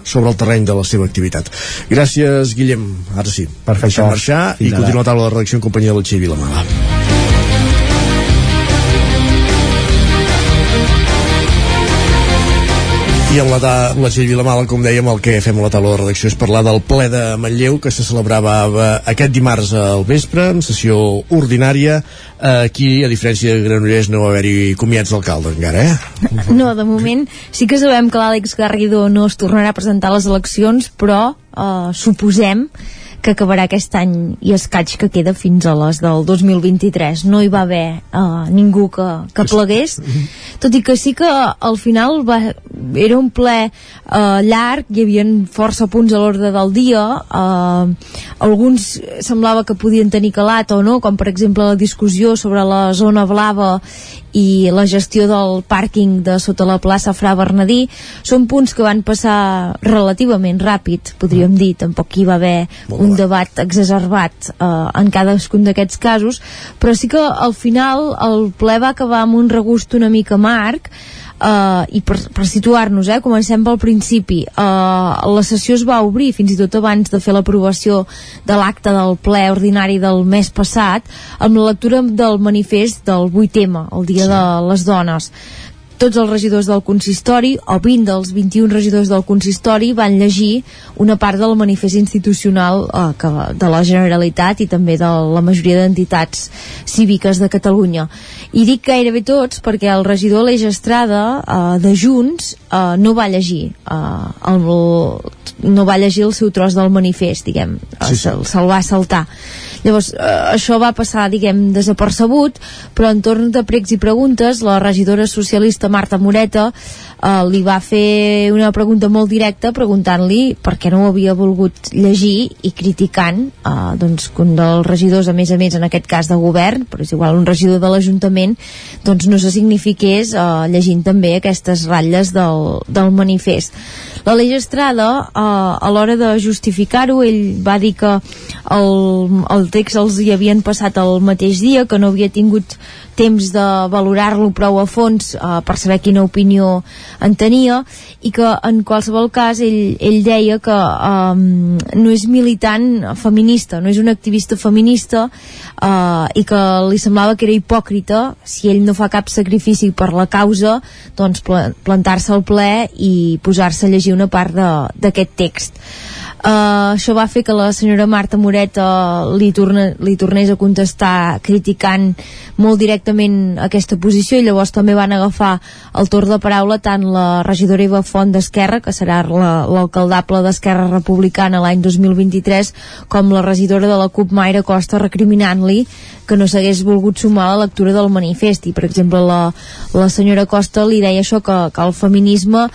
sobre el terreny de la seva activitat. Gràcies, Guillem. Ara sí. Perfecte. Deixem marxar Fins i continuar a taula de redacció en companyia del Xavi Vilamala. I en la, la Txell Vilamala, com dèiem, el que fem a la taula de redacció és parlar del ple de Manlleu que se celebrava aquest dimarts al vespre, en sessió ordinària. Aquí, a diferència de Granollers, no va haver-hi comiats d'alcalde encara, eh? No, de moment sí que sabem que l'Àlex Garrido no es tornarà a presentar a les eleccions, però eh, suposem que acabarà aquest any i escaig que queda fins a les del 2023 no hi va haver uh, ningú que, que plegués. Tot i que sí que al final va, era un ple uh, llarg hi havia força punts a l'ordre del dia uh, alguns semblava que podien tenir calat o no com per exemple la discussió sobre la zona blava i la gestió del pàrquing de sota la plaça Fra Bernadí són punts que van passar relativament ràpid, podríem dir, tampoc hi va haver un debat exacerbat eh, en cadascun d'aquests casos, però sí que al final el ple va acabar amb un regust una mica amarg Uh, i per, per situar-nos, eh, comencem pel principi uh, la sessió es va obrir fins i tot abans de fer l'aprovació de l'acte del ple ordinari del mes passat amb la lectura del manifest del 8M, el dia sí. de les dones tots els regidors del consistori o 20 dels 21 regidors del consistori van llegir una part del manifest institucional eh, que, de la Generalitat i també de la majoria d'entitats cíviques de Catalunya i dic gairebé tots perquè el regidor Aleix Estrada eh, de Junts eh, no va llegir eh, el, no va llegir el seu tros del manifest diguem, sí, sí. se'l se va saltar llavors eh, això va passar diguem desapercebut però en torn de pregs i preguntes la regidora socialista Marta Moreta eh, li va fer una pregunta molt directa preguntant-li per què no ho havia volgut llegir i criticant eh, doncs, que un dels regidors, a més a més en aquest cas de govern, però és igual un regidor de l'Ajuntament, doncs no se signifiqués eh, llegint també aquestes ratlles del, del manifest. L'Aleix Estrada, eh, a l'hora de justificar-ho, ell va dir que el, el text els hi havien passat el mateix dia, que no havia tingut temps de valorar-lo prou a fons eh, per saber quina opinió en tenia i que en qualsevol cas ell, ell deia que eh, no és militant feminista, no és un activista feminista eh, i que li semblava que era hipòcrita si ell no fa cap sacrifici per la causa doncs plantar-se al ple i posar-se a llegir una part d'aquest text Uh, això va fer que la senyora Marta Moreta li, torna, li tornés a contestar criticant molt directament aquesta posició i llavors també van agafar el torn de paraula tant la regidora Eva Font d'Esquerra, que serà l'alcaldable d'Esquerra Republicana l'any 2023, com la regidora de la CUP Mayra Costa recriminant-li que no s'hagués volgut sumar a la lectura del manifest. I per exemple la, la senyora Costa li deia això que, que el feminisme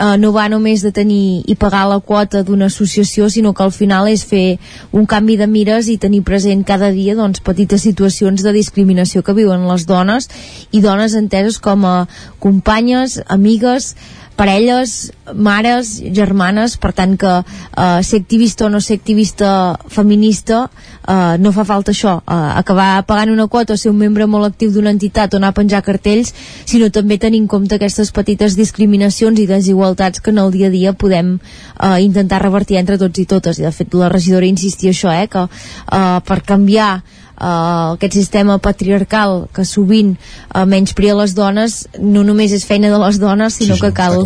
eh, no va només de tenir i pagar la quota d'una associació, sinó que al final és fer un canvi de mires i tenir present cada dia doncs, petites situacions de discriminació que viuen les dones i dones enteses com a companyes, amigues, parelles, mares, germanes, per tant que eh, ser activista o no ser activista feminista eh, no fa falta això, eh, acabar pagant una quota o ser un membre molt actiu d'una entitat o anar a penjar cartells, sinó també tenir en compte aquestes petites discriminacions i desigualtats que en el dia a dia podem eh, intentar revertir entre tots i totes. I de fet la regidora insistia això, eh, que eh, per canviar uh, aquest sistema patriarcal que sovint uh, menysprea les dones no només és feina de les dones sinó sí, sí, que cal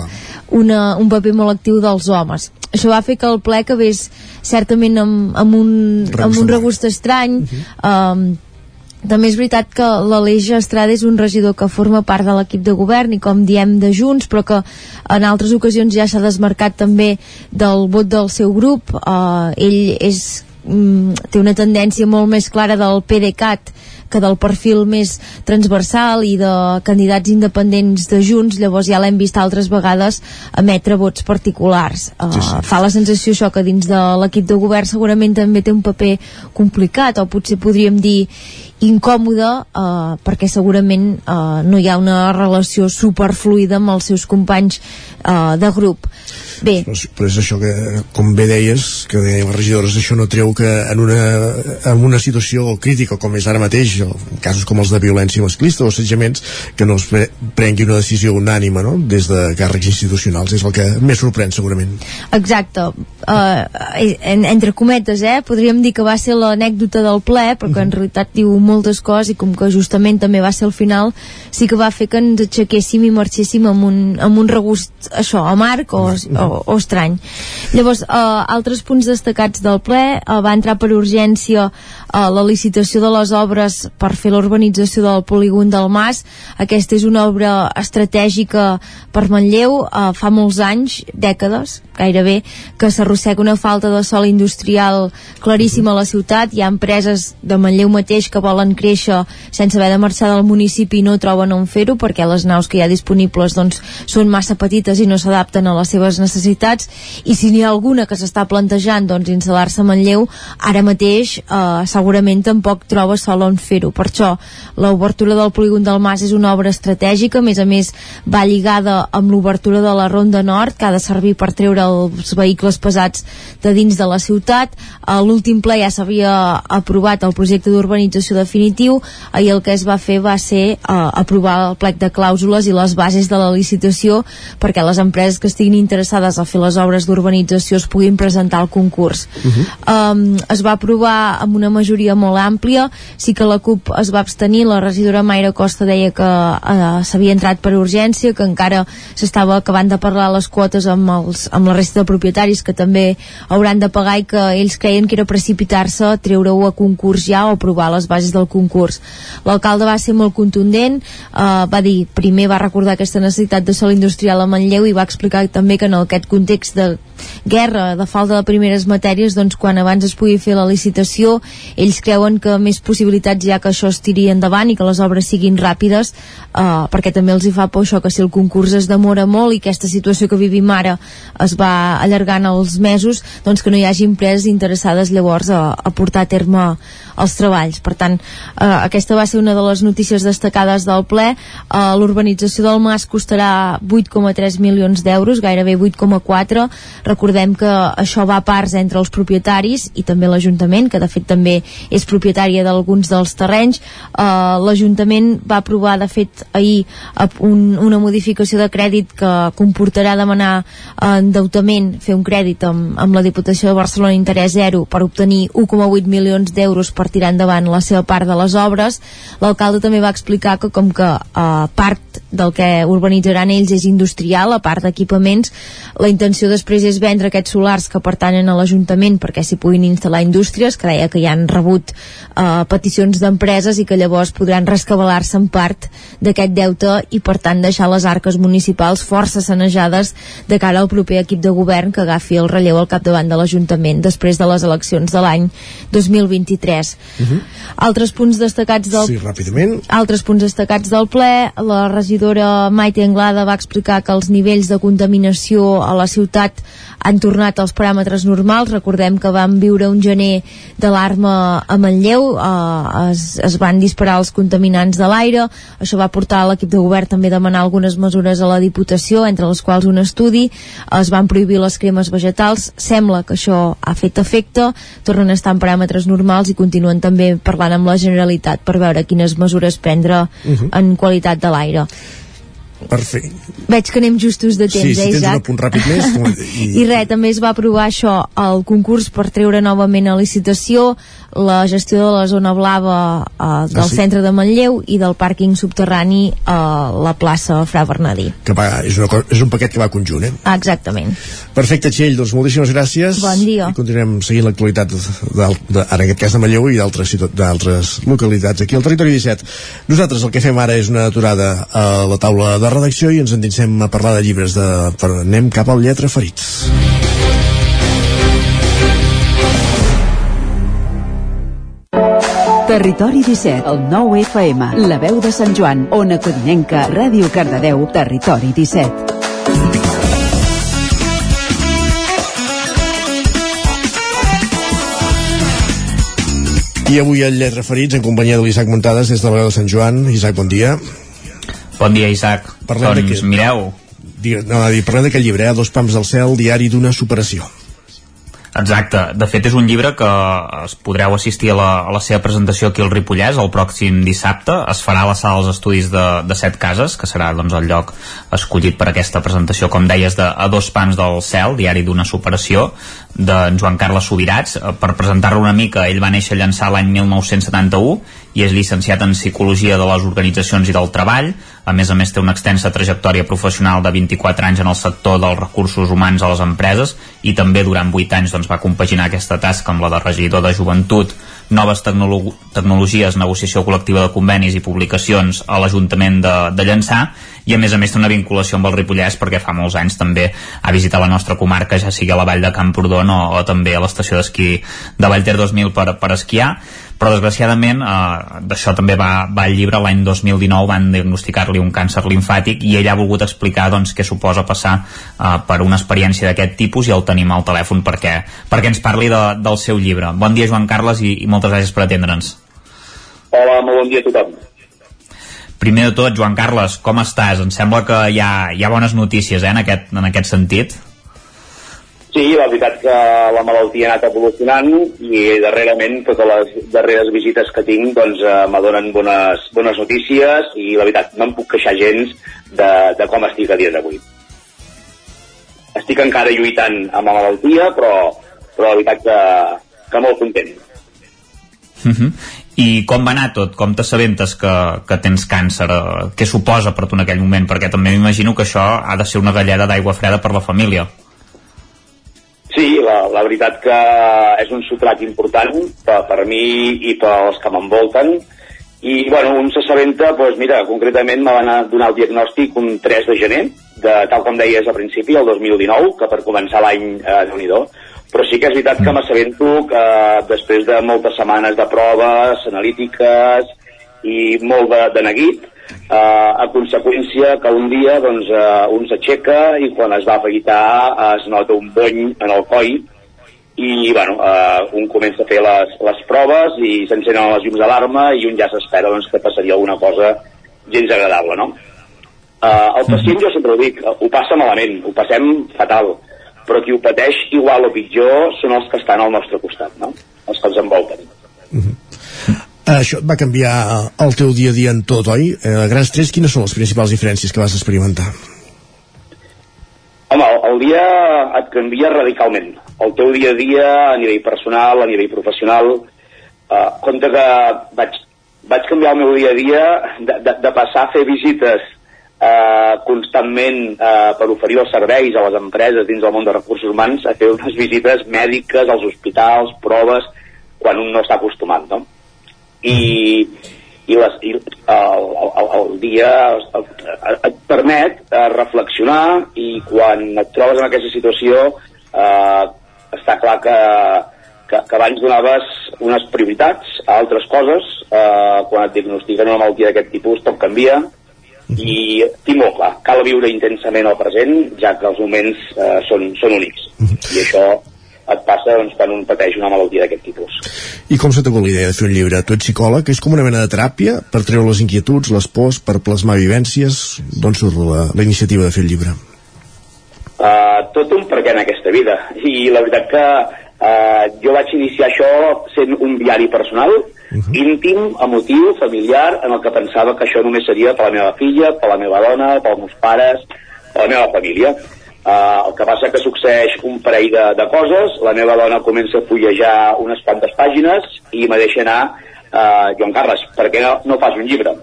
una, un paper molt actiu dels homes això va fer que el ple acabés certament amb, amb, un, amb un regust estrany uh -huh. um, també és veritat que l'Aleix Estrada és un regidor que forma part de l'equip de govern i com diem de Junts, però que en altres ocasions ja s'ha desmarcat també del vot del seu grup. Uh, ell és mm, té una tendència molt més clara del PDeCAT que del perfil més transversal i de candidats independents de Junts, llavors ja l'hem vist altres vegades emetre vots particulars. Uh, sí, sí. Fa la sensació això que dins de l'equip de govern segurament també té un paper complicat, o potser podríem dir incòmode uh, perquè segurament uh, no hi ha una relació superfluida amb els seus companys uh, de grup Bé. Però, però és això que, com bé deies, que deien les regidores, això no treu que en una, en una situació crítica com és ara mateix, en casos com els de violència masclista o assetjaments, que no es pre prengui una decisió unànima no? des de càrrecs institucionals. És el que més sorprèn, segurament. Exacte. Uh, en, entre cometes, eh? podríem dir que va ser l'anècdota del ple, però que en realitat diu moltes coses i com que justament també va ser el final, sí que va fer que ens aixequéssim i marxéssim amb un, amb un regust, això, amarg o, o, o, estrany. Llavors, eh, altres punts destacats del ple eh, va entrar per urgència eh, la licitació de les obres per fer l'urbanització del polígon del Mas. Aquesta és una obra estratègica per Manlleu, eh, fa molts anys, dècades, gairebé, que s'arrossega una falta de sol industrial claríssima a la ciutat. Hi ha empreses de Manlleu mateix que volen créixer sense haver de marxar del municipi no troben on fer-ho perquè les naus que hi ha disponibles doncs, són massa petites i no s'adapten a les seves necessitats i si n'hi ha alguna que s'està plantejant doncs, instal·lar-se a Manlleu, ara mateix eh, segurament tampoc troba sol on fer-ho. Per això, l'obertura del polígon del Mas és una obra estratègica, a més a més va lligada amb l'obertura de la Ronda Nord, que ha de servir per treure els vehicles pesats de dins de la ciutat. A l'últim ple ja s'havia aprovat el projecte d'urbanització definitiu, ahir el que es va fer va ser eh, aprovar el plec de clàusules i les bases de la licitació perquè les empreses que estiguin interessades a fer les obres d'urbanització es puguin presentar al concurs. Uh -huh. um, es va aprovar amb una majoria molt àmplia, sí que la CUP es va abstenir, la regidora Mayra Costa deia que uh, s'havia entrat per urgència, que encara s'estava acabant de parlar les quotes amb, els, amb la resta de propietaris que també hauran de pagar i que ells creien que era precipitar-se, treure-ho a concurs ja o aprovar les bases del concurs. L'alcalde va ser molt contundent, eh, va dir, primer va recordar aquesta necessitat de sol industrial a Manlleu i va explicar també que en aquest context de guerra, de falta de primeres matèries, doncs quan abans es pugui fer la licitació, ells creuen que més possibilitats hi ha que això es tiri endavant i que les obres siguin ràpides, eh, perquè també els hi fa por això que si el concurs es demora molt i aquesta situació que vivim ara es va allargant els mesos, doncs que no hi hagi empreses interessades llavors a, a portar a terme els treballs. Per tant, eh, aquesta va ser una de les notícies destacades del ple. Eh, L'urbanització del Mas costarà 8,3 milions d'euros, gairebé 8,4. Recordem que això va a parts entre els propietaris i també l'Ajuntament, que de fet també és propietària d'alguns dels terrenys. Eh, L'Ajuntament va aprovar, de fet, ahir un, una modificació de crèdit que comportarà demanar eh, endeutament, fer un crèdit amb, amb la Diputació de Barcelona interès zero per obtenir 1,8 milions d'euros per tirar endavant la seva part de les obres. L'alcalde també va explicar que com que eh, part del que urbanitzaran ells és industrial, a part d'equipaments, la intenció després és vendre aquests solars que pertanyen a l'Ajuntament perquè s'hi puguin instal·lar indústries, que deia que ja han rebut eh, peticions d'empreses i que llavors podran rescabalar-se en part d'aquest deute i per tant deixar les arques municipals força sanejades de cara al proper equip de govern que agafi el relleu al capdavant de l'Ajuntament després de les eleccions de l'any 2023. Uh -huh. Altres punts destacats del... Sí, ràpidament. Altres punts destacats del ple, la regidora Maite Anglada va explicar que els nivells de contaminació a la ciutat han tornat als paràmetres normals. Recordem que vam viure un gener d'alarma a Manlleu, eh, es, es van disparar els contaminants de l'aire, això va portar l'equip de govern també a demanar algunes mesures a la Diputació, entre les quals un estudi, es van prohibir les cremes vegetals, sembla que això ha fet efecte, tornen a estar en paràmetres normals i continuen també parlant amb la Generalitat per veure quines mesures prendre uh -huh. en qualitat de l'aire. Perfecte. Veig que anem justos de temps, Sí, si eh, tens Isaac? un apunt ràpid més, I... I res, també es va aprovar això, el concurs per treure novament a licitació la gestió de la zona blava eh, del Ah, sí? centre de Manlleu i del pàrquing subterrani a la plaça Fra Bernadí. Que va, és, una, és un paquet que va conjunt, eh? Ah, exactament. Perfecte, Txell, doncs moltíssimes gràcies. Bon dia. I continuem seguint l'actualitat, en aquest cas de Manlleu i d'altres localitats aquí al territori 17. Nosaltres el que fem ara és una aturada a la taula de redacció i ens endinsem a parlar de llibres. De, per, anem cap al Lletra Ferits. Territori 17, el 9 FM, la veu de Sant Joan, Ona Codinenca, Ràdio Cardedeu, Territori 17. I avui al Lletra Ferits, en companyia de l'Isaac Muntades, des de la veu de Sant Joan. Isaac, bon dia. Bon dia, Isaac. Parlem doncs mireu, No, dir, parlem d'aquest llibre, eh? Dos pams del cel, diari d'una superació. Exacte. De fet, és un llibre que es podreu assistir a la, a la seva presentació aquí al Ripollès el pròxim dissabte. Es farà a la sala dels estudis de, de Set Cases, que serà doncs, el lloc escollit per aquesta presentació, com deies, de A dos pams del cel, diari d'una superació, de Joan Carles Subirats. Eh, Per presentar-lo una mica, ell va néixer a llançar l'any 1971 i és llicenciat en Psicologia de les Organitzacions i del Treball. A més a més, té una extensa trajectòria professional de 24 anys en el sector dels recursos humans a les empreses i també durant 8 anys doncs, va compaginar aquesta tasca amb la de regidor de joventut, noves tecnolo tecnologies, negociació col·lectiva de convenis i publicacions a l'Ajuntament de, de Llançà i a més a més té una vinculació amb el Ripollès perquè fa molts anys també ha visitat la nostra comarca, ja sigui a la vall de Camprodon o, o també a l'estació d'esquí de Vallter 2000 per, per esquiar però desgraciadament eh, d'això també va, va al llibre l'any 2019 van diagnosticar-li un càncer linfàtic i ell ha volgut explicar doncs, què suposa passar eh, per una experiència d'aquest tipus i el tenim al telèfon perquè, perquè ens parli de, del seu llibre. Bon dia Joan Carles i, i moltes gràcies per atendre'ns. Hola, molt bon dia a tothom. Primer de tot, Joan Carles, com estàs? Em sembla que hi ha, hi ha bones notícies eh, en, aquest, en aquest sentit. Sí, la veritat que la malaltia ha anat evolucionant i darrerament totes les darreres visites que tinc doncs eh, m'adonen bones, bones notícies i la veritat no em puc queixar gens de, de com estic a dia d'avui. Estic encara lluitant amb la malaltia però, però la veritat que, que molt content. Uh -huh. I com va anar tot? Com t'assabentes que, que tens càncer? Què suposa per tu en aquell moment? Perquè també m'imagino que això ha de ser una galleda d'aigua freda per la família. Sí, la, la veritat que és un subtrat important per, per mi i pels que m'envolten. I bueno, un s'assabenta, doncs mira, concretament me van donar el diagnòstic un 3 de gener, de, tal com deies al principi, el 2019, que per començar l'any, eh, déu nhi però sí que és veritat que m'assabento que després de moltes setmanes de proves analítiques i molt de, de neguit, eh, a conseqüència que un dia doncs, eh, un s'aixeca i quan es va afaitar es nota un bony en el coll i bueno, eh, un comença a fer les, les proves i s'encenen les llums d'alarma i un ja s'espera doncs, que passaria alguna cosa gens agradable, no? Eh, el pacient, jo sempre ho dic, ho passa malament, ho passem fatal, però qui ho pateix igual o pitjor són els que estan al nostre costat, no? Els que ens envolten. Mm -hmm. Això et va canviar el teu dia a dia en tot, oi? Eh, a grans trets, quines són les principals diferències que vas experimentar? Home, el dia et canvia radicalment el teu dia a dia a nivell personal, a nivell professional. Uh, compte que vaig, vaig canviar el meu dia a dia de, de, de passar a fer visites uh, constantment uh, per oferir els serveis a les empreses dins del món de recursos humans a fer unes visites mèdiques als hospitals, proves, quan un no està acostumat, no? I, i, les, i el, el, el dia et permet uh, reflexionar i quan et trobes en aquesta situació eh, està clar que, que, que abans donaves unes prioritats a altres coses, eh, quan et diagnostiquen una malaltia d'aquest tipus tot canvia, i tinc molt clar, cal viure intensament el present, ja que els moments eh, són, són únics. I això et passa doncs, quan un pateix una malaltia d'aquest tipus. I com se t'ha la idea de fer un llibre? Tu ets psicòleg, és com una mena de teràpia per treure les inquietuds, les pors, per plasmar vivències? D'on surt la, la iniciativa de fer el llibre? Uh, tot un perquè en aquesta vida. I la veritat que uh, jo vaig iniciar això sent un diari personal, uh -huh. íntim, emotiu, familiar, en el que pensava que això només seria per la meva filla, per la meva dona, pels meus pares, per la meva família. Uh, el que passa que succeeix un parell de, de coses, la meva dona comença a fullejar unes quantes pàgines i me deixa anar uh, Joan Carles, per què no, no fas un llibre?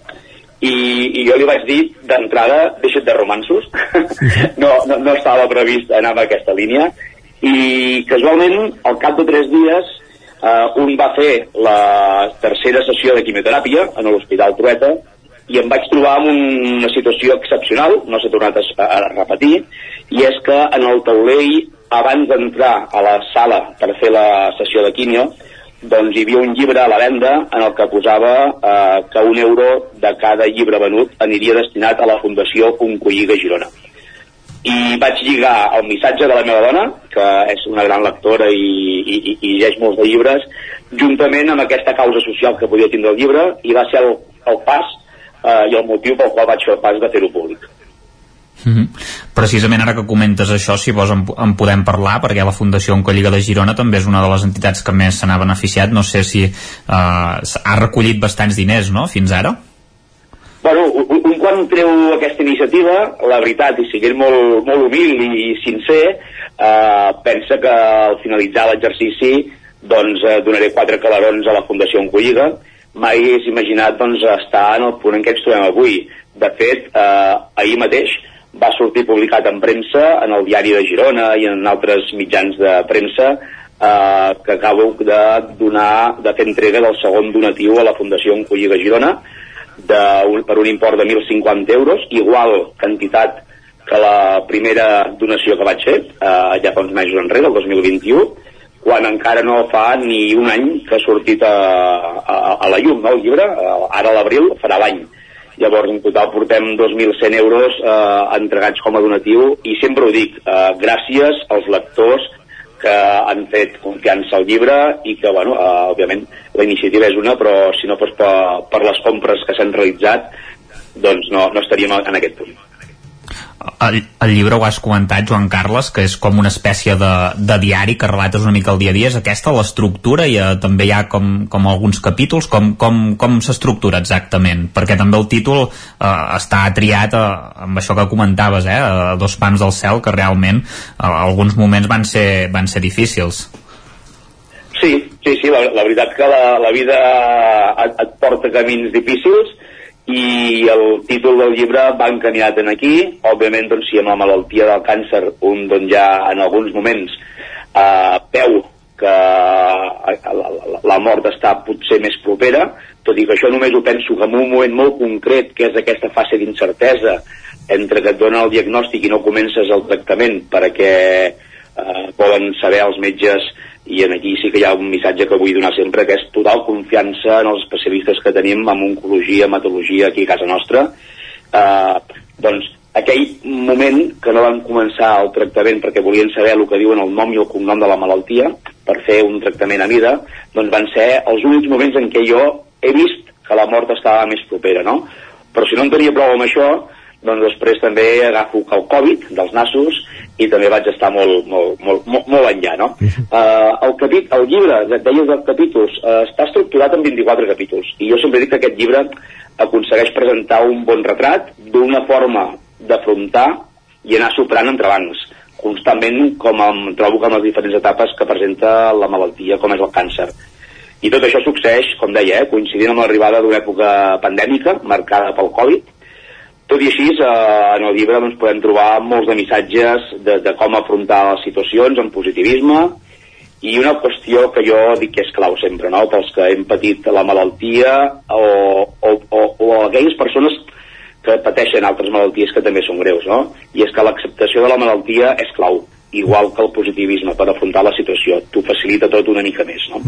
i, i jo li vaig dir d'entrada deixa't de romansos no, no, no estava previst anar en aquesta línia. I casualment al cap de tres dies eh, un va fer la tercera sessió de quimioteràpia a l'Hospital Trueta i em vaig trobar en una situació excepcional, no s'ha tornat a, a repetir, i és que en el taulell, abans d'entrar a la sala per fer la sessió de quimio, doncs hi havia un llibre a la venda en el que posava eh, que un euro de cada llibre venut aniria destinat a la Fundació Concolliga Girona. I vaig lligar el missatge de la meva dona, que és una gran lectora i, i, i, i llegeix molts de llibres, juntament amb aquesta causa social que podia tindre el llibre, i va ser el, el pas eh, i el motiu pel qual vaig fer el pas de fer-ho públic. Mm -hmm. Precisament ara que comentes això, si vols en, en podem parlar, perquè la Fundació Oncolliga de Girona també és una de les entitats que més se n'ha beneficiat. No sé si eh, ha recollit bastants diners, no?, fins ara. Bueno, un, un quan treu aquesta iniciativa, la veritat, i siguent molt, molt humil i sincer, eh, pensa que al finalitzar l'exercici doncs eh, donaré quatre calarons a la Fundació Oncolliga. Mai hagués imaginat doncs, estar en el punt en què ens trobem avui. De fet, eh, ahir mateix va sortir publicat en premsa, en el diari de Girona i en altres mitjans de premsa, eh, que acabo de donar, de fer entrega del segon donatiu a la Fundació Oncolliga Girona, de un, per un import de 1.050 euros, igual quantitat que la primera donació que vaig fer, eh, ja fa uns mesos enrere, el 2021, quan encara no fa ni un any que ha sortit a, a, a la llum, no, el llibre, eh, ara a l'abril farà l'any. Llavors, en total portem 2.100 euros eh, entregats com a donatiu i sempre ho dic, eh, gràcies als lectors que han fet confiança al llibre i que, bueno, eh, òbviament, la iniciativa és una, però si no fos per, per les compres que s'han realitzat, doncs no, no estaríem en aquest punt el, el llibre ho has comentat, Joan Carles, que és com una espècie de, de diari que relates una mica el dia a dia. És aquesta l'estructura i eh, també hi ha com, com alguns capítols. Com, com, com s'estructura exactament? Perquè també el títol eh, està triat eh, amb això que comentaves, eh, a dos pams del cel, que realment eh, alguns moments van ser, van ser difícils. Sí, sí, sí, la, la veritat que la, la vida et, et porta camins difícils, i el títol del llibre va encaminat en aquí. Òbviament doncs si amb la malaltia del càncer un doncs ja en alguns moments eh, veu que eh, la, la, la mort està potser més propera, tot i que això només ho penso que en un moment molt concret, que és aquesta fase d'incertesa entre que et donen el diagnòstic i no comences el tractament perquè eh, poden saber els metges i en aquí sí que hi ha un missatge que vull donar sempre que és total confiança en els especialistes que tenim en oncologia, hematologia aquí a casa nostra eh, doncs aquell moment que no van començar el tractament perquè volien saber el que diuen el nom i el cognom de la malaltia per fer un tractament a mida, doncs van ser els únics moments en què jo he vist que la mort estava més propera, no? Però si no en tenia prou amb això, doncs després també agafo el Covid dels nassos i també vaig estar molt, molt, molt, molt, molt enllà, no? Uh el, capit, el llibre, deies dels capítols, uh, està estructurat en 24 capítols i jo sempre dic que aquest llibre aconsegueix presentar un bon retrat d'una forma d'afrontar i anar superant entrebancs constantment com em trobo que en les diferents etapes que presenta la malaltia com és el càncer i tot això succeeix, com deia, eh, coincidint amb l'arribada d'una època pandèmica marcada pel Covid tot i així, eh, en el llibre doncs, podem trobar molts de missatges de, de com afrontar les situacions amb positivisme i una qüestió que jo dic que és clau sempre, no? pels que hem patit la malaltia o, o, o, o aquelles persones que pateixen altres malalties que també són greus, no? I és que l'acceptació de la malaltia és clau, igual que el positivisme per afrontar la situació. T'ho facilita tot una mica més, no?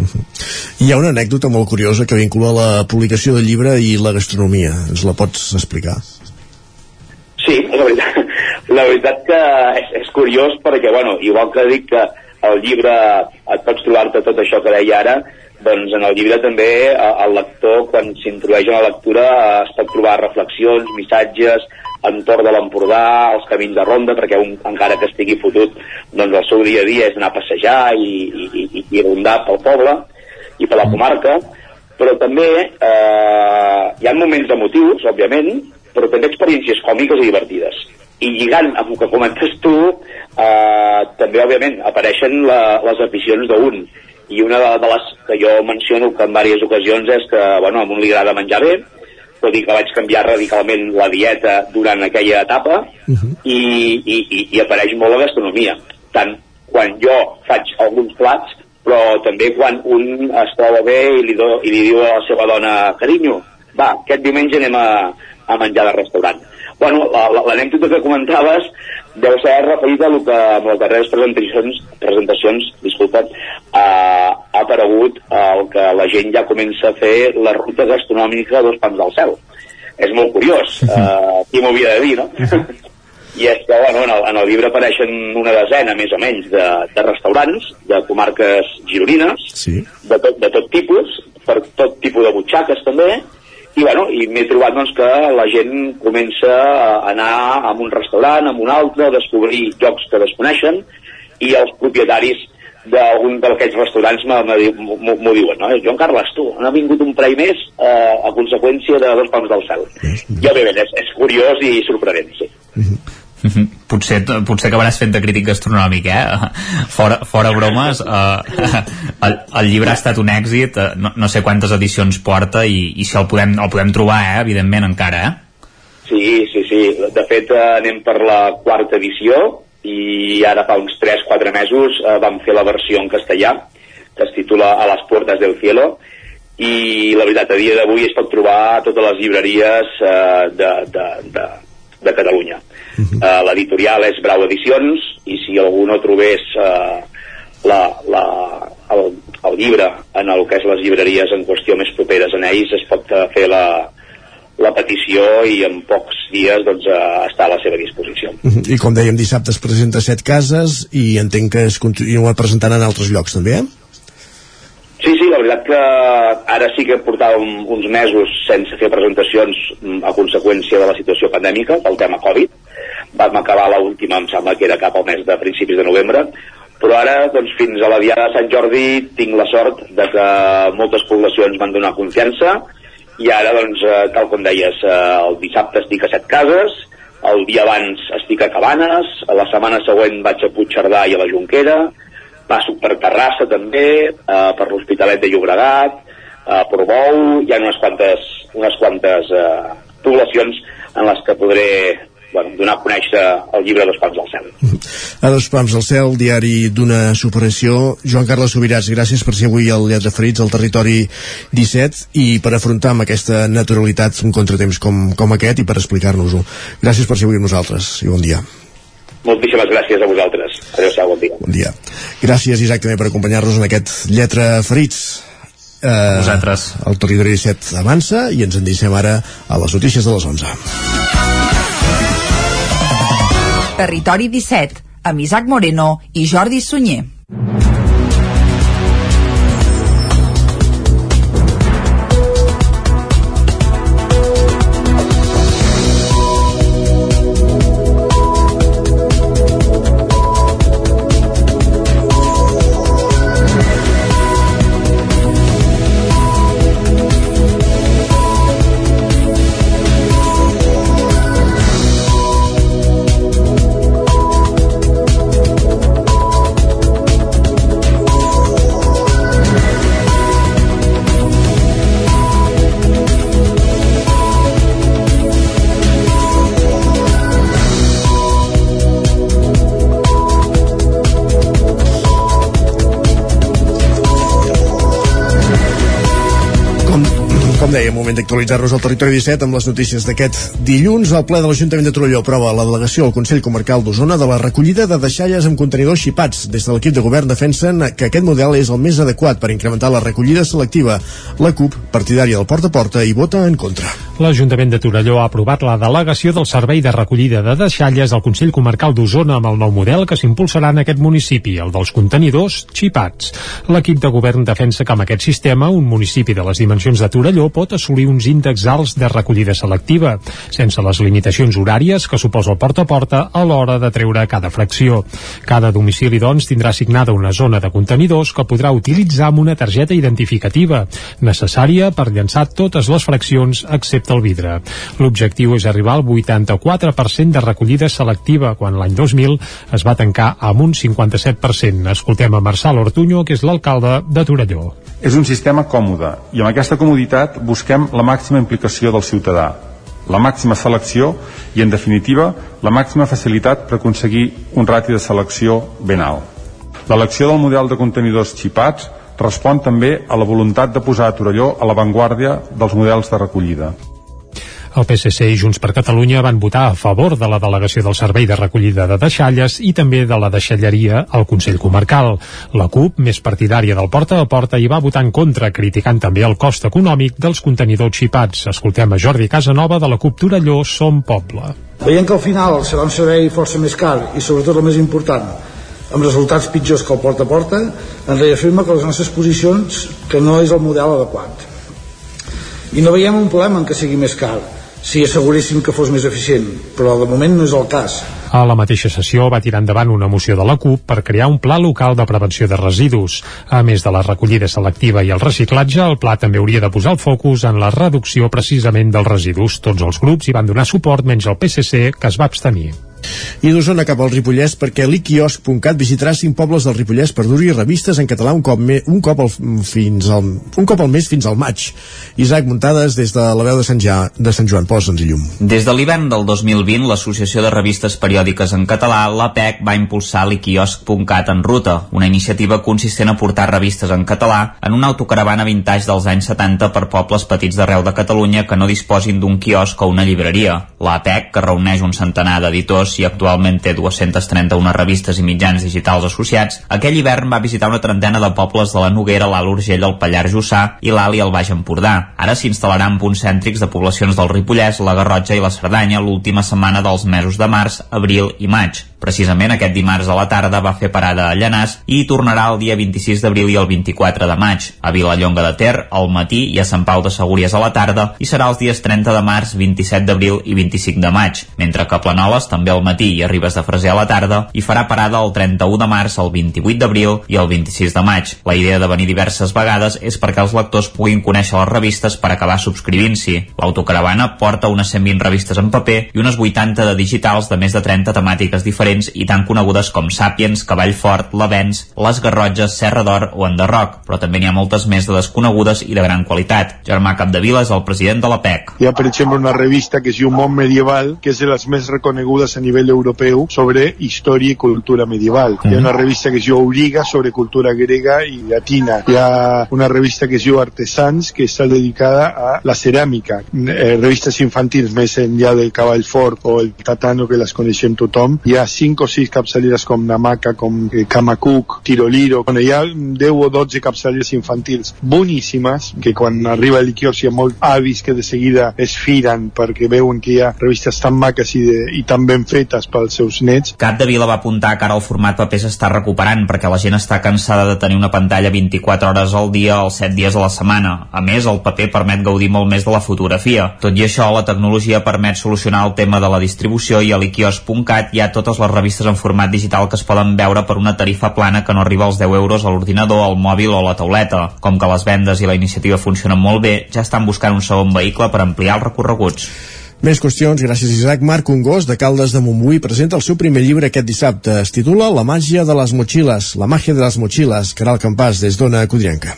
Hi ha una anècdota molt curiosa que vincula la publicació del llibre i la gastronomia. Ens la pots explicar? Sí, la veritat, la veritat que és, és curiós perquè, bueno, igual que dic que el llibre et pots trobar-te tot això que deia ara, doncs en el llibre també eh, el lector, quan s'introdueix en la lectura, es pot trobar reflexions, missatges, entorn de l'Empordà, els camins de ronda, perquè un, encara que estigui fotut, doncs el seu dia a dia és anar a passejar i, i, i, i rondar pel poble i per la comarca, però també eh, hi ha moments emotius, òbviament, però també experiències còmiques i divertides. I lligant amb el que comentes tu, eh, també, òbviament, apareixen la, les aficions d'un. I una de, de les que jo menciono que en diverses ocasions és que, bueno, a un li agrada menjar bé, tot i que vaig canviar radicalment la dieta durant aquella etapa, uh -huh. i, i, i, i apareix molt la gastronomia. Tant quan jo faig alguns plats, però també quan un es troba bé i li, do, i li diu a la seva dona, carinyo, va, aquest diumenge anem a, a menjar de restaurant. Bueno, l'anècdota que comentaves deu ser referida a lo que en les darreres presentacions, presentacions disculpa, eh, ha aparegut el que la gent ja comença a fer la ruta gastronòmica dos pans del cel. És molt curiós, eh, qui m'ho havia de dir, no? I és que, bueno, en el, en el llibre apareixen una desena, més o menys, de, de restaurants, de comarques gironines, sí. de, tot, de tot tipus, per tot tipus de butxaques també, i, bueno, i m'he trobat doncs, que la gent comença a anar a un restaurant, a un altre, a descobrir llocs que desconeixen, i els propietaris d'algun d'aquests restaurants m'ho diuen, no? Joan Carles, tu, n'ha vingut un premi més eh, a conseqüència de dos pams del cel. I òbviament és, és curiós i sorprenent, sí. Potser, potser acabaràs fent de crític gastronòmic, eh? Fora, fora bromes, eh, el, el llibre ha estat un èxit, eh, no, no sé quantes edicions porta i, i si el podem, el podem trobar, eh? Evidentment, encara, eh? Sí, sí, sí. De fet, eh, anem per la quarta edició i ara fa uns 3-4 mesos eh, vam fer la versió en castellà, que es titula A les puertas del cielo, i la veritat, a dia d'avui es pot trobar a totes les llibreries eh, de, de, de, de Catalunya. Uh -huh. uh, L'editorial és Brau Edicions i si algú no trobés uh, la, la, el, el llibre en el que és les llibreries en qüestió més properes en ells es pot uh, fer la, la petició i en pocs dies doncs, uh, està a la seva disposició. Uh -huh. I com dèiem, dissabte es presenta set cases i entenc que es continua presentant en altres llocs també, eh? Sí, sí, la veritat que ara sí que portàvem uns mesos sense fer presentacions mm, a conseqüència de la situació pandèmica, pel tema Covid. Vam acabar la última, em sembla que era cap al mes de principis de novembre, però ara, doncs, fins a la Diada de Sant Jordi, tinc la sort de que moltes poblacions van donar confiança i ara, doncs, eh, tal com deies, eh, el dissabte estic a set cases, el dia abans estic a Cabanes, la setmana següent vaig a Puigcerdà i a la Jonquera, passo per Terrassa també, eh, per l'Hospitalet de Llobregat, eh, Portbou, hi ha unes quantes, unes quantes eh, poblacions en les que podré bueno, donar a conèixer el llibre Dos Pams al Cel. A dos pams al cel, diari d'una superació. Joan Carles Subirats, gràcies per ser avui al Lletra Ferits al territori 17 i per afrontar amb aquesta naturalitat un contratemps com, com aquest i per explicar-nos-ho. Gràcies per ser avui amb nosaltres i bon dia. Moltíssimes gràcies a vosaltres. Adéu-siau, bon dia. Bon dia. Gràcies, Isaac, també per acompanyar-nos en aquest Lletra Ferits. Eh, Vosaltres. El territori 17 avança i ens endicem ara a les notícies de les 11. Territori 17, amb Isaac Moreno i Jordi Sunyer. Moment d'actualitzar-nos al territori 17 amb les notícies d'aquest dilluns. El ple de l'Ajuntament de Torelló aprova la delegació al Consell Comarcal d'Osona de la recollida de deixalles amb contenidors xipats. Des de l'equip de govern defensen que aquest model és el més adequat per incrementar la recollida selectiva. La CUP, partidària del porta a porta, hi vota en contra. L'Ajuntament de Torelló ha aprovat la delegació del servei de recollida de deixalles al Consell Comarcal d'Osona amb el nou model que s'impulsarà en aquest municipi, el dels contenidors xipats. L'equip de govern defensa que amb aquest sistema un municipi de les dimensions de Torelló pot assolir uns índexs alts de recollida selectiva, sense les limitacions horàries que suposa el porta a porta a l'hora de treure cada fracció. Cada domicili, doncs, tindrà assignada una zona de contenidors que podrà utilitzar amb una targeta identificativa, necessària per llançar totes les fraccions excepte el vidre. L'objectiu és arribar al 84% de recollida selectiva, quan l'any 2000 es va tancar amb un 57%. Escoltem a Marçal Ortuño, que és l'alcalde de Torelló. És un sistema còmode i amb aquesta comoditat busquem la màxima implicació del ciutadà, la màxima selecció i, en definitiva, la màxima facilitat per aconseguir un rati de selecció ben alt. L'elecció del model de contenidors xipats respon també a la voluntat de posar a Torelló a l'avantguàrdia dels models de recollida. El PSC i Junts per Catalunya van votar a favor de la delegació del Servei de Recollida de Deixalles i també de la deixalleria al Consell Comarcal. La CUP, més partidària del porta a porta, hi va votar en contra, criticant també el cost econòmic dels contenidors xipats. Escoltem a Jordi Casanova de la CUP Torelló Som Poble. Veient que al final serà un servei força més car i sobretot el més important, amb resultats pitjors que el porta a porta, ens reafirma que les nostres posicions que no és el model adequat. I no veiem un problema en que sigui més car, si asseguréssim que fos més eficient, però de moment no és el cas. A la mateixa sessió va tirar endavant una moció de la CUP per crear un pla local de prevenció de residus. A més de la recollida selectiva i el reciclatge, el pla també hauria de posar el focus en la reducció precisament dels residus. Tots els grups hi van donar suport menys el PSC, que es va abstenir. I d'Osona cap al Ripollès perquè l'iquiosc.cat visitarà cinc pobles del Ripollès per dur-hi revistes en català un cop, me, un cop, al, fins al, un cop al mes fins al maig. Isaac Muntades des de la veu de Sant, ja, de Sant Joan, posa'ns llum. Des de l'hivern del 2020, l'Associació de Revistes Periòdiques en Català, l'APEC, va impulsar l'iquiosc.cat en ruta, una iniciativa consistent a portar revistes en català en una autocaravana vintage dels anys 70 per pobles petits d'arreu de Catalunya que no disposin d'un quiosc o una llibreria. L'APEC, que reuneix un centenar d'editors i actualment té 231 revistes i mitjans digitals associats, aquell hivern va visitar una trentena de pobles de la Noguera, l'Alt Urgell, el Pallars Jussà i l'Alt i el Baix Empordà. Ara s'instal·larà en punts cèntrics de poblacions del Ripollès, la Garrotxa i la Cerdanya l'última setmana dels mesos de març, abril i maig. Precisament aquest dimarts a la tarda va fer parada a Llanàs i hi tornarà el dia 26 d'abril i el 24 de maig. A Vilallonga de Ter, al matí i a Sant Pau de Segúries a la tarda i serà els dies 30 de març, 27 d'abril i 25 de maig. Mentre que a Planoles, també matí i a Ribes de Freser a la tarda, hi farà parada el 31 de març, el 28 d'abril i el 26 de maig. La idea de venir diverses vegades és perquè els lectors puguin conèixer les revistes per acabar subscrivint-s'hi. L'autocaravana porta unes 120 revistes en paper i unes 80 de digitals de més de 30 temàtiques diferents i tan conegudes com Sàpiens, Cavall Fort, l'Avenç, Les Garrotges, Serra d'Or o Enderroc, però també n'hi ha moltes més de desconegudes i de gran qualitat. Germà Capdevila és el president de la PEC. Hi ha, per exemple, una revista que es diu Món Medieval, que és de les més reconegudes a nivell europeu sobre història i cultura medieval. Hi ha una revista que es diu Auriga sobre cultura grega i llatina. Hi ha una revista que es diu Artesans, que està dedicada a la ceràmica. Eh, revistes infantils més enllà del Cavall Fort o el Tatano, que les coneixem tothom. Hi ha 5 o 6 capçaleres com Namaka, com eh, Kamakuk, Tiroliro. Bueno, hi ha 10 o 12 capçaleres infantils boníssimes, que quan arriba el quios hi ha molts avis que de seguida es firen perquè veuen que hi ha revistes tan maques i, de, i tan ben fetes pels seus nets. Cap de Vila va apuntar que ara el format paper s'està recuperant perquè la gent està cansada de tenir una pantalla 24 hores al dia els 7 dies a la setmana. A més, el paper permet gaudir molt més de la fotografia. Tot i això, la tecnologia permet solucionar el tema de la distribució i a l'iquios.cat hi ha totes les revistes en format digital que es poden veure per una tarifa plana que no arriba als 10 euros a l'ordinador, al mòbil o a la tauleta. Com que les vendes i la iniciativa funcionen molt bé, ja estan buscant un segon vehicle per ampliar els recorreguts. Més qüestions, gràcies Isaac. Marc Ungós, de Caldes de Montbui, presenta el seu primer llibre aquest dissabte. Es titula La màgia de les motxilles, la màgia de les motxilles, Caral Campàs, des d'Ona Codrienca.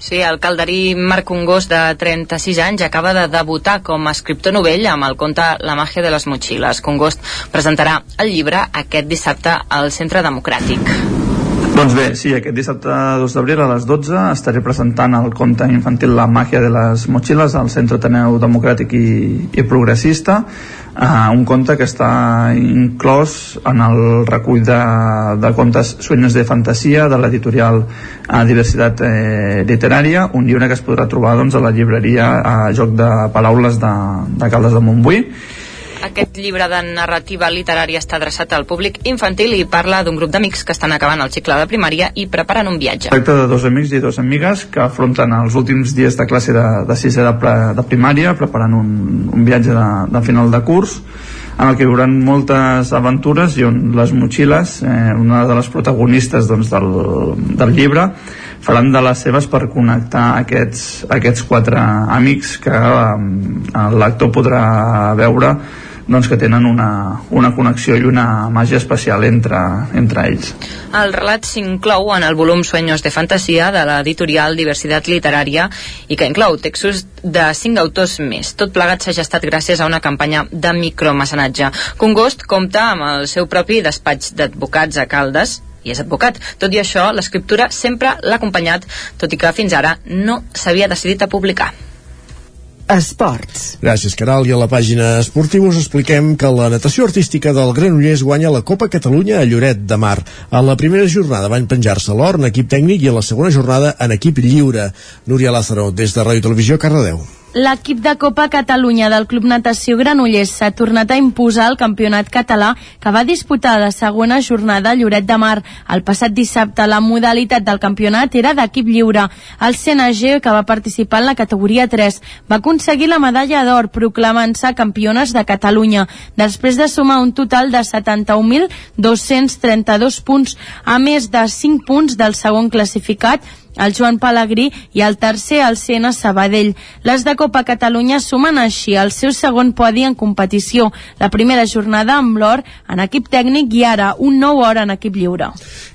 Sí, el calderí Marc Ungós, de 36 anys, acaba de debutar com a escriptor novell amb el conte La màgia de les motxilles. Congost presentarà el llibre aquest dissabte al Centre Democràtic. Doncs bé, sí, aquest dissabte 2 d'abril a les 12 estaré presentant el conte infantil La màgia de les motxilles al Centre Ateneu Democràtic i, i Progressista uh, un conte que està inclòs en el recull de, de contes Sueños de Fantasia de l'editorial uh, Diversitat eh, Literària, un llibre que es podrà trobar doncs, a la llibreria a uh, Joc de Paraules de, de Caldes de Montbui aquest llibre de narrativa literària està adreçat al públic infantil i parla d'un grup d'amics que estan acabant el cicle de primària i preparen un viatge. Tracta de dos amics i dos amigues que afronten els últims dies de classe de, de sisè de, de primària preparant un, un viatge de, de final de curs en el que hi haurà moltes aventures i on les motxilles, eh, una de les protagonistes doncs, del, del llibre, faran de les seves per connectar aquests, aquests quatre amics que eh, el lector podrà veure doncs, que tenen una, una connexió i una màgia especial entre, entre ells. El relat s'inclou en el volum Sueños de Fantasia de l'editorial Diversitat Literària i que inclou textos de cinc autors més. Tot plegat s'ha gestat gràcies a una campanya de micromecenatge. Congost compta amb el seu propi despatx d'advocats a Caldes i és advocat. Tot i això, l'escriptura sempre l'ha acompanyat, tot i que fins ara no s'havia decidit a publicar. Esports. Gràcies, Caral. I a la pàgina esportiva us expliquem que la natació artística del Granollers guanya la Copa Catalunya a Lloret de Mar. A la primera jornada van penjar-se l'or en equip tècnic i a la segona jornada en equip lliure. Núria Lázaro, des de Ràdio Televisió, Cardedeu. L'equip de Copa Catalunya del Club Natació Granollers s'ha tornat a imposar el campionat català que va disputar la segona jornada a Lloret de Mar. El passat dissabte la modalitat del campionat era d'equip lliure. El CNG, que va participar en la categoria 3, va aconseguir la medalla d'or proclamant-se campiones de Catalunya, després de sumar un total de 71.232 punts, a més de 5 punts del segon classificat el Joan Palagrí i el tercer el Sena Sabadell. Les de Copa Catalunya sumen així el seu segon podi en competició, la primera jornada amb l'or en equip tècnic i ara un nou or en equip lliure.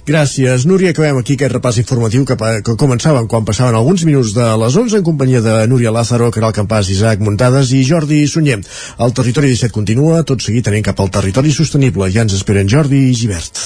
Gràcies, Núria. Acabem aquí aquest repàs informatiu que, que començaven quan passaven alguns minuts de les 11 en companyia de Núria Lázaro, Caral Campàs, Isaac Muntades i Jordi Sunyer. El Territori 17 continua, tot seguit anem cap al territori sostenible. Ja ens esperen Jordi i Givert.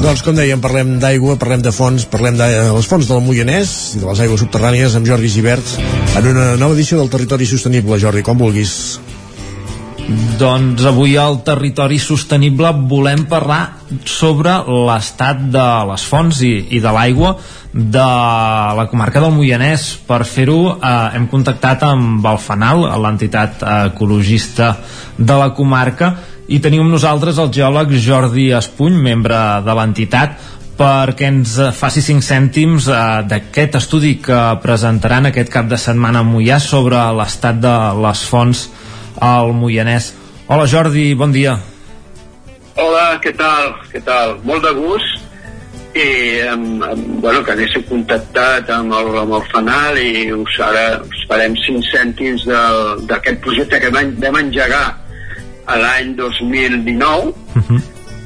Doncs com dèiem, parlem d'aigua, parlem de fonts, parlem de les fonts del Moianès i de les aigües subterrànies amb Jordi Givert en una nova edició del Territori Sostenible. Jordi, com vulguis. Doncs avui al Territori Sostenible volem parlar sobre l'estat de les fonts i, i de l'aigua de la comarca del Moianès. Per fer-ho eh, hem contactat amb el FANAL, l'entitat ecologista de la comarca, i tenim amb nosaltres el geòleg Jordi Espuny, membre de l'entitat, perquè ens faci cinc cèntims eh, d'aquest estudi que presentaran aquest cap de setmana a Moià sobre l'estat de les fonts al Moianès. Hola Jordi, bon dia. Hola, què tal? Què tal? Molt de gust i um, um, bueno, que haguéssiu contactat amb el, amb el fanal i us, ara us farem 5 cèntims d'aquest projecte que vam, vam engegar a l'any 2019 uh -huh.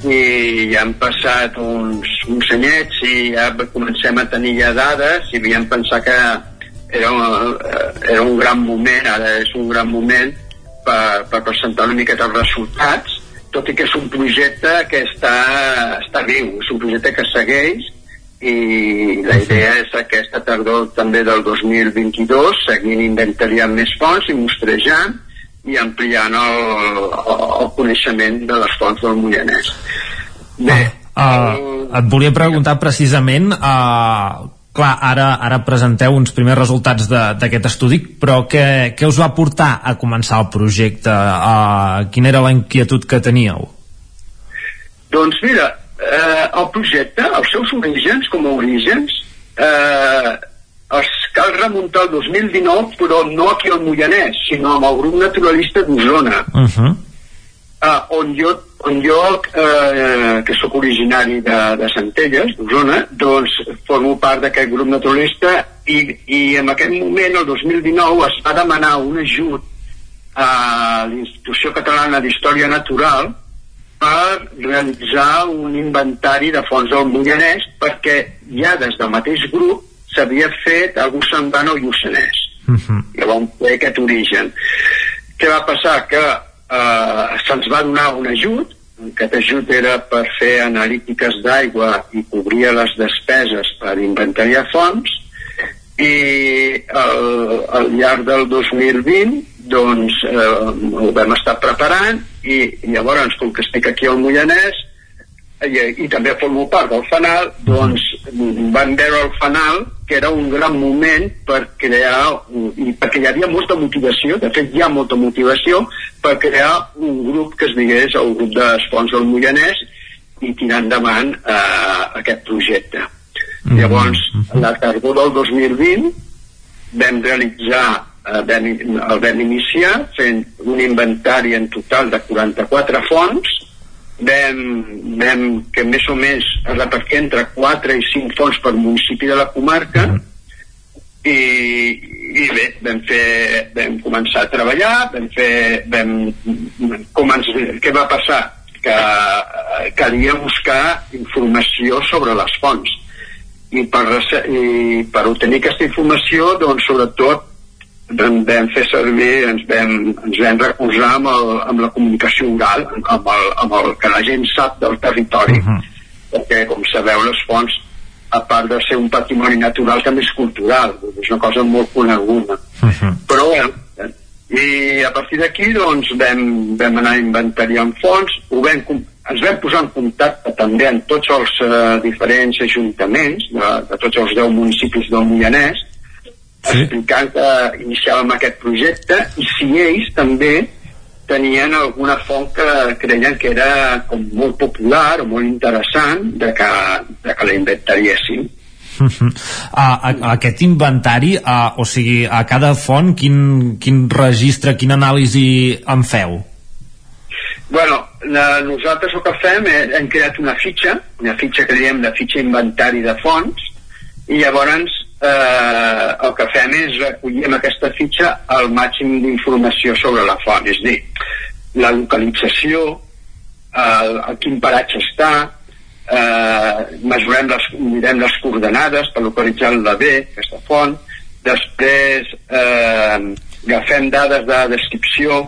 i ja han passat uns, uns anyets i ja comencem a tenir ja dades i havíem pensat que era, un, era un gran moment, ara és un gran moment per, per presentar una miqueta els resultats, tot i que és un projecte que està, està viu, és un projecte que segueix i la idea és aquesta tardor també del 2022 seguint inventariant més fonts i mostrejant i ampliant el, el, el coneixement de les fonts del Moianès. Bé, uh, et volia preguntar precisament uh, clar, ara, ara presenteu uns primers resultats d'aquest estudi, però què, què us va portar a començar el projecte? Uh, quina era la inquietud que teníeu? Doncs mira, eh, el projecte, els seus orígens com a orígens, eh, els cal remuntar al 2019, però no aquí al Moianès, sinó amb el grup naturalista d'Osona. Uh -huh eh, on jo, on jo eh, que sóc originari de, de Centelles, d'Osona, doncs formo part d'aquest grup naturalista i, i en aquest moment, el 2019, es va demanar un ajut a l'Institució Catalana d'Història Natural per realitzar un inventari de fons del Moianès perquè ja des del mateix grup s'havia fet algú semblant al Lluçanès. Uh -huh. Llavors, aquest origen. Què va passar? Que eh, se'ns va donar un ajut, aquest ajut era per fer analítiques d'aigua i cobria les despeses per inventariar fonts i al, al llarg del 2020 doncs eh, ho vam estar preparant i, i llavors com que estic aquí al Moianès i, i també formo part del fanal doncs van veure el fanal que era un gran moment per crear i perquè hi havia molta motivació de fet hi ha molta motivació per crear un grup que es digués el grup d'Espons del Moianès i tirar endavant eh, aquest projecte mm -hmm. llavors la tardor del 2020 vam realitzar eh, vam, el vam iniciar fent un inventari en total de 44 fonts vam, vam que més o més es repartia entre 4 i 5 fons per municipi de la comarca mm. i, i bé, vam, fer, vam començar a treballar, vam fer, vam, com ens, què va passar? Que calia buscar informació sobre les fonts i per, i per obtenir aquesta informació doncs sobretot vam, fer servir, ens vam, ens vam recolzar amb, el, amb la comunicació oral, amb el, amb el que la gent sap del territori. Uh -huh. Perquè, com sabeu, les fonts, a part de ser un patrimoni natural, també és cultural, és una cosa molt coneguda. Uh -huh. Però, bueno, i a partir d'aquí, doncs, vam, vam anar inventariant fons, ho vam, ens vam posar en contacte també amb tots els uh, diferents ajuntaments de, de tots els 10 municipis del Moianès, sí. explicant que iniciàvem aquest projecte i si ells també tenien alguna font que creien que era com molt popular o molt interessant de que, de que la inventariéssim. Uh, a, a, aquest inventari, uh, o sigui, a cada font, quin, quin registre, quina anàlisi en feu? Bueno, nosaltres el que fem és, hem creat una fitxa, una fitxa que diem de fitxa inventari de fonts, i llavors eh, el que fem és recollir amb aquesta fitxa el màxim d'informació sobre la font, és dir, la localització, el, a quin paratge està, eh, mesurem les, mirem les coordenades per localitzar-la bé, aquesta font, després eh, agafem dades de descripció,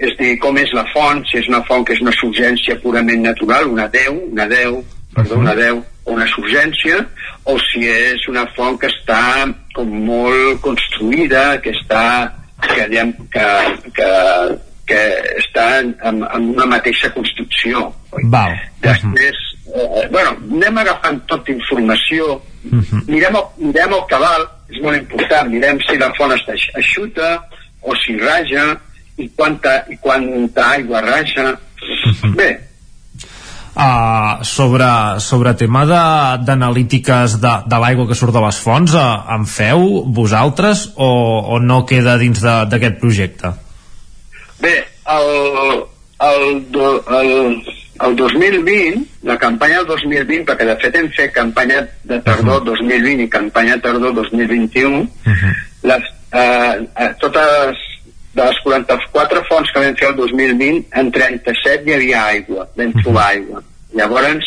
és dir, com és la font, si és una font que és una surgència purament natural, una 10, una 10, perdó, una 10, o una surgència, o si és una font que està com molt construïda, que està que, diem, que, que, que està en, en, una mateixa construcció. Val. Després, eh, bueno, anem agafant tota informació, Uh -huh. mirem, el, mirem el cabal, és molt important, mirem si la font està eixuta o si raja i quanta, i quanta aigua raja. Bé, Uh, sobre, sobre tema de- d'analítiques de, de, l'aigua que surt de les fonts uh, en feu vosaltres o, o no queda dins de- d'aquest projecte? Bé, el, el, do, el, el 2020, la campanya del 2020, perquè de fet hem fet campanya de tardor 2020 i campanya tardor 2021, les, eh, eh, totes de les 44 fonts que vam fer el 2020, en 37 hi havia aigua, vam trobar aigua. Llavors,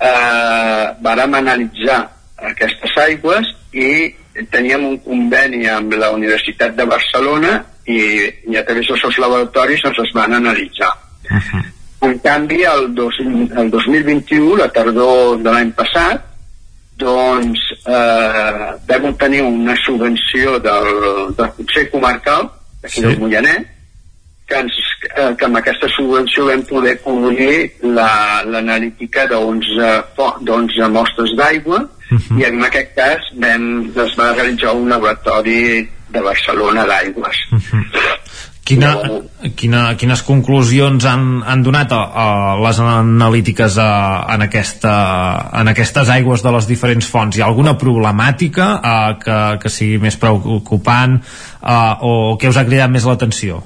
eh, vàrem analitzar aquestes aigües i teníem un conveni amb la Universitat de Barcelona i, i a través dels seus laboratoris ens es van analitzar. En canvi, el, dos, el 2021, la tardor de l'any passat, doncs eh, vam obtenir una subvenció del, del Consell Comarcal d'aquí Sí. del Moianès que, ens, eh, que amb aquesta subvenció vam poder cobrir la- l'analítica de 11, fo- d'11 mostres d'aigua i en aquest cas vam, es va realitzar un laboratori de Barcelona d'aigües. Quina, quina, quines conclusions han, han donat a, a les analítiques a, en, aquesta, en aquestes aigües de les diferents fonts? Hi ha alguna problemàtica a, que, que sigui més preocupant a, o que us ha cridat més l'atenció?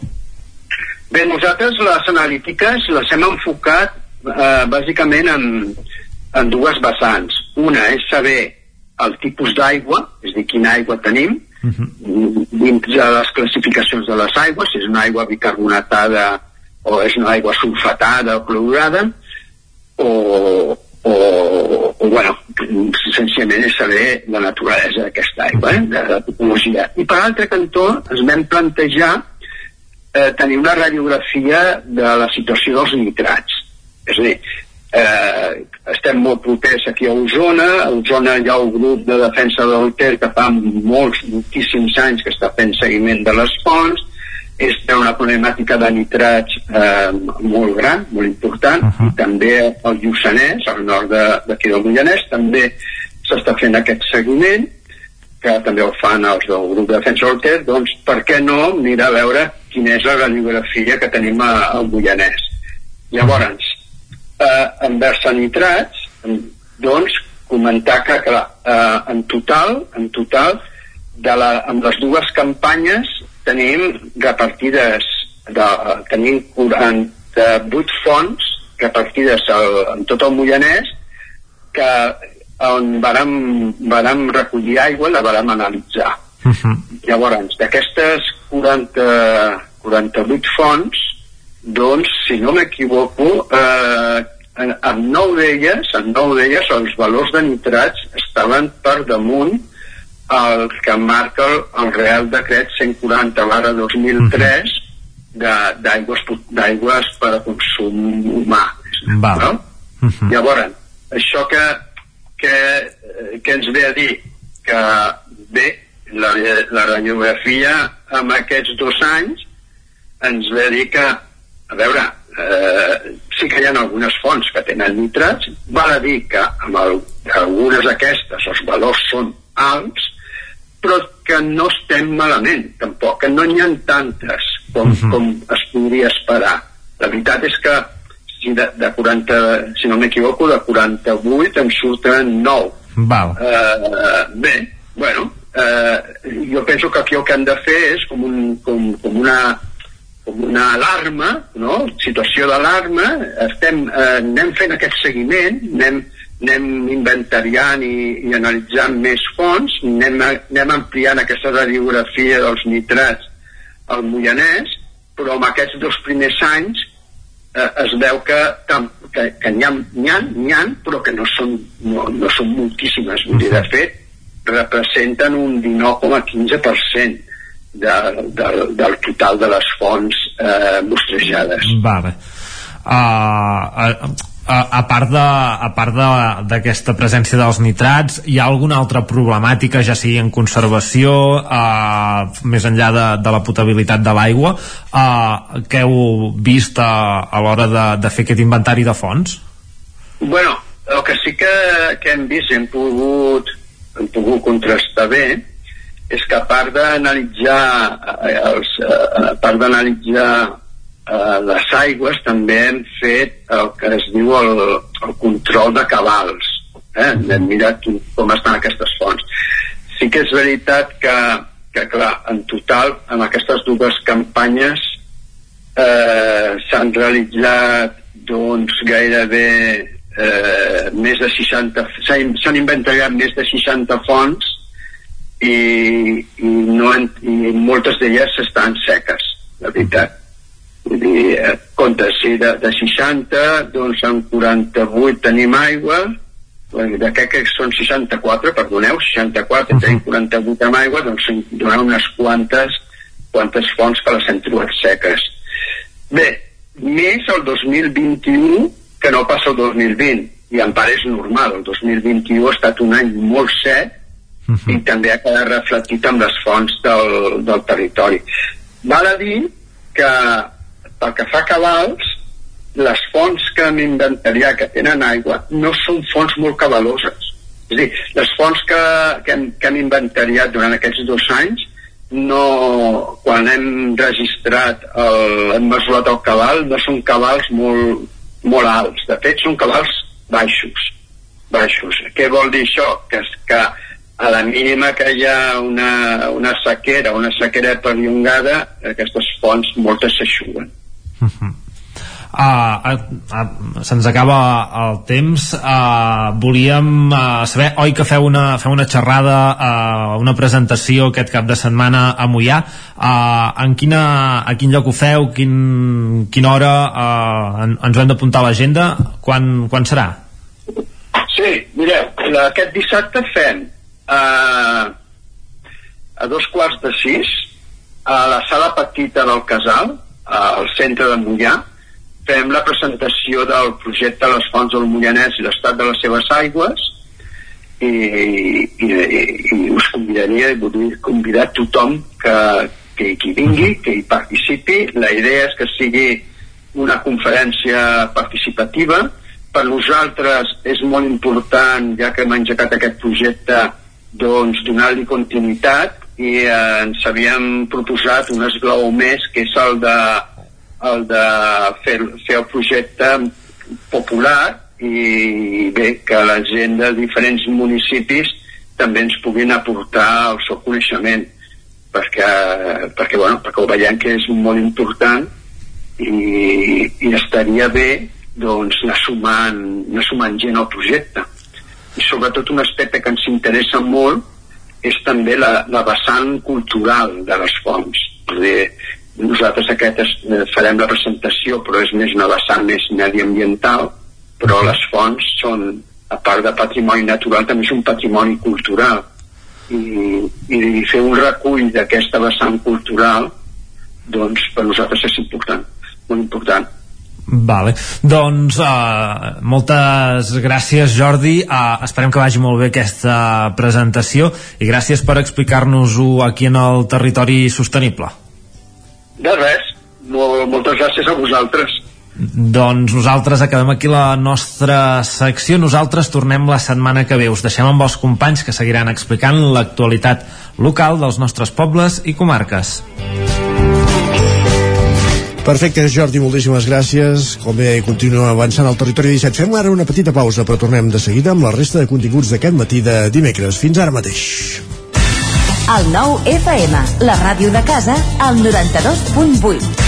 Bé, nosaltres les analítiques les hem enfocat eh, bàsicament en, en dues vessants. Una és saber el tipus d'aigua, és a dir, quina aigua tenim, dins de les classificacions de les aigües, si és una aigua bicarbonatada o és una aigua sulfatada o clorurada, o, o, o bueno, senzillament és saber la naturalesa d'aquesta aigua, eh, de la tipologia. I per l'altre cantó ens vam plantejar eh, tenir una radiografia de la situació dels nitrats. És a dir, eh, estem molt propers aquí a Osona, a Osona hi ha un grup de defensa del Ter que fa molts, moltíssims anys que està fent seguiment de les fonts, és té una problemàtica de nitrats eh, molt gran, molt important, uh -huh. i també al Lluçanès, al nord de- d'aquí del Moianès, també s'està fent aquest seguiment, que també ho fan els del grup de defensa del Ter, doncs per què no mirar a veure quina és la radiografia que tenim a- al Moianès. Llavors, eh, envers nitrats, doncs comentar que, clar, eh, en total, en total, de la, amb les dues campanyes tenim repartides, de, tenim 48 fonts repartides al, en tot el Moianès que on vàrem, vàrem recollir aigua la vàrem analitzar. Llavors, d'aquestes 40, 48 fonts, doncs, si no m'equivoco, eh, en, en nou d'elles, en nou d'elles, els valors de nitrats estaven per damunt el que marca el, el Real Decret 140 barra 2003 de- d'aigües per a consum humà. Val. No? Llavors, això que, que, que ens ve a dir que bé, la, la radiografia amb aquests dos anys ens ve a dir que, a veure, eh, sí que hi ha algunes fonts que tenen nitrats, val a dir que amb el, algunes d'aquestes els valors són alts, però que no estem malament, tampoc, que no n'hi ha tantes com, com es podria esperar. La veritat és que si de, de 40, si no m'equivoco, de 48 en surten 9. Val. Eh, bé, bueno, eh, jo penso que aquí el que hem de fer és com, un, com, com una com una alarma, no? situació d'alarma, estem, eh, anem fent aquest seguiment, anem, anem inventariant i, i analitzant més fonts, anem, anem ampliant aquesta radiografia dels nitrats al Moianès, però en aquests dos primers anys eh, es veu que, que, que n'hi ha, ha, ha, però que no són, no, no són moltíssimes. Dir, de fet, representen un 19,15% de, de, del total de les fonts eh, mostrejades. Vale. Uh, a, a part de a part de- d'aquesta presència dels nitrats hi ha alguna altra problemàtica ja sigui en conservació eh, més enllà de, de la potabilitat de l'aigua eh, que heu vist a, a l'hora de, de fer aquest inventari de fonts? Bueno, el que sí que, que hem vist, hem pogut, hem pogut contrastar bé, és que a part d'analitzar eh, els, eh, a part d'analitzar eh, les aigües també hem fet el que es diu el, el control de cabals eh? hem mirat com estan aquestes fonts sí que és veritat que, que clar, en total en aquestes dues campanyes eh, s'han realitzat doncs gairebé eh, més de 60 s'han s'han inventariat més de 60 fonts i, i, no, en- i moltes d'elles estan seques la veritat. Vull dir, eh, compte, si de, de 60 doncs en 48 tenim aigua d'aquest que són 64, perdoneu, 64, tenim 48 amb aigua, doncs donar unes quantes, quantes fonts que les hem trobat seques. Bé, més el 2021 que no passa el 2020, i en part és normal, el 2021 ha estat un any molt sec i també ha quedat reflectit amb les fonts del, del territori. Val a dir que pel que fa a cabals, les fonts que hem inventariat que tenen aigua no són fonts molt cabaloses. És dir, les fonts que, que, hem, que hem inventariat durant aquests dos anys no, quan hem registrat el, hem mesurat el cabal no són cabals molt, molt alts de fet són cabals baixos baixos. Què vol dir això? Que, que a la mínima que hi ha una, una sequera, una sequera perllongada, aquestes fonts moltes s'aixuguen. Uh, uh, uh, se'ns acaba el temps. Uh, volíem uh, saber oi que feu una, feu una xerrada uh, una presentació aquest cap de setmana a Mollà uh, en quina, a quin lloc ho feu? Quin, quina hora? Uh, en, ens ho hem d'apuntar a l'agenda. Quan, quan serà? Sí, mireu, la, aquest dissabte fem a dos quarts de sis a la sala petita del Casal, al centre de Mollà, fem la presentació del projecte Les Fonts del Mollanès i l'estat de les seves aigües i, i, i, i us convidaria i voldria convidar tothom que, que, que vingui, que hi participi. La idea és que sigui una conferència participativa. Per nosaltres és molt important, ja que hem engegat aquest projecte, doncs donar-li continuïtat i eh, ens havíem proposat un esglaó més, que és el de, el de fer, fer el projecte popular i bé, que la gent de diferents municipis també ens puguin aportar el seu coneixement perquè, perquè, bueno, perquè ho veiem que és molt important i, i estaria bé doncs anar sumant, anar sumant gent al projecte i sobretot un aspecte que ens interessa molt és també la, la vessant cultural de les fonts. Dir, nosaltres aquest es, eh, farem la presentació però és més una vessant més mediambiental però les fonts són a part de patrimoni natural també és un patrimoni cultural. I, i fer un recull d'aquesta vessant cultural doncs per nosaltres és important molt important Vale. Doncs uh, moltes gràcies Jordi. Uh, esperem que vagi molt bé aquesta presentació i gràcies per explicar-nos-ho aquí en el territori sostenible. De res, Mol, moltes gràcies a vosaltres. Doncs nosaltres acabem aquí la nostra secció. Nosaltres tornem la setmana que ve. Us deixem amb els companys que seguiran explicant l'actualitat local dels nostres pobles i comarques Perfecte, Jordi, moltíssimes gràcies. Com bé, continua avançant al territori 17. Fem ara una petita pausa, però tornem de seguida amb la resta de continguts d'aquest matí de dimecres. Fins ara mateix. El nou FM, la ràdio de casa, al 92.8.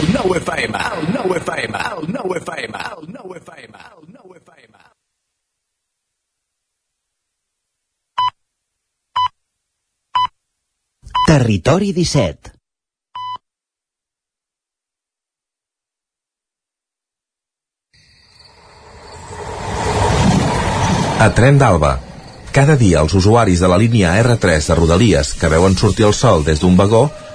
El nou FM, el nou FM, el nou FM, el nou FM, el nou FM. Territori 17 A Tren d'Alba. Cada dia els usuaris de la línia R3 de Rodalies que veuen sortir el sol des d'un vagó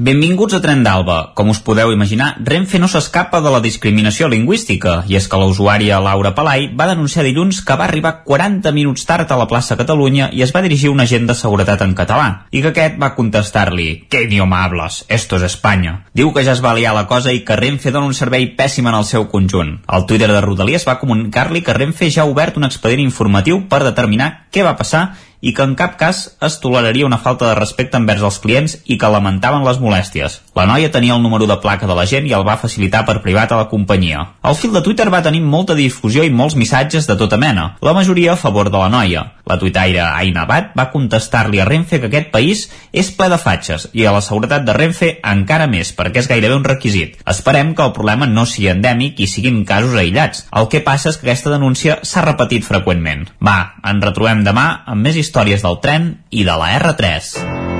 Benvinguts a Tren d'Alba. Com us podeu imaginar, Renfe no s'escapa de la discriminació lingüística, i és que la usuària Laura Palai va denunciar dilluns que va arribar 40 minuts tard a la plaça Catalunya i es va dirigir un agent de seguretat en català, i que aquest va contestar-li «¿Qué idioma hablas? Esto es España». Diu que ja es va liar la cosa i que Renfe dona un servei pèssim en el seu conjunt. El Twitter de Rodalies va comunicar-li que Renfe ja ha obert un expedient informatiu per determinar què va passar i que en cap cas es toleraria una falta de respecte envers els clients i que lamentaven les molèsties. La noia tenia el número de placa de la gent i el va facilitar per privat a la companyia. El fil de Twitter va tenir molta difusió i molts missatges de tota mena, la majoria a favor de la noia. La tuitaire Aina Abad va contestar-li a Renfe que aquest país és ple de fatxes i a la seguretat de Renfe encara més, perquè és gairebé un requisit. Esperem que el problema no sigui endèmic i siguin casos aïllats. El que passa és que aquesta denúncia s'ha repetit freqüentment. Va, ens retrobem demà amb més històries del tren i de la R3.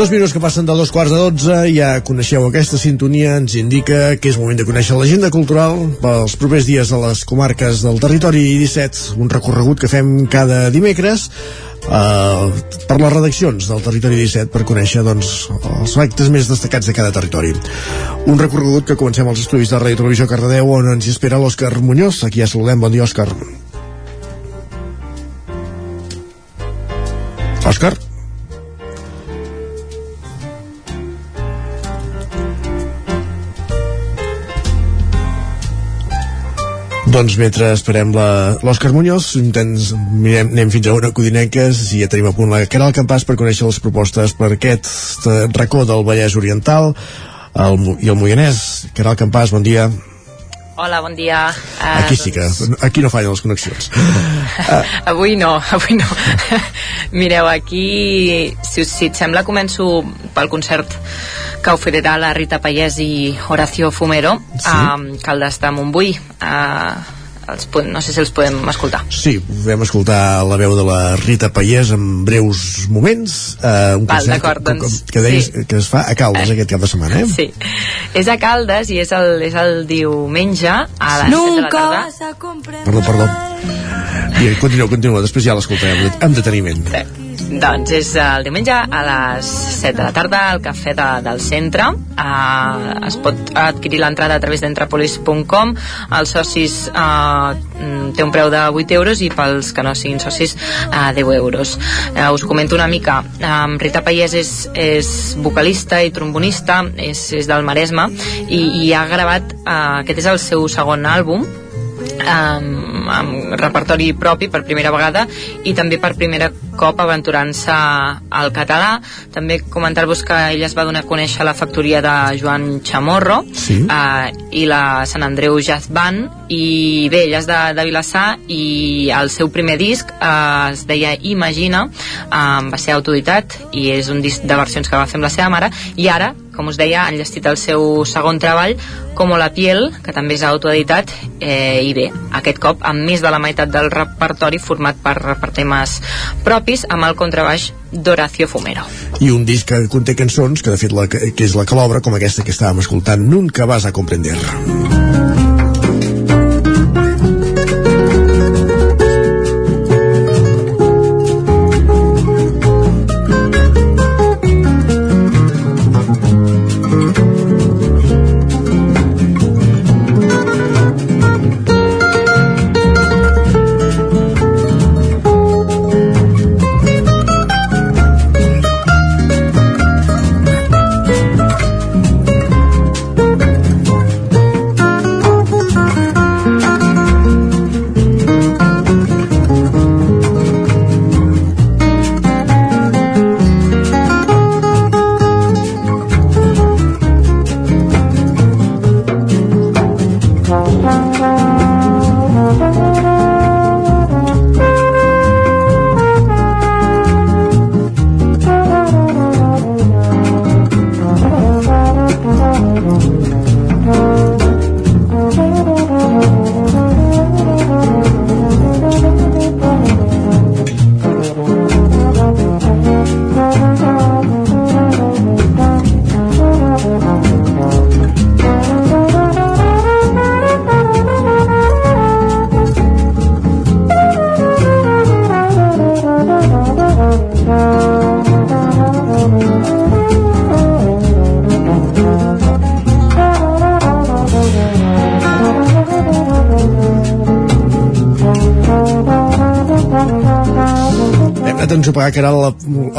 Dos minuts que passen de dos quarts de dotze, ja coneixeu aquesta sintonia, ens indica que és moment de conèixer l'agenda cultural pels propers dies a les comarques del territori 17, un recorregut que fem cada dimecres uh, per les redaccions del territori 17 per conèixer doncs, els actes més destacats de cada territori. Un recorregut que comencem als estudis de Ràdio Televisió Cardedeu on ens espera l'Òscar Muñoz. Aquí ja saludem. Bon dia, Òscar. Òscar? Doncs mentre esperem l'Òscar Muñoz, intents, mirem, anem fins a una Codinenques i ja tenim a punt la Caral Campàs per conèixer les propostes per aquest eh, racó del Vallès Oriental el, i el Moianès. Caral Campàs, bon dia. Hola, bon dia. Uh, Aquí sí que, aquí no fallen les connexions. Avui no, avui no. Mireu, aquí, si, si et sembla, començo pel concert que oferirà la Rita Payés i Horacio Fumero Sí. a Caldes de Montbui. Uh, els, no sé si els podem escoltar. Sí, vam escoltar la veu de la Rita Payés en breus moments. Eh, un Val, concert d'acord, que, doncs, que, deies, sí. que es fa a Caldes aquest cap de setmana, eh? Sí. És a Caldes i és el, és el diumenge a les 7 de la tarda. Perdó, perdó. I continua, continua, després ja l'escoltarem amb- deteniment. Doncs és el diumenge a les 7 de la tarda al cafè de, del centre. Uh, es pot adquirir l'entrada a través d'entrepolis.com els socis uh, té un preu de 8 euros i pels que no siguin socis uh, 10 euros. Uh, us comento una mica. Um, Rita Payés és, és vocalista i trombonista és, és del Maresme i, i ha gravat uh, aquest és el seu segon àlbum amb, amb repertori propi per primera vegada i també per primera cop aventurant-se al català. També comentar-vos que ella es va donar a conèixer la factoria de Joan Chamorro sí. eh, i la Sant Andreu Jazz Band i bé, ella és de, de Vilassar i el seu primer disc eh, es deia Imagina eh, va ser autoditat i és un disc de versions que va fer amb la seva mare. I ara com us deia, han llestit el seu segon treball, Com la piel, que també és autoeditat, eh, i bé, aquest cop amb més de la meitat del repertori format per, per temes propis amb el contrabaix d'Horacio Fumero. I un disc que conté cançons, que de fet la, que és la que l'obra, com aquesta que estàvem escoltant, Nunca vas a comprender.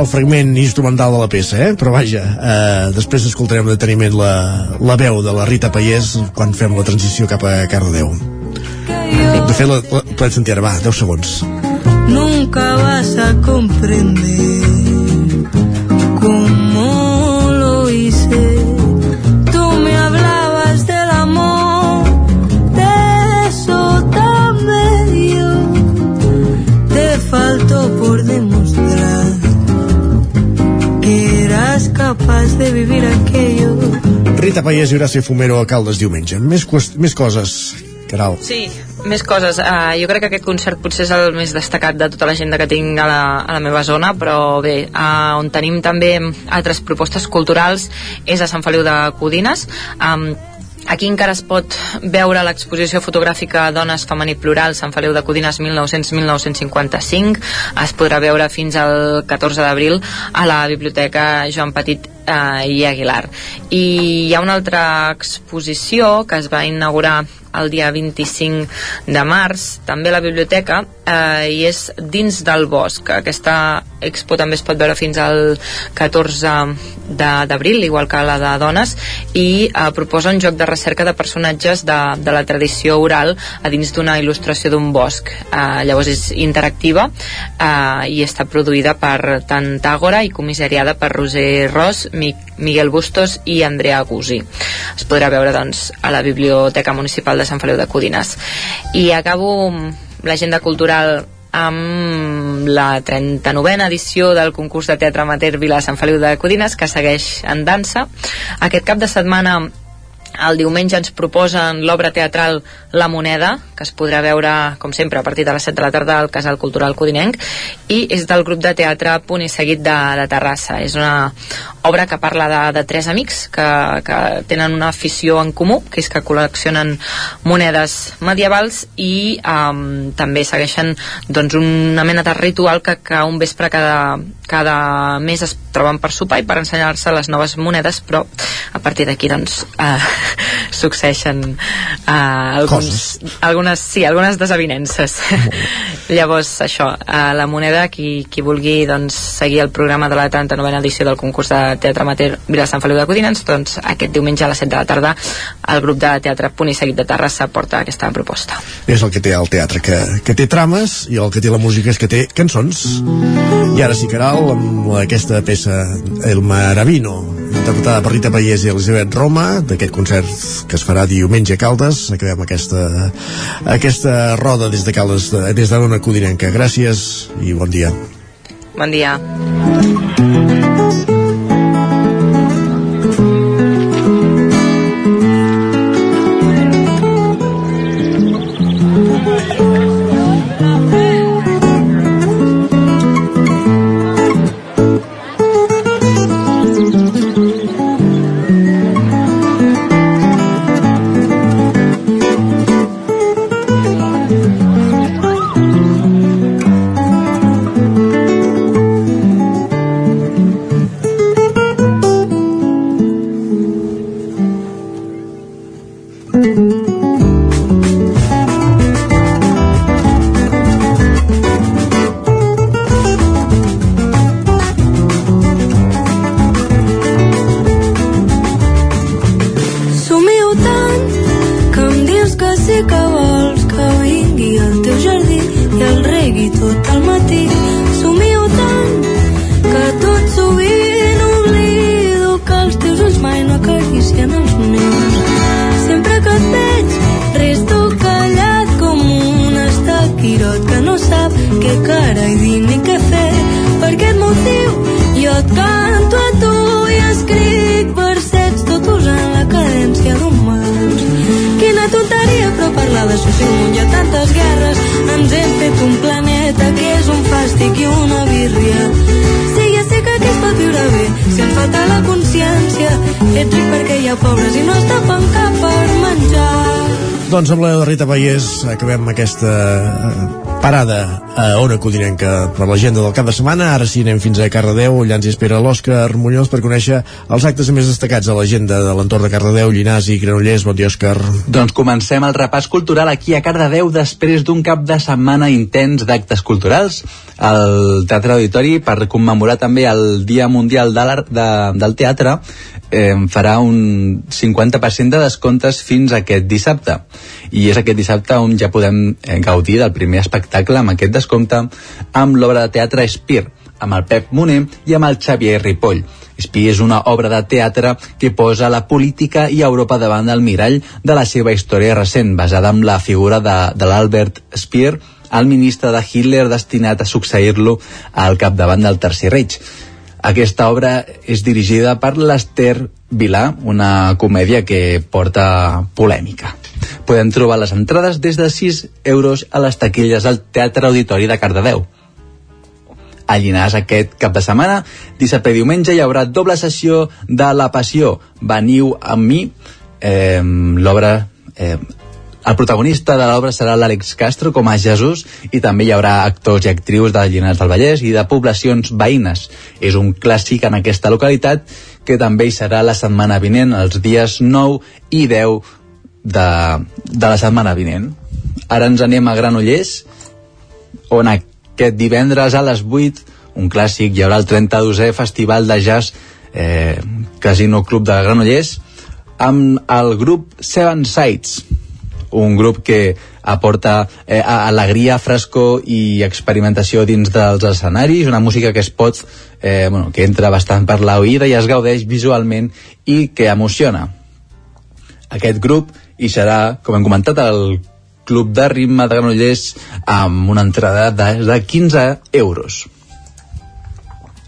El fragment instrumental de la peça, eh? però vaja, eh, després escoltarem deteniment la, la veu de la Rita Payés quan fem la transició cap a Cardedeu. De fet, la, la, podem sentir ara, va, 10 segons. Nunca vas a comprender Rita Payés i Horacio Fumero a Caldes diumenge. Més, més coses, Caral. Sí, més coses. Uh, jo crec que aquest concert potser és el més destacat de tota l'agenda que tinc a la, a la meva zona, però bé, uh, on tenim també altres propostes culturals és a Sant Feliu de Codines. Um, Aquí encara es pot veure l'exposició fotogràfica Dones Femení Plural Sant Feliu de Codines 1900-1955 es podrà veure fins al 14 d'abril a la Biblioteca Joan Petit eh, i Aguilar i hi ha una altra exposició que es va inaugurar el dia 25 de març, també a la biblioteca, eh, i és Dins del Bosc. Aquesta expo també es pot veure fins al 14 d'abril, igual que la de dones, i eh, proposa un joc de recerca de personatges de, de la tradició oral a dins d'una il·lustració d'un bosc. Eh, llavors és interactiva eh, i està produïda per Tantàgora i comissariada per Roser Ros, Mi Miguel Bustos i Andrea Gusi. Es podrà veure doncs, a la Biblioteca Municipal de Sant Feliu de Codines. I acabo l'agenda cultural amb la 39a edició del concurs de teatre amateur Vila Sant Feliu de Codines que segueix en dansa. Aquest cap de setmana el diumenge ens proposen l'obra teatral La Moneda, que es podrà veure, com sempre, a partir de les 7 de la tarda al Casal Cultural Codinenc, i és del grup de teatre Punt i Seguit de, de Terrassa. És una obra que parla de, de tres amics que, que tenen una afició en comú, que és que col·leccionen monedes medievals i um, també segueixen doncs, una mena de ritual que, que un vespre cada, cada mes es troben per sopar i per ensenyar-se les noves monedes, però a partir d'aquí doncs, uh, succeeixen uh, alguns, algunes, sí, algunes desavinences. Llavors, això, uh, la moneda, qui, qui vulgui doncs, seguir el programa de la 39a edició del concurs de teatre amateur Vila Sant Feliu de Codinens, doncs aquest diumenge a les 7 de la tarda el grup de teatre Punt i Seguit de Terrassa porta aquesta proposta. És el que té el teatre, que, que té trames i el que té la música és que té cançons. I ara sí, Caral, amb aquesta peça El Maravino, interpretada per Rita Paiés i Elisabet Roma, d'aquest concert que es farà diumenge a Caldes. Acabem aquesta, aquesta roda des de Caldes, de, des de l'Ona Codinenca. Gràcies i bon dia. Bon dia. Paiés acabem aquesta eh, parada a Ona Codinenca per l'agenda del cap de setmana. Ara sí anem fins a Cardedeu, allà ens espera l'Òscar Muñoz per conèixer els actes més destacats a l'agenda de l'entorn de Cardedeu, Llinàs i Granollers. Bon dia, Òscar. Doncs comencem el repàs cultural aquí a Cardedeu després d'un cap de setmana intens d'actes culturals. El Teatre Auditori, per commemorar també el Dia Mundial de de, del Teatre, eh, farà un 50% de descomptes fins aquest dissabte. I és aquest dissabte on ja podem eh, gaudir del primer espectacle amb aquest descompte amb l'obra de teatre Espir, amb el Pep Moner i amb el Xavier Ripoll. Espí és una obra de teatre que posa la política i Europa davant del mirall de la seva història recent, basada en la figura de, de l'Albert Speer, el ministre de Hitler destinat a succeir-lo al capdavant del Tercer Reich. Aquesta obra és dirigida per l'Ester Vilà, una comèdia que porta polèmica. Podem trobar les entrades des de 6 euros a les taquilles del Teatre Auditori de Cardedeu. A Llinars aquest cap de setmana, dissabte i diumenge, hi haurà doble sessió de La Passió. Veniu amb mi, eh, l'obra... Eh, el protagonista de l'obra serà l'Àlex Castro com a Jesús i també hi haurà actors i actrius de Llinars del Vallès i de poblacions veïnes. És un clàssic en aquesta localitat que també hi serà la setmana vinent, els dies 9 i 10 de, de la setmana vinent. Ara ens anem a Granollers, on aquest divendres a les 8, un clàssic, hi haurà el 32è Festival de Jazz eh, Casino Club de Granollers, amb el grup Seven Sides, un grup que aporta eh, alegria, frescor i experimentació dins dels escenaris, una música que es pot, eh, bueno, que entra bastant per la oïda i es gaudeix visualment i que emociona. Aquest grup hi serà, com hem comentat, el Club de Ritme de Granollers amb una entrada de, de 15 euros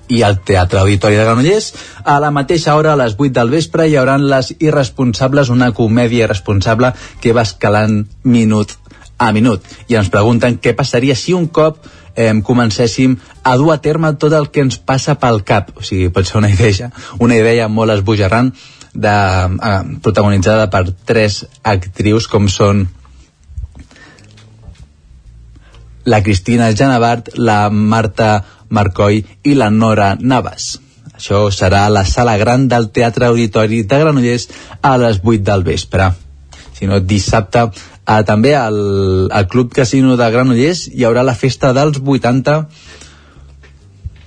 i al Teatre Auditori de Granollers. A la mateixa hora, a les 8 del vespre, hi haurà Les Irresponsables, una comèdia irresponsable que va escalant minut a minut. I ens pregunten què passaria si un cop eh, comencéssim a dur a terme tot el que ens passa pel cap. O sigui, pot ser una idea, una idea molt esbojarrant de, eh, protagonitzada per tres actrius com són la Cristina Janabart, la Marta Marcoy i la Nora Navas. Això serà a la sala gran del Teatre Auditori de Granollers a les 8 del vespre. Si no, dissabte eh, també al, al Club Casino de Granollers hi haurà la festa dels 80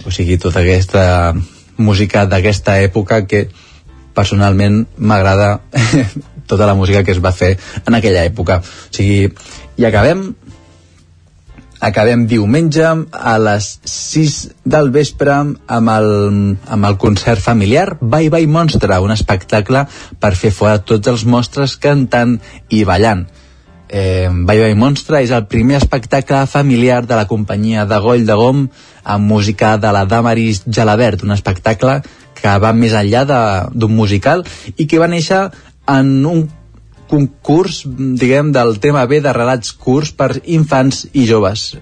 o sigui, tota aquesta música d'aquesta època que personalment m'agrada tota la música que es va fer en aquella època. O sigui, i acabem acabem diumenge a les 6 del vespre amb el, amb el concert familiar Bye Bye Monstre, un espectacle per fer fora tots els monstres cantant i ballant. Eh, Bye Bye Monstre és el primer espectacle familiar de la companyia de Goll de Gom amb música de la Damaris Gelabert, un espectacle que va més enllà d'un musical i que va néixer en un concurs, diguem, del tema B de relats curts per infants i joves.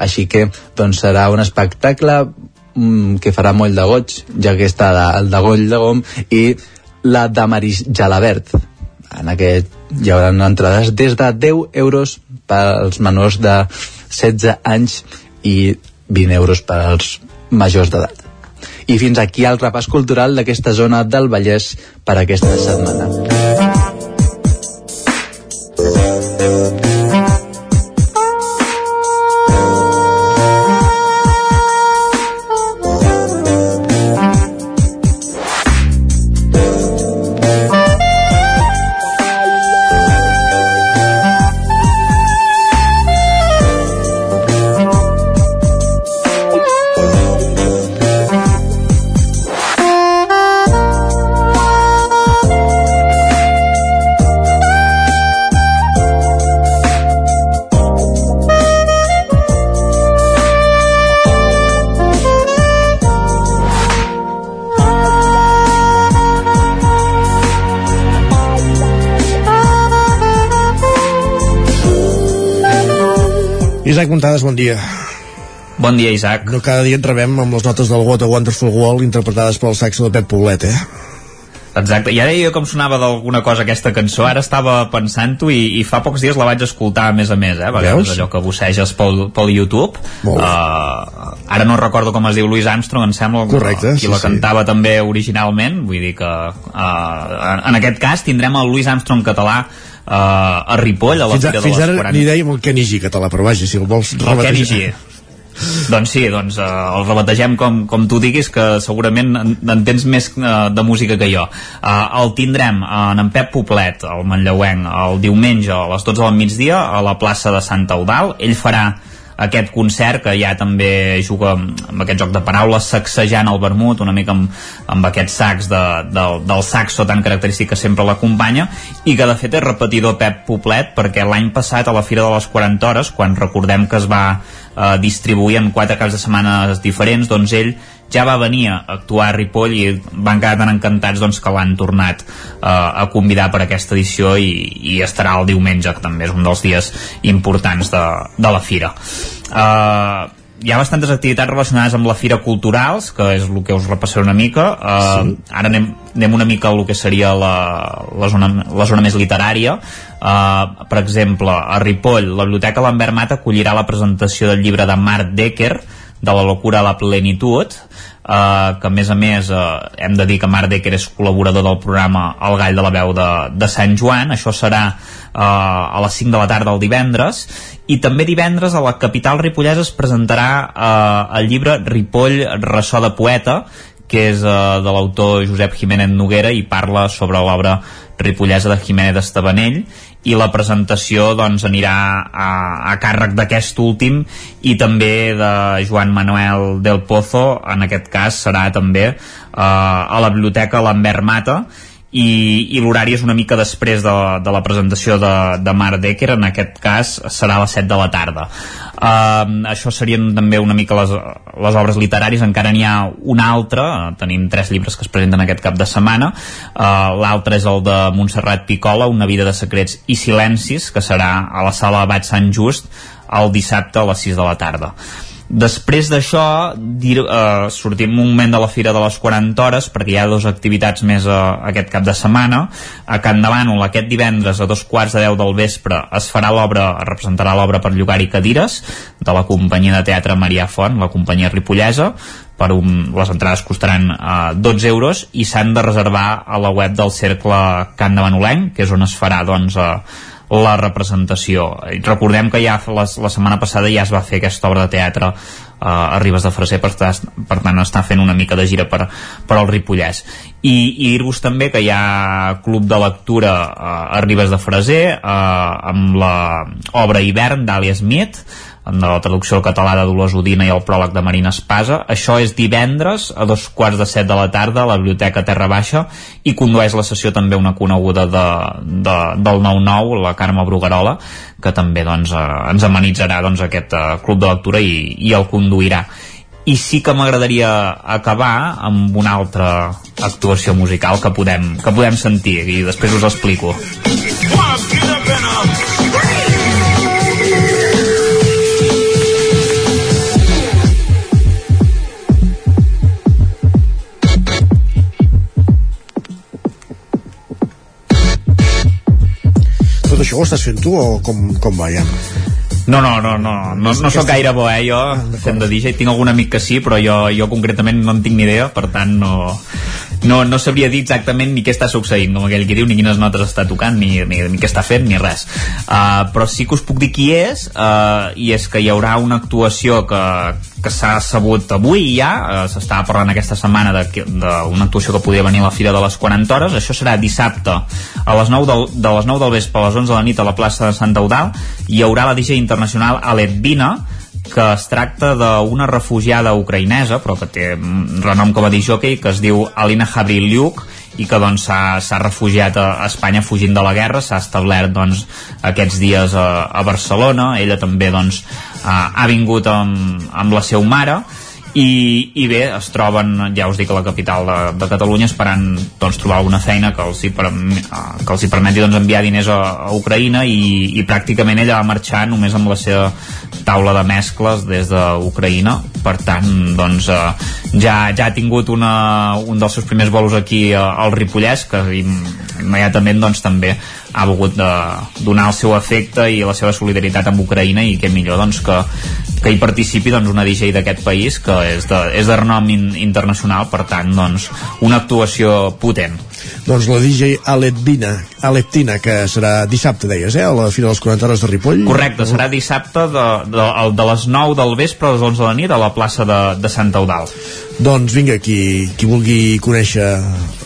Així que, doncs, serà un espectacle mm, que farà molt de goig, ja que està el de Goll de Gom i la de Maris Jalabert. En aquest hi haurà entrades des de 10 euros pels menors de 16 anys i 20 euros per als majors d'edat. I fins aquí el repàs cultural d'aquesta zona del Vallès per aquesta setmana. Isaac Montades, bon dia. Bon dia, Isaac. No cada dia en rebem amb les notes del What a Wonderful World interpretades pel saxo de Pep Poblet, eh? Exacte, ja deia com sonava d'alguna cosa aquesta cançó, ara estava pensant-ho i, i fa pocs dies la vaig escoltar a més a més, eh? A vegades allò que busseges pel, pel YouTube. Uh, ara no recordo com es diu Louis Armstrong, em sembla, Correcte, qui sí, la sí. cantava també originalment, vull dir que uh, en aquest cas tindrem el Louis Armstrong català uh, a Ripoll, a la Fins, a, Fira de fins les ara 40. ni dèiem el Kenny G català, però vaja, si el vols rebatejar-. Doncs sí, doncs eh, el rebategem com, com tu diguis, que segurament en, en tens més eh, de música que jo. Eh, el tindrem en en Pep Poblet, el Manlleuenc, el diumenge a les 12 del migdia a la plaça de Sant Eudal. Ell farà aquest concert que ja també juga amb aquest joc de paraules sacsejant el vermut una mica amb, amb aquests sacs de, del, del saxo tan característic que sempre l'acompanya i que de fet és repetidor Pep Poblet perquè l'any passat a la Fira de les 40 hores quan recordem que es va eh, distribuir en quatre caps de setmanes diferents doncs ell ja va venir a actuar a Ripoll i van quedar tan encantats doncs, que l'han tornat eh, a convidar per aquesta edició i, i estarà el diumenge que també és un dels dies importants de, de la Fira eh, hi ha bastantes activitats relacionades amb la Fira Culturals, que és el que us repassaré una mica. Uh, sí. Ara anem, anem una mica al que seria la, la, zona, la zona més literària. Uh, per exemple, a Ripoll, la Biblioteca Lambert Mat acollirà la presentació del llibre de Marc Decker, de la locura a la plenitud eh, que a més a més eh, hem de dir que Marc Decker és col·laborador del programa El Gall de la Veu de, de Sant Joan això serà eh, a les 5 de la tarda el divendres i també divendres a la capital ripollesa es presentarà eh, el llibre Ripoll, ressò de poeta que és eh, de l'autor Josep Jiménez Noguera i parla sobre l'obra ripollesa de Jiménez Estabanell i la presentació doncs, anirà a, a càrrec d'aquest últim i també de Joan Manuel del Pozo, en aquest cas serà també eh, a la biblioteca Lambert Mata i, i l'horari és una mica després de, de la presentació de, de Marc Decker, en aquest cas serà a les 7 de la tarda. Uh, això serien també una mica les, les obres literàries, encara n'hi ha una altra, tenim tres llibres que es presenten aquest cap de setmana, uh, l'altre és el de Montserrat Picola, Una vida de secrets i silencis, que serà a la sala Abat Sant Just el dissabte a les 6 de la tarda. Després d'això, eh, sortim un moment de la Fira de les 40 hores, perquè hi ha dues activitats més eh, aquest cap de setmana. A Can Davànol, aquest divendres, a dos quarts de deu del vespre, es farà l'obra, es representarà l'obra per llogar i cadires, de la companyia de teatre Maria Font, la companyia ripollesa, per un, les entrades costaran eh, 12 euros i s'han de reservar a la web del Cercle Can Davanolenc, que és on es farà doncs, eh, la representació. Recordem que ja la, la setmana passada ja es va fer aquesta obra de teatre uh, a Ribes de Freser, per, per tant està fent una mica de gira per, per al Ripollès. I, i dir-vos també que hi ha club de lectura uh, a Ribes de Freser uh, amb la obra Hivern d'Àlia Smith, en la traducció al català de Dolors Udina i el pròleg de Marina Espasa. Això és divendres a dos quarts de set de la tarda a la Biblioteca Terra Baixa i condueix la sessió també una coneguda de, de, del 9-9, la Carme Bruguerola, que també doncs, eh, ens amenitzarà doncs, aquest eh, club de lectura i, i el conduirà i sí que m'agradaria acabar amb una altra actuació musical que podem, que podem sentir i després us explico. Tot això ho estàs fent tu o com, com va ja? No, no, no, no, no, no sóc gaire bo, eh, jo fent de DJ, tinc algun amic que sí, però jo, jo concretament no en tinc ni idea, per tant no, no, no sabria dir exactament ni què està succeint, com aquell que diu, ni quines notes està tocant, ni, ni, ni què està fent, ni res. Uh, però sí que us puc dir qui és, uh, i és que hi haurà una actuació que, que s'ha sabut avui ja, uh, s'estava parlant aquesta setmana d'una actuació que podia venir a la Fira de les 40 hores, això serà dissabte a les 9 del, de les 9 del vespre a les 11 de la nit a la plaça de Sant Eudal, hi haurà la DJ internacional Aletvina, que es tracta d'una refugiada ucraïnesa, però que té renom com a disjockey, que es diu Alina Havrilyuk, i que doncs s'ha refugiat a Espanya fugint de la guerra, s'ha establert doncs aquests dies a, a Barcelona, ella també doncs ha, ha vingut amb, amb la seva mare, i, i bé, es troben, ja us dic, a la capital de, de Catalunya esperant doncs, trobar alguna feina que els hi, per, que els hi permeti doncs, enviar diners a, a Ucraïna. I, i pràcticament ella va marxar només amb la seva taula de mescles des d'Ucraïna per tant doncs, eh, ja, ja ha tingut una, un dels seus primers bolos aquí al Ripollès que immediatament doncs, també ha volgut de donar el seu efecte i la seva solidaritat amb Ucraïna i que millor doncs, que, que hi participi doncs, una DJ d'aquest país que és de, és de renom in, internacional. Per tant doncs, una actuació potent doncs la DJ Aletina, Aletina que serà dissabte deies, eh? a la Fira de les 40 hores de Ripoll correcte, serà dissabte de, de, de les 9 del vespre a les 11 de la nit a la plaça de, de Santa Eudal doncs vinga, qui, qui vulgui conèixer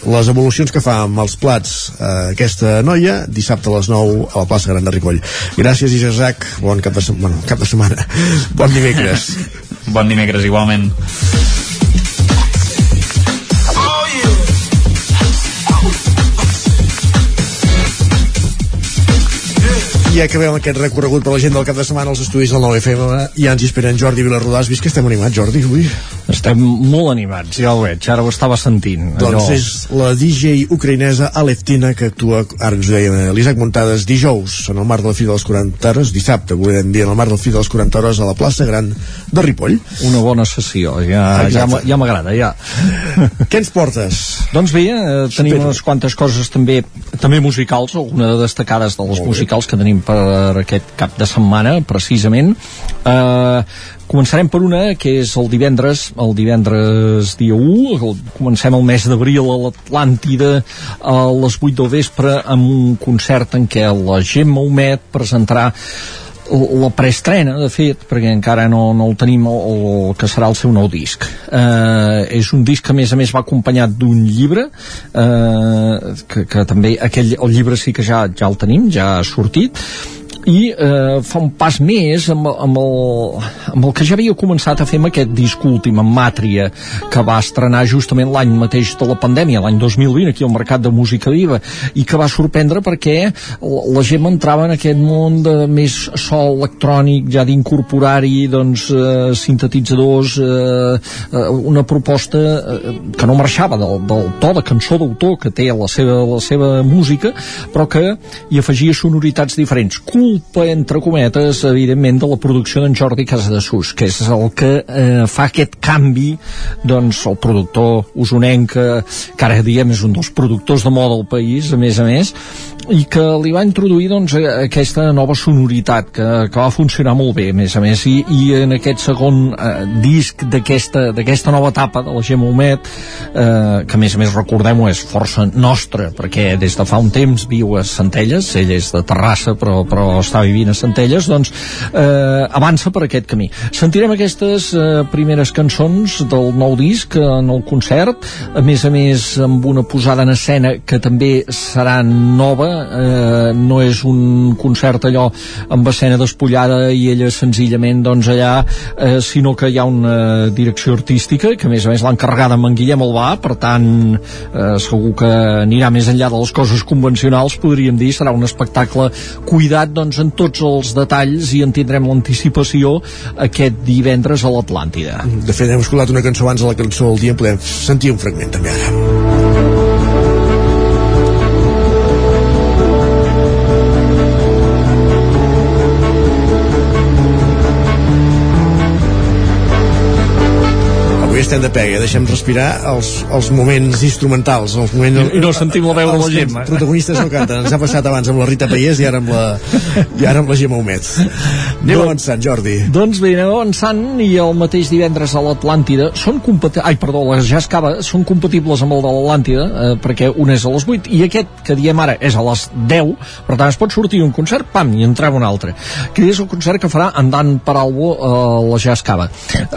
les evolucions que fa amb els plats eh, aquesta noia, dissabte a les 9 a la plaça Gran de Ripoll. Gràcies, Isaac. Bon cap de, bueno, cap de setmana. Bon dimecres. bon dimecres, igualment. I acabem aquest recorregut per la gent del cap de setmana als estudis del 9FM i ja ens hi esperen Jordi Vilarrodà. Has vist que estem animats, Jordi, avui? Estem molt animats, ja ho veig, ara ho estava sentint. Doncs allò... és la DJ ucraïnesa Aleftina que actua, ara ens ho deia l'Isaac Muntades, dijous en el marc de la Fira de les 40 hores, dissabte, volem dir, en el marc de la Fira de les 40 hores a la plaça Gran de Ripoll. Una bona sessió, ja, ja, ja m'agrada, ja. Què ens portes? Doncs bé, eh, tenim Espera. unes quantes coses també també musicals, alguna de destacades de les musicals que tenim per aquest cap de setmana, precisament. Eh, Començarem per una, que és el divendres, el divendres dia 1, el, comencem el mes d'abril a l'Atlàntida a les 8 del vespre amb un concert en què la Gemma Humet presentarà la preestrena, de fet, perquè encara no, no el tenim, el, el que serà el seu nou disc. Eh, és un disc que, a més a més, va acompanyat d'un llibre, eh, que, que també, aquell, el llibre sí que ja, ja el tenim, ja ha sortit, i eh, fa un pas més amb, amb, el, amb el que ja havia començat a fer amb aquest disc últim, amb Màtria, que va estrenar justament l'any mateix de la pandèmia, l'any 2020, aquí al Mercat de Música Viva, i que va sorprendre perquè la gent entrava en aquest món de més sol electrònic, ja d'incorporar-hi doncs, eh, sintetitzadors, eh, eh, una proposta eh, que no marxava del, del to de cançó d'autor que té la seva, la seva música, però que hi afegia sonoritats diferents. Cool culpa, entre cometes, evidentment, de la producció d'en Jordi Casadesús, que és el que eh, fa aquest canvi, doncs, el productor usonenc, que, que ara diem és un dels productors de moda del país, a més a més, i que li va introduir doncs, aquesta nova sonoritat que, que va funcionar molt bé a més a més. I, i en aquest segon eh, disc d'aquesta nova etapa de la Gemma Humet eh, que a més a més recordem-ho és força nostra perquè des de fa un temps viu a Centelles. Ell és de Terrassa però, però està vivint a Centelles doncs eh, avança per aquest camí. Sentirem aquestes eh, primeres cançons del nou disc en el concert a més a més amb una posada en escena que també serà nova eh, no és un concert allò amb escena despullada i ella senzillament doncs allà eh, sinó que hi ha una direcció artística que a més a més l'ha encarregada amb en Guillem Albà per tant eh, segur que anirà més enllà de les coses convencionals podríem dir, serà un espectacle cuidat doncs en tots els detalls i en tindrem l'anticipació aquest divendres a l'Atlàntida. De fet, hem escoltat una cançó abans de la cançó del dia, podem sentir un fragment també ara. Estem de pega, deixem respirar els, els moments instrumentals, els moments... I, i no sentim la veu de la Gemma. Els protagonistes no canten, ens ha passat abans amb la Rita Paiés i ara amb la, i ara amb la Gemma Homet. Anem Don, avançant, Jordi. Doncs bé, anem avançant i el mateix divendres a l'Atlàntida són compatibles... Ai, perdó, la Jascava són compatibles amb el de l'Atlàntida eh, perquè un és a les 8 i aquest que diem ara és a les 10 per tant es pot sortir un concert, pam, i entrar un altre que és el concert que farà en Dan Paralbo a eh, la Jascava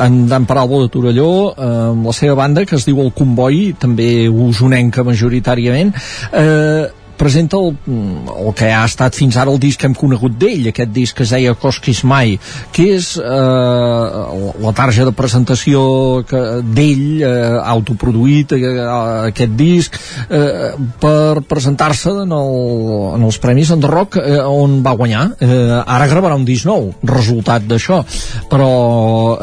en Dan Paralbo de Torelló amb la seva banda que es diu El Comboi, també usonenca majoritàriament. Eh, presenta el, el que ha estat fins ara el disc que hem conegut d'ell, aquest disc que es deia Cosquis Mai, que és eh, la tarja de presentació d'ell, eh, autoproduït, eh, aquest disc, eh, per presentar-se en, el, en els Premis en Rock, eh, on va guanyar. Eh, ara gravarà un disc nou, resultat d'això, però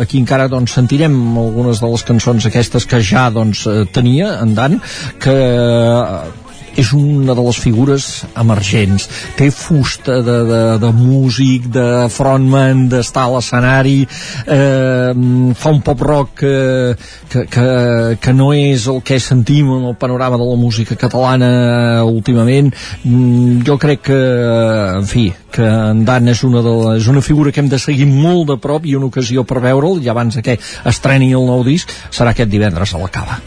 aquí encara doncs, sentirem algunes de les cançons aquestes que ja doncs, tenia, en Dan, que és una de les figures emergents. Té fusta de, de, de músic de frontman d'estar a l'escenari eh, fa un pop rock que, que, que, que no és el que sentim en el panorama de la música catalana últimament. Mm, jo crec que en fi que en Dan és una, de la, és una figura que hem de seguir molt de prop i una ocasió per veure'l. I abans que estreni el nou disc serà aquest divendres a la Cava.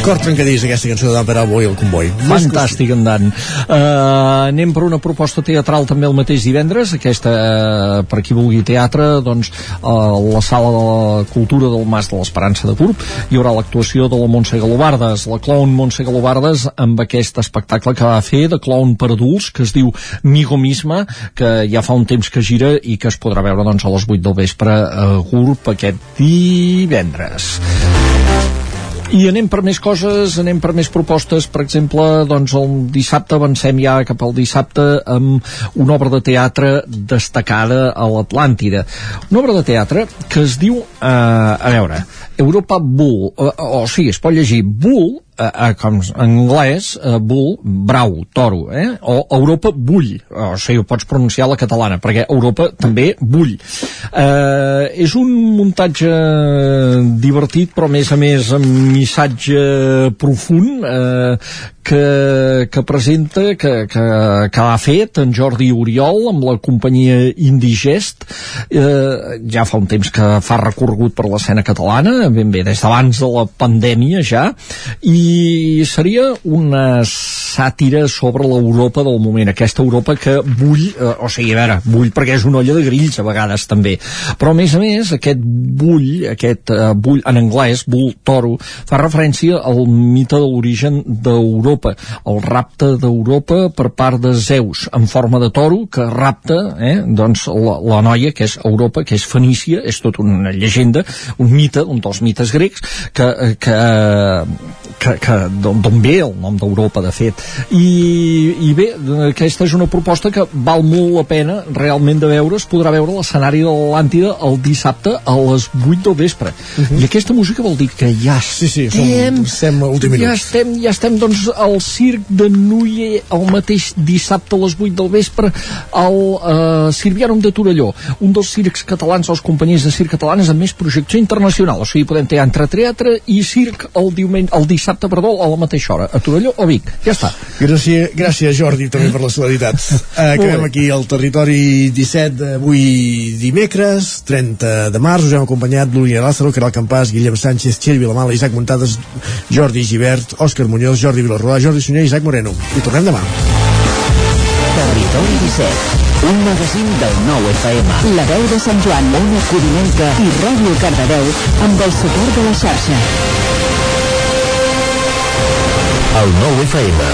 Cor trencadís aquesta cançó de Peralbo i el Comboi. Fantàstic, en Dan. Uh, anem per una proposta teatral també el mateix divendres, aquesta, uh, per qui vulgui teatre, doncs, a uh, la sala de la cultura del Mas de l'Esperança de Purp hi haurà l'actuació de la Montse Galobardes, la clown Montse Galobardes, amb aquest espectacle que va fer de clown per adults, que es diu Migomisme, que ja fa un temps que gira i que es podrà veure doncs, a les 8 del vespre a Gurb aquest divendres. I anem per més coses, anem per més propostes, per exemple, doncs el dissabte avancem ja cap al dissabte amb una obra de teatre destacada a l'Atlàntida. Una obra de teatre que es diu, eh, a veure, Europa Bull, o, o, o sigui, es pot llegir Bull eh, com en anglès, eh, bull, brau, toro, eh? o Europa bull, o sigui, ho pots pronunciar la catalana, perquè Europa també bull. Eh, és un muntatge divertit, però a més a més amb missatge profund, eh, que, que presenta, que, que, que ha fet en Jordi Oriol amb la companyia Indigest. Eh, ja fa un temps que fa recorregut per l'escena catalana ben bé des d'abans de la pandèmia ja i seria una sàtira sobre l'Europa del moment, aquesta Europa que bull, eh, o sigui, a veure, bull perquè és una olla de grills a vegades també. Però a més a més aquest bull aquest eh, bull en anglès, bull toro fa referència al mite de l'origen d'Europa d'Europa, el rapte d'Europa per part de Zeus en forma de toro que rapta eh, doncs la, la noia que és Europa, que és Fenícia, és tot una llegenda, un mite, un dels mites grecs que, que, que, que d'on ve el nom d'Europa de fet. I, i bé, aquesta és una proposta que val molt la pena realment de veure, es podrà veure l'escenari de l'Atlàntida el dissabte a les 8 del vespre. Uh -huh. i aquesta música vol dir que ja sí, sí, som, estem ja estem, ja estem doncs al circ de Núria el mateix dissabte a les 8 del vespre al eh, Sirviarum de Torelló. Un dels circs catalans, les companyies de circ catalanes amb més projecció internacional. O sigui, podem ter entre teatre i circ el, diumenge, el dissabte perdó, a la mateixa hora a Torelló o Vic, ja està. Gràcies, gràcies Jordi també per la solidaritat. Acabem aquí al territori 17 d'avui dimecres 30 de març, us hem acompanyat Lúria Lázaro, Caral Campàs, Guillem Sánchez Txell Vilamala, Isaac Montades Jordi Givert, Òscar Muñoz, Jordi Vilarroa Jordi Sunyer i Isaac Moreno. I tornem demà. Territori 17 un magazín del nou FM. La veu de Sant Joan, Ona Codinenca i Ràdio Cardedeu amb el suport de la xarxa. El nou FM.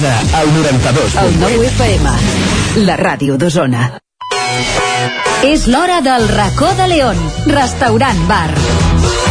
Casa al 92. El nou FM. La ràdio d'Osona. És l'hora del racó de León. Restaurant bar.